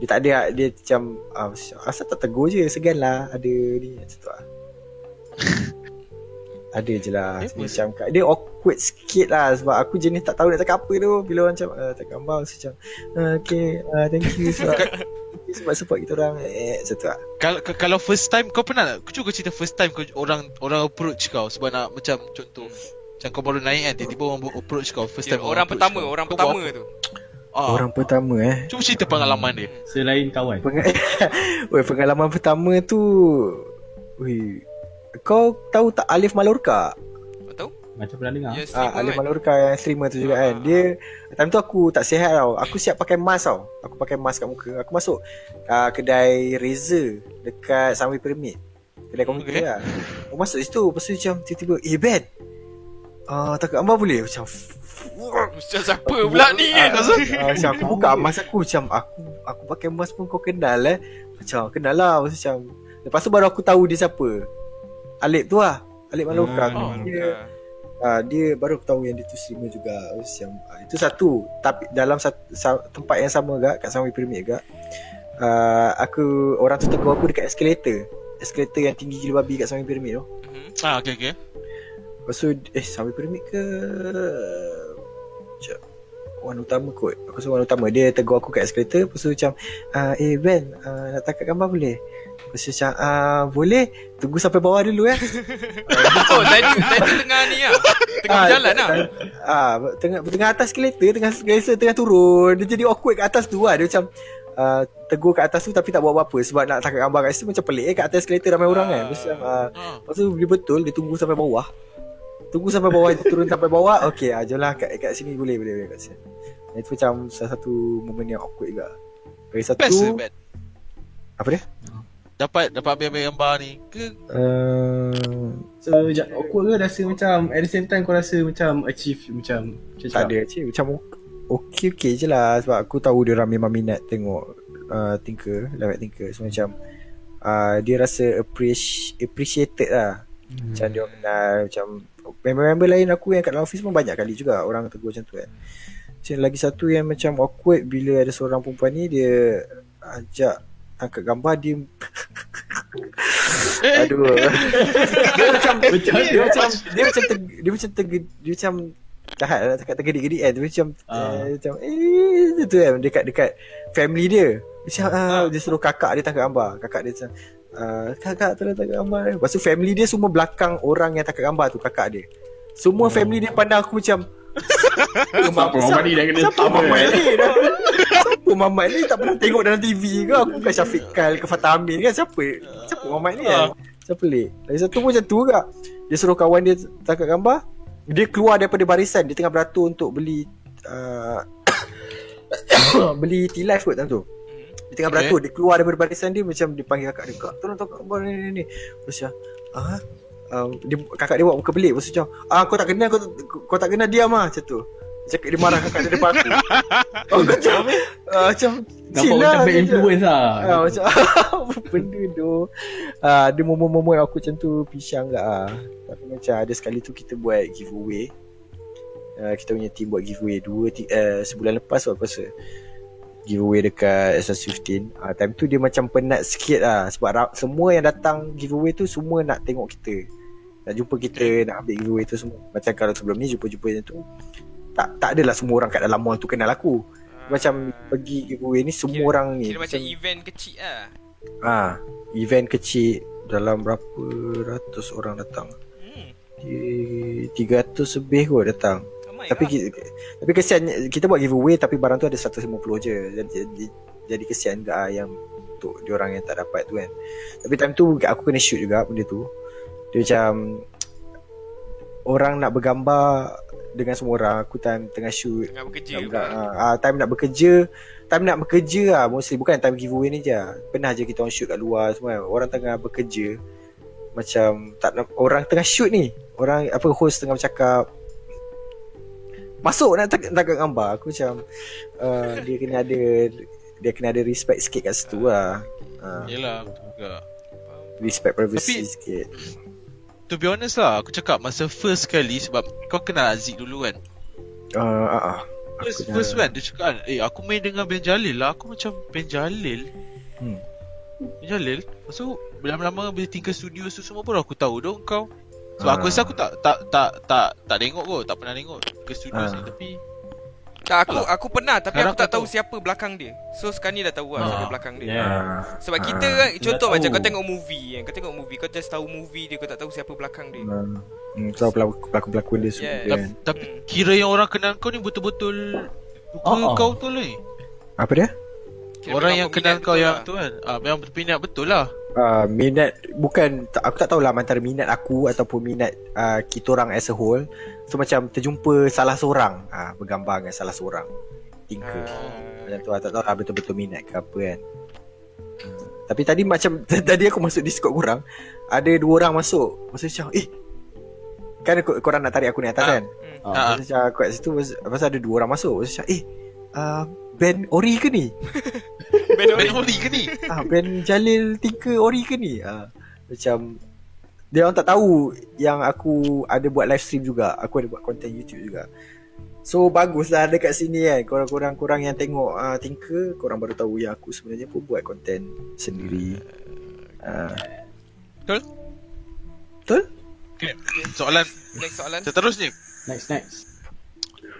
Dia tak ada Dia macam ah, Asal tak tegur je Segan lah Ada ni Macam tu lah Ada je lah Eh, Macam Dia awkward sikit lah Sebab aku jenis tak tahu nak cakap apa tu. Bila orang macam uh, Tak gambar so Macam uh, Okay uh, Thank you sebab you sebab support kita orang. Eh, Macam tu lah Kalau kalau first time kau pernah tak? Kau cuba cerita first time kau orang orang approach kau sebab nak macam contoh macam kau baru naik kan tiba-tiba orang approach kau first kira time orang approach pertama, kau. orang Kau pertama tu. Ah, Orang pertama eh Cuba cerita pengalaman dia. Selain kawan. Peng- Oi, pengalaman pertama tu Ui, Kau tahu tak Alif Malorka? Tahu? Macam pernah dengar. Yang Ah, Alif kan? Malorka yang streamer tu juga kan Dia Time tu aku tak sihat tau Aku siap pakai mask tau Aku pakai mask kat muka Aku masuk uh, Kedai Razer Dekat Sunway Pyramid Kedai komputer okay. lah Aku masuk situ Lepas tu macam Tiba-tiba Eh Ben uh, Tak gambar boleh? Macam Macam siapa pula ni? Kan? Ah, ah, Macam aku buka mask aku Macam aku Aku pakai mask pun kau kenal eh. Macam kenal lah macam Lepas tu baru aku tahu dia siapa. Alip tu lah Alip Malorka Hmm, Oh, dia, Ah, dia baru aku tahu yang dia tu streamer juga. Yang, ah, Itu satu. Tapi dalam satu, sa, tempat yang sama juga Kat Sunway Pyramid juga uh, Aku Orang tu tegur aku dekat escalator Escalator yang tinggi gila babi kat Sunway Pyramid tu. Mhm. Ah okey okey. Lepas tu Eh Sunway Pyramid ke Sekejap Wan utama kot Aku rasa wan utama Dia tegur aku kat escalator Lepas tu macam uh, Eh Ben uh, Nak tangkap gambar boleh Lepas tu macam uh, Boleh Tunggu sampai bawah dulu eh Oh, tadi tadi tengah ni lah. Tengah Ah, berjalan lah. Ah, tengah tengah atas escalator, tengah escalator tengah turun. Dia jadi awkward kat atas tu lah. Dia macam uh, tegur kat atas tu tapi tak buat apa-apa sebab nak tangkap gambar kat situ macam pelik eh kat atas escalator ramai orang kan. Macam uh, Ah. lepas tu dia betul dia tunggu sampai bawah. Tunggu sampai bawah turun sampai bawah. Okey, ah jomlah kat kat sini boleh boleh boleh kat sini. Itu macam salah satu momen yang awkward juga. Lagi satu Best ke bad? apa dia? Dapat dapat ambil gambar ni ke Uh, So, ja- awkward ke rasa macam at the same time kau rasa macam achieve macam macam Tak ada cik Macam okey-okey je lah Sebab aku tahu dia orang memang minat tengok uh, Tinker Live at Tinker So macam uh, Dia rasa appreci- appreciated lah hmm. Macam dia orang kenal Macam Member-member lain aku yang kat dalam office pun banyak kali juga Orang tegur macam tu kan. Macam lagi satu yang macam awkward Bila ada seorang perempuan ni Dia Ajak Angkat gambar dia Eh. Aduh. Dia macam Dia macam Dia macam ter, Dia macam ter, Dia macam Jahat lah cakap tergedik-gedik kan. Tapi macam eh, Macam Eh tu kan Dekat dekat Family dia. Macam ah, Dia suruh kakak dia tangkap gambar. Kakak dia macam ah, Kakak tolong tangkap gambar. Lepas tu family dia Semua belakang orang yang tangkap gambar tu Kakak dia. Semua Hmm. family dia pandang aku macam Siapa Muhammad ni dah kena Siapa Mamat ni dah? Siapa Mamat ni? Tak pernah tengok dalam TV ke? Aku bukan Syafiq Kal ke Fatah Amin kan Siapa? Siapa Mamat ni kan Siapa pelik Lagi satu pun macam tu juga. Dia suruh kawan dia Tangkap gambar. Dia keluar daripada barisan. Dia tengah beratur untuk beli uh, Beli tea life kot time tu Dia tengah Okay. beratur Dia keluar daripada barisan dia Macam dia panggil kakak dia Kak tolong tangkap gambar ni ni ni Terus macam Ah, um, dia, kakak dia buat muka pelik Lepas tu macam Ah kau tak kenal Kau, kau tak kenal diam lah Macam tu Dia cakap dia marah kakak dia depan aku Oh macam ah, Macam Nampak chill macam bad macam- influence lah Ah, macam apa benda tu. Ah, ada momen-momen aku macam tu pisang enggak ah. Tapi macam ada sekali tu kita buat giveaway. Uh, kita punya team buat giveaway dua uh, sebulan lepas aku rasa. Giveaway dekat SS15 uh, Time tu dia macam penat sikit lah. Sebab ra- semua yang datang giveaway tu Semua nak tengok kita. Nak jumpa kita Nak ambil giveaway tu semua. Macam kalau sebelum ni jumpa-jumpa macam tu Tak tak adalah semua orang kat dalam mall tu kenal aku. Macam pergi giveaway ni Semua Kira- orang ni. Kira macam event kecil lah. Ah, event kecil. Dalam berapa ratus orang datang. hmm. Di- 300 lebih kot datang. Tapi lah. kita, tapi kesian kita buat giveaway tapi barang tu ada 150 je. Jadi jadi, jadi kesian juga ah yang untuk diorang yang tak dapat tu kan. Tapi time tu aku kena shoot juga benda tu. Dia macam orang nak bergambar dengan semua orang aku time tengah shoot Tengah bekerja Time pula. nak, ah, time nak bekerja Time nak bekerja lah Mostly Bukan time giveaway ni je Pernah je kita orang shoot kat luar semua kan. Orang tengah bekerja Macam tak nak, Orang tengah shoot ni Orang apa host tengah bercakap Masuk nak tak, tangkap gambar. Aku macam uh, Dia kena ada Dia kena ada respect sikit kat situ lah. Uh, Yelah betul juga. Respect privacy Tapi- sikit. To be honest lah Aku cakap masa first kali Sebab kau kenal Aziz dulu kan? Uh, uh, uh. First, Aku first dah- kan Dia cakap kan Eh aku main dengan Ben Jalil lah. Aku macam Ben Jalil? Hmm. Ben Jalil? Lepas tu Lama-lama bila tinggal studio tu semua pun aku tahu dong kau Sebab aku Ah. rasa aku tak tak tak tak tak tengok kot Tak pernah tengok ke studio Ah. sini Tapi Tak aku aku pernah tapi Sekarang aku tak kau tahu siapa belakang dia. So sekarang ni dah tahu lah Ah. siapa belakang dia. Yeah. Ah. Sebab Ah. kita kan contoh macam tahu. kau tengok movie kan. Kau tengok movie kau just tahu movie dia kau tak tahu siapa belakang dia. Hmm, tahu pelakon- pelakon-pelakon dia semua Yeah. kan. tapi, Hmm. kira yang orang kenal kau ni betul-betul Muka ah. kau tu lah ni Apa dia? Kira Orang yang kenal kau betul yang lah. tu kan ah, Memang berminat betul lah uh, minat bukan aku tak tahulah antara minat aku ataupun minat uh, kita orang as a whole so macam terjumpa salah seorang uh, bergambar dengan salah seorang tinker Ah. macam tu lah, tak tahu lah betul-betul minat ke apa kan Hmm. tapi tadi macam tadi aku masuk Discord korang ada dua orang masuk masa macam eh kan kor- korang nak tarik aku naik atas Ah. kan. Ah. Masa macam aku kat situ Masa, masa ada dua orang masuk Masa macam Eh uh, Band Ori ke ni? Ben Ben Ori. Ke ni ah, Band Jalil Tinker Ori ke ni? Ah, macam Dia orang tak tahu Yang aku ada buat live stream juga Aku ada buat konten YouTube juga So baguslah dekat sini kan Korang-korang korang yang tengok uh, Tinker Korang baru tahu yang aku sebenarnya pun buat konten sendiri uh, Betul? Betul? okay. Soalan Next soalan. seterusnya Next next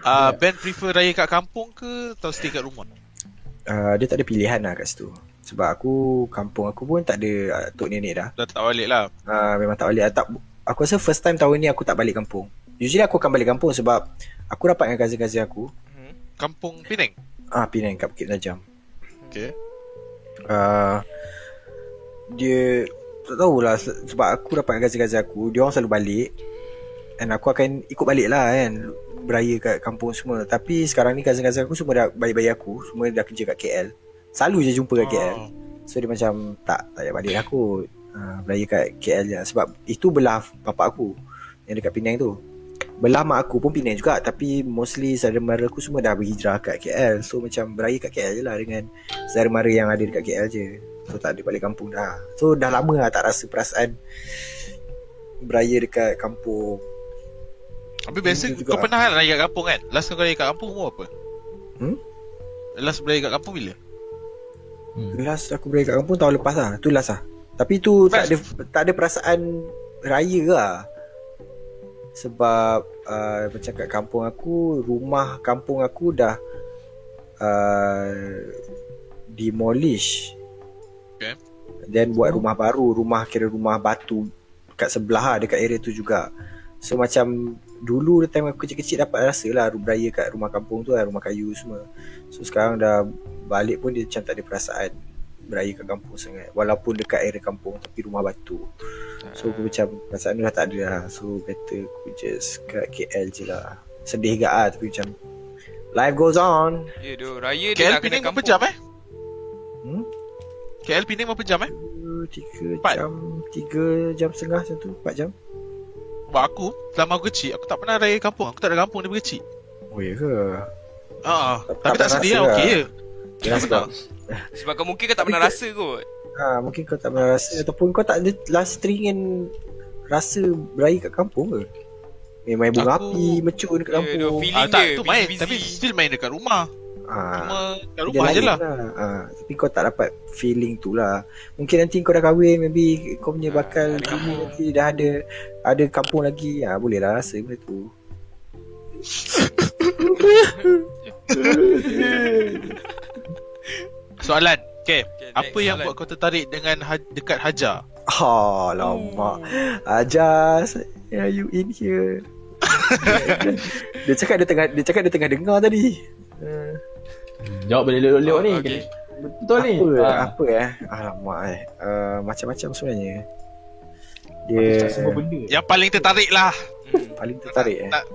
uh, Ben prefer raya kat kampung ke Atau stay kat rumah Uh, dia tak ada pilihan lah kat situ. Sebab aku Kampung aku pun tak ada uh, Tok nenek dah. Dah tak balik lah. Uh, Memang tak balik. Tak, Aku rasa first time tahun ni Aku tak balik kampung. Usually aku akan balik kampung Sebab Aku rapat dengan cousin-cousin aku. Hmm. Kampung Penang? Ah Penang kat Bukit Najam. Okay. Uh, Dia Tak tahulah se- Sebab aku rapat dengan cousin-cousin aku Dia orang selalu balik. And aku akan ikut balik lah kan Beraya kat kampung semua. Tapi sekarang ni cousin-cousin aku Semua dah bayi-bayi aku Semua dah kerja kat KL Selalu je jumpa kat KL Oh. So dia macam Tak tak payah balik aku uh, Beraya kat KL je. Sebab itu belah bapak aku Yang dekat Penang tu. Belah mak aku pun Penang juga Tapi mostly saudara mara aku semua dah berhijrah kat KL So macam beraya kat KL je lah Dengan saudara mara yang ada dekat KL je. So tak ada balik kampung dah. So dah lama lah tak rasa perasaan Beraya dekat kampung Tapi biasa Itu juga. kau pernah kan raya kat kampung kan Last kau raya kat kampung umur apa Hmm? Last beraya kat kampung bila Last aku beraya kat kampung tahun lepas lah Tu last lah Tapi tu tak ada, tak ada perasaan Raya lah Sebab uh, macam kat kampung aku, rumah kampung aku dah uh, demolish. Okay. Then buat rumah baru, rumah kira rumah batu kat sebelah lah, dekat area tu juga. So macam dulu time aku kecil-kecil dapat rasa lah beraya kat rumah kampung tu lah, rumah kayu semua. So sekarang dah balik pun dia macam tak ada perasaan beraya kat kampung sangat. Walaupun dekat area kampung tapi rumah batu. So aku macam perasaan tu dah tak ada lah. So better aku just kat KL je lah. Sedih gak lah tapi macam life goes on. Ya doh, raya dia KL nak kena Penang berapa kampung. jam eh? Hmm? KL Penang berapa jam eh? Dua, Tiga Empat. jam Tiga jam setengah macam tu Empat jam Sebab aku, selama aku kecil, aku tak pernah raya kampung. Aku tak ada kampung daripada kecil. Oh ya ke Ah, Tak- tapi tak tak sedih lah, lah. okey je. Ya sebab Sebab kau mungkin kau tak pernah rasa kot. ha, Mungkin kau tak pernah rasa Ataupun kau tak ada last teringin Rasa beraya kat kampung ke Eh, main bunga Aku- api Mecuk dekat Ya, kampung doh, Ah, feeling tak, dia tu main. busy-busy. Tapi still main dekat rumah. Ha, Cuma kat dia rumah je lah. ha, Tapi kau tak dapat feeling tu lah Mungkin nanti kau dah kahwin Maybe kau punya Ha, bakal bini kampung. nanti dah ada Ada kampung lagi ha, Boleh lah rasa benda tu Soalan. Okay. Okay, Apa next yang soalan. buat kau tertarik dengan ha- dekat Hajar? Ha, lama Ajas Are you in here Dia cakap dia tengah Dia cakap dia tengah dengar tadi uh, Jawab boleh lelok-lelok Oh, ni. okay. Betul ni. Apa Ah. Apa eh Alamak eh uh, Macam-macam sebenarnya Dia semua benda. Yang paling tertarik lah. Hmm. Paling tertarik eh Tak.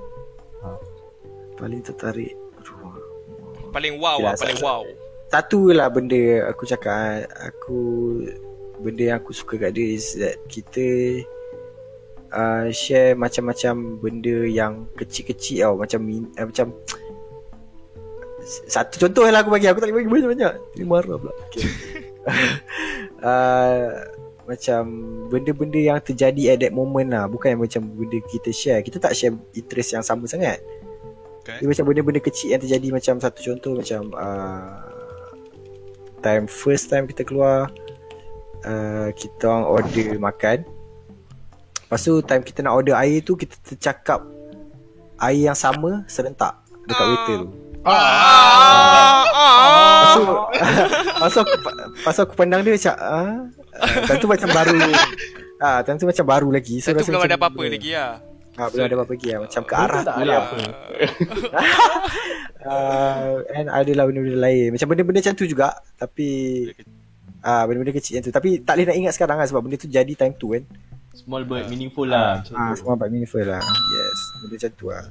Paling tertarik Aduh. Paling wow Yelah, lah, paling wow. Satu lah benda Aku cakap Aku Benda yang aku suka kat dia Is that kita uh, Share macam-macam Benda yang Kecil-kecil tau Macam min, uh, Macam Satu contoh lah aku bagi. Aku tak boleh bagi banyak-banyak. Dia marah pula. Okay. uh, Macam Benda-benda yang terjadi At that moment lah. Bukan yang macam Benda kita share. Kita tak share Interest yang sama sangat. Okay. Dia macam benda-benda kecil yang terjadi. Macam satu contoh Macam uh, Time First time kita keluar uh, Kita orang order makan. Lepas tu time kita nak order air tu Kita tercakap Air yang sama Serentak Dekat Ah. waiter tu Ah, ah, Lepas tu aku, tu aku pandang dia macam ah, uh, Time tu macam baru Ah, time tu macam baru lagi Satu rasa belum ada apa-apa lagi lah. Ah, belum ada apa-apa lagi lah. Macam ke arah tak tu ada lah. apa. uh, And adalah benda-benda lain Macam benda-benda macam tu juga Tapi ah Benda-benda kecil macam tu Tapi tak boleh nak ingat sekarang lah Sebab benda tu jadi time tu kan Small but meaningful lah. Ah, tu. Semua abad meaningful lah Yes Benda macam tu lah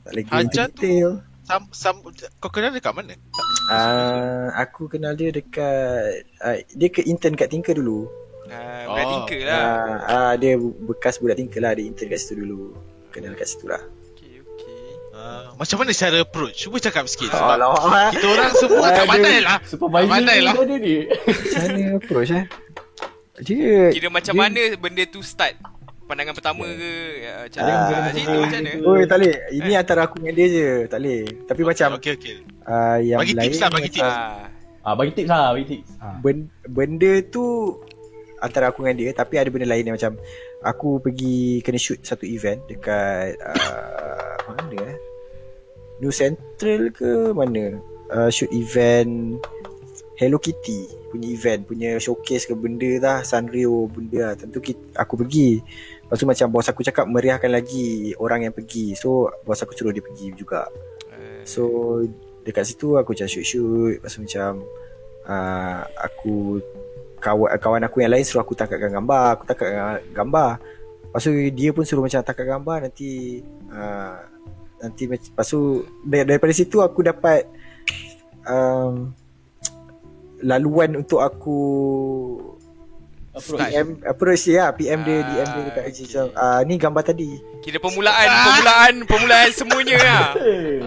Tak boleh go into Hajat tu- detail Sam, sam, kau kenal dekat mana? Ah, Aku kenal dia dekat ah, Dia ke intern kat Tinker dulu Ah, Oh. Budak tinker lah. ah, ah, Dia bekas budak Tinker lah Dia intern kat situ dulu Kenal kat situ lah Okay, okay. Uh, macam mana cara approach? Cuba cakap sikit. Oh, Sebab lawak kita orang semua tak pandai lah. Supervisor Pandai ni lah. ada ni. Macam mana approach eh Dia Kira macam dia, mana benda tu start? Pandangan pertama ke? Ya, Macam Ah, mana? Macam tu macam mana? Oi tak boleh Ini antara aku dengan dia je Tak boleh Tapi macam Okey, okey. uh, Yang Bagi lain tips lah, bagi tips. Ah, Ah, bagi tips lah, bagi tips. Ah. ben- Benda tu Antara aku dengan dia Tapi ada benda lain yang macam Aku pergi Kena shoot satu event Dekat uh, Mana eh New Central ke Mana uh, Shoot event Hello Kitty Punya event Punya showcase ke benda lah Sanrio benda lah Tentu kita, aku pergi Lepas tu macam bos aku cakap Meriahkan lagi Orang yang pergi. So bos aku suruh dia pergi juga. Eh, So dekat situ aku macam shoot-shoot. Lepas tu macam uh, Aku kawan, kawan aku yang lain suruh aku tangkapkan gambar Aku tangkap gambar. Lepas tu dia pun suruh macam tangkap gambar Nanti uh, Nanti Lepas tu dar- Daripada situ aku dapat um, Laluan untuk aku Approach. PM Approach dia lah PM dia Ah, DM dia dekat IG okay. macam ah, Ni gambar tadi Kira permulaan, permulaan, permulaan semuanya lah.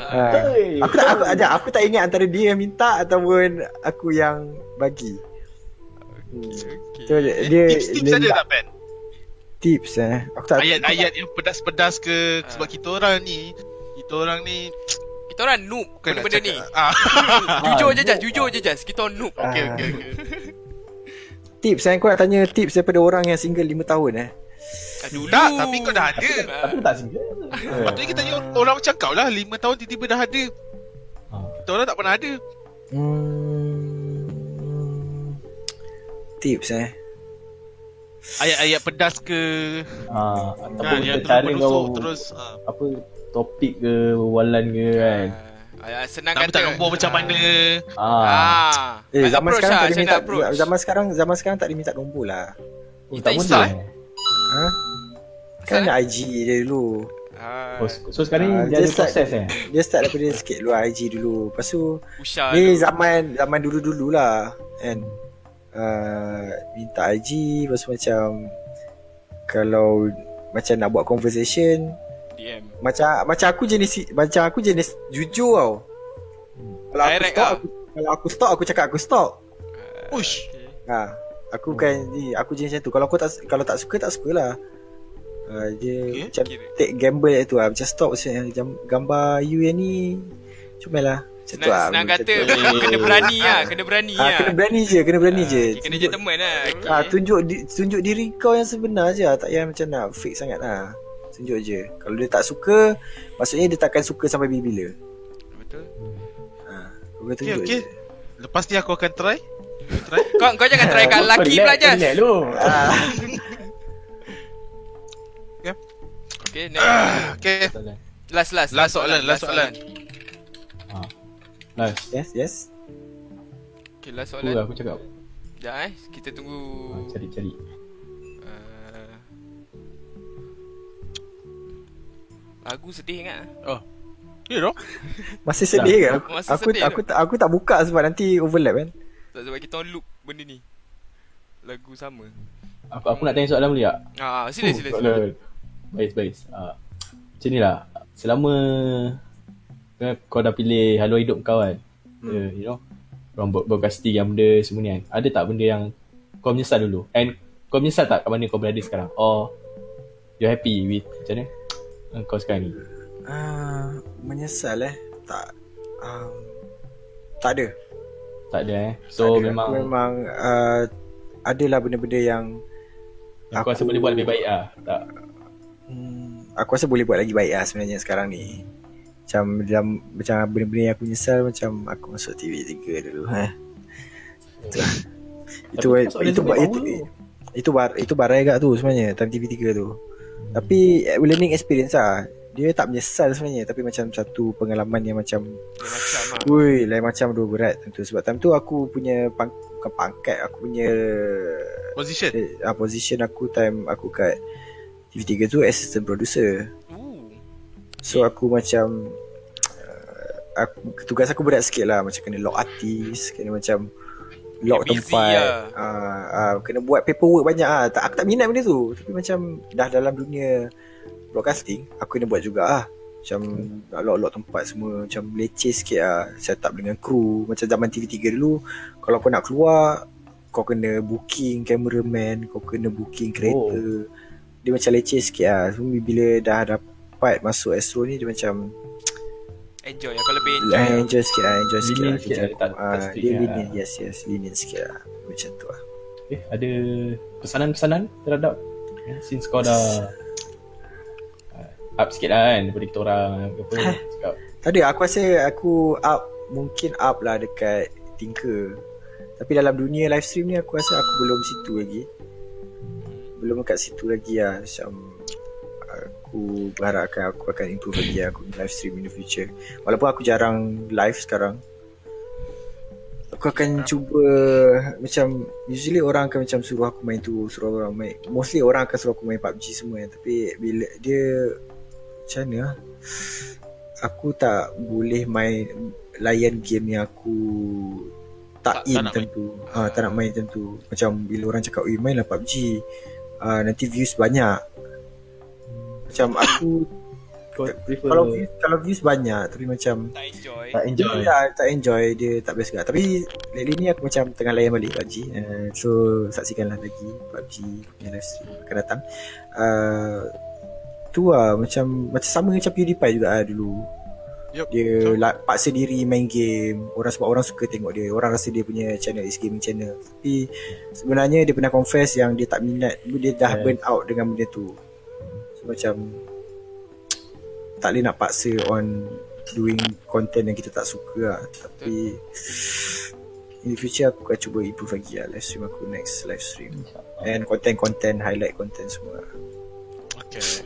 Ah. Hey. Aku tak aku, ajak, aku tak ingat antara dia yang minta ataupun aku yang bagi. Hmm. Okay. So dia, dia Tips-tips dia ada tak, Ben? tips eh. Aku tak Ayat-ayat yang pedas-pedas ke? Ah. Sebab kita orang ni, kita orang ni Kita orang noob bukan nak benda-benda ni. Ah, Jujur Ah, je Jas, jujur je Jas. Kita orang noob. okey, Ah. okey, okey. Tips eh. Kau nak tanya tips daripada orang yang single 5 tahun eh. Ah, Dulu Tak, tapi kau dah ada. Tapi tak single. Patutnya kita tanya orang macam kau lah 5 tahun tiba-tiba dah ada. Ha. Kita orang tak pernah ada. Hmm. Tips eh. Ayat-ayat pedas ke Ha, kan, ataupun yang terus cara menusuk kau terus. Ha. apa topik ke berbualan ke kan. Senang Nak kata. minta nombor macam mana. Ah. Ah. Eh zaman Approach sekarang lah, tak macam boleh minta nak approach. zaman sekarang zaman sekarang tak boleh minta nombor lah. Oh, tak tak Insta, boleh. eh? Ha? Kan ada IG dia dulu. Ah, Oh, so sekarang Ah, dia ada just like- proses eh. Dia start daripada sikit dulu IG dulu. Lepas tu Usha ni tu. zaman zaman dulu-dulu lah kan. Uh, minta IG lepas tu macam kalau macam nak buat conversation DM. macam macam aku jenis macam aku jenis jujur tau. Kalau aku Direct stop lah. aku, kalau aku stop aku cakap aku stop. Ush. Okay. Ha, aku kan ni aku jenis macam tu. Kalau kau tak kalau tak suka tak sukalah. Uh, dia Okay. macam Kira. take gamble tu lah Macam stop macam jam- gambar you yang ni Comel lah Macam tu Senang, lah senang kata tu. kena berani lah, kena berani Ah, lah. kena berani je, kena berani Ah, je. okay, Kena gentleman lah. Okay. Ah, tunjuk di- tunjuk diri kau yang sebenar je, tak payah macam nak fake sangat lah. Tunjuk je. Kalau dia tak suka, maksudnya dia takkan suka sampai bila-bila. Betul. Ha, kau kena Okay, tunjuk okay. je. Lepas ni aku akan try. Try. Kau kau jangan try kat lelaki pula Jas. Relax lu. Ah, Okay, next. Okay. Last last Last soalan, last soalan. Ha. Last. yes, yes. Okay, last Aku, soalan. aku cakap. Sekejap eh. Kita tunggu Ha, cari-cari. uh, Lagu sedih ingat ah. Oh. Ya dong. Masih sedih ke? Aku, Masih aku, sedih aku, tak aku tak buka sebab nanti overlap kan. Tak sebab kita on loop benda ni. Lagu sama. Aku, aku nak tanya soalan boleh tak? Ah, sila Oh, sila. sila. soalan. Baik, baik. Ah, macam ni lah. Selama kan, kau dah pilih haluan hidup kau kan. Hmm. Uh, you know. Orang ber- broadcasting yang benda semua ni kan. Ada tak benda yang kau menyesal dulu? And kau menyesal tak kat mana kau berada sekarang? Or you're happy with macam mana? Eh, Kau sekarang ni. Ah, menyesal eh. Tak um, tak ada. Tak ada eh. Tak So ada. memang memang uh, adalah benda-benda yang aku rasa aku- boleh buat lebih baik lah. Tak. Hmm, aku rasa boleh buat lagi baik lah sebenarnya sekarang ni. Macam dalam macam benda-benda yang aku nyesal macam aku masuk TV3 dulu ha. Itu itu Tapi itu itu, itu, itu, bar, itu barai agak tu sebenarnya time TV3 tu. Tapi eh, learning experience lah. Dia tak menyesal sebenarnya tapi macam satu pengalaman yang macam Dia macam ah. Ui, lain macam tu berat tentu sebab time tu aku punya pang, bukan pangkat aku punya Position. eh, uh, position aku time aku kat TV3 tu assistant producer. Ooh. So aku macam uh, aku, Tugas aku berat sikit lah Macam kena lock artis Kena macam Lock Busy tempat lah. uh, uh, Kena buat paperwork banyak lah tak, Aku tak minat benda tu. Tapi macam Dah dalam dunia Broadcasting Aku kena buat juga lah Macam nak lock-lock tempat semua Macam leceh sikit lah Set up dengan kru Macam zaman TV3 dulu Kalau kau nak keluar Kau kena booking cameraman Kau kena booking kereta Oh. Dia macam leceh sikit lah so, Bila dah dapat Masuk Astro ni Dia macam Enjoy Aku lebih enjoy. Eh, enjoy sikit lah Enjoy sikit lah sikit lah, tak- tak Ah, Dia lah. lenient Yes yes Lenient sikit lah Macam tu lah Eh, ada pesanan-pesanan terhadap eh, since kau dah uh, up sikit lah kan daripada kita orang apa cakap. Tak ada aku rasa Aku up Mungkin up lah Dekat Tinker Tapi dalam dunia live stream ni Aku rasa aku belum situ lagi Belum kat situ lagi lah Macam Aku berharapkan aku akan improve lagi Aku live stream in the future. Walaupun aku jarang live sekarang. Aku akan cuba Macam Usually orang akan macam Suruh aku main tu Suruh orang main. Mostly orang akan suruh aku main PUBG semua. Kan. Tapi bila dia Macam mana lah Aku tak boleh main Layan game yang aku Tak, Tak- in tak nak macam tu ha, Tak nak main macam tu Macam bila orang cakap Eh main lah PUBG uh, Nanti views banyak Macam aku prefer Kalau views, kalau views banyak Tapi macam Tak enjoy. tak enjoy. dia tak, tak enjoy Dia tak best juga. Tapi Lately ni aku macam Tengah layan balik PUBG uh, So saksikanlah lagi PUBG punya live stream Akan datang. Uh, Tu lah Macam Macam sama macam PewDiePie juga lah dulu. Yup. Dia la, paksa diri main game. Orang sebab orang suka tengok dia. Orang rasa dia punya channel is gaming channel. Tapi Sebenarnya dia pernah confess Yang dia tak minat Dia dah Yeah. burn out dengan benda tu macam tak boleh nak paksa on doing content yang kita tak suka lah tapi in the future aku akan cuba improve lagi lah live stream aku next live stream and content-content highlight content semua Okay.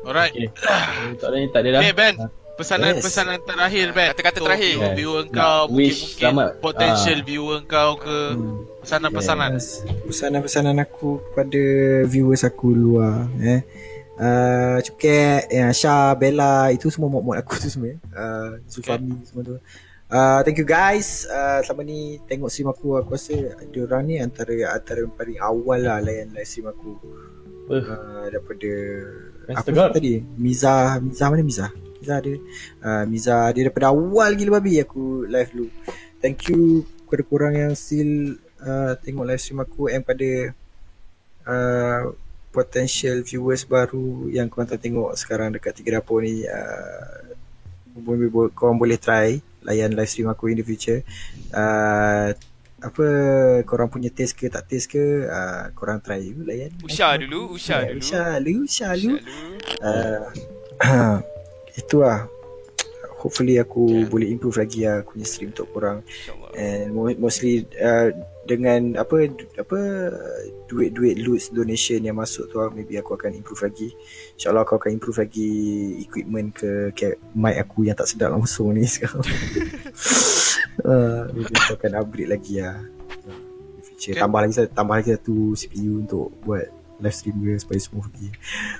Alright. Okay. Tak ada ni tak ada dah. Okay, Ben. Ah, Pesanan-pesanan terakhir, Ben. Kata-kata terakhir. Viewer, Yes. viewer Nak kau, wish mungkin-mungkin selamat. potential Ah. viewer kau ke. Hmm. Pesanan-pesanan. Yes. Pesanan-pesanan aku kepada viewers aku luar eh. Uh, Cuket, ya, Syah, Bella Itu semua mod-mod aku tu semua uh, Zulfami okay. semua tu. Uh, Thank you guys. Uh, Selama ni tengok stream aku Aku rasa dia orang ni antara Antara yang paling awal lah layan live stream aku. Uh, uh, Daripada Thanks God. tadi? Miza Miza mana Miza? Miza ada. Uh, Miza dia daripada awal gila babi Aku live dulu. Thank you Kepada korang yang still uh, Tengok live stream aku And pada uh, Potential viewers baru Yang korang tak tengok sekarang Dekat Tiga Dapur ni uh, boleh, boleh, Korang boleh try Layan live stream aku in the future. Uh, apa korang punya taste ke tak taste ke uh, korang try dulu layan. Usha dulu, Usha Ya, dulu. Usha dulu Usha dulu uh, itu lah. Hopefully aku boleh improve lagi lah aku punya stream untuk korang. And mo- mostly uh, dengan apa apa duit-duit loot donation yang masuk tu lah, maybe aku akan improve lagi insyaallah aku akan improve lagi equipment ke, ke mic aku yang tak sedap langsung ni sekarang uh, maybe aku akan upgrade lagi lah. Okay. tambah lagi tambah lagi satu CPU untuk buat live stream dia supaya smooth lagi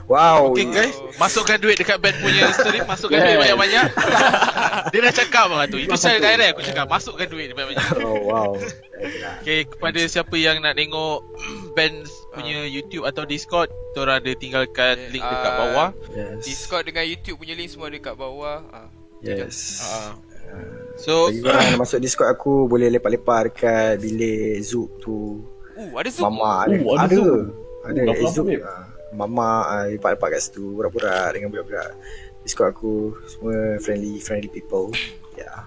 wow Okay guys, masukkan duit dekat Ben punya stream, masukkan Yes. duit banyak-banyak. Dia dah cakap lah tu. Itu saya direct aku cakap, masukkan duit banyak-banyak. oh wow Okay, kepada siapa yang nak tengok Ben punya YouTube atau Discord, korang ada tinggalkan link dekat Ah, bawah. yes Discord dengan YouTube punya link semua ada kat bawah. Ah. yes Ah. So, Bagi korang yang masuk Discord aku Boleh lepak-lepak dekat bilik Zoom tu Uh, ada Zoom. Mama ada Oh, ada Ada Zoom. Ada Zoom babe. ah, Mama ah, lepak-lepak kat situ Borak-borak dengan budak-budak Discord aku Semua friendly Friendly people Ya yeah.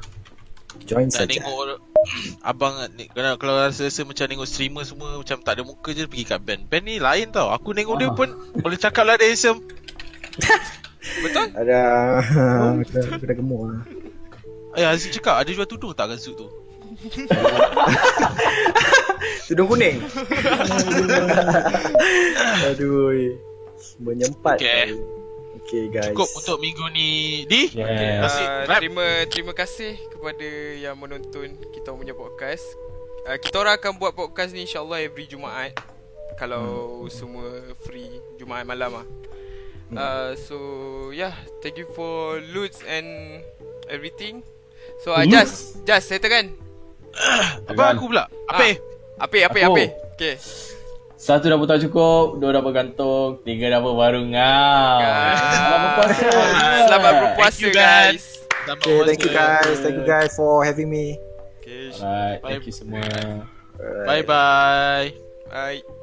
Join saja tengok Abang ni, kalau, kalau rasa-rasa macam tengok streamer semua Macam tak ada muka je pergi kat Ben Ben ni lain tau Aku tengok dia Ah. pun Boleh cakap lah dia handsome Betul? Ada dah gemuk lah Eh Aziz cakap ada jual tudung tak kat suit tu Tudung kuning Aduh Menyempat Okay. Okay guys Cukup untuk minggu ni Di Yeah. Kasih. Uh, Rap. terima terima kasih kepada yang menonton kita punya podcast. Uh, kita orang akan buat podcast ni insyaAllah every Jumaat Kalau semua free Jumaat malam lah uh, So yeah Thank you for loots and everything So uh, Loots? Just Just settlekan Apa aku pula? Apa Apa apa Aku. apa Okay Satu dapur tak cukup, dua dapur gantung, tiga dapur baru ngau. Selamat berpuasa. Selamat berpuasa Thank you, guys. Selamat Okay thank you guys. Thank you guys for having me. Okay. Alright, thank you semua. Alright. Bye bye. Bye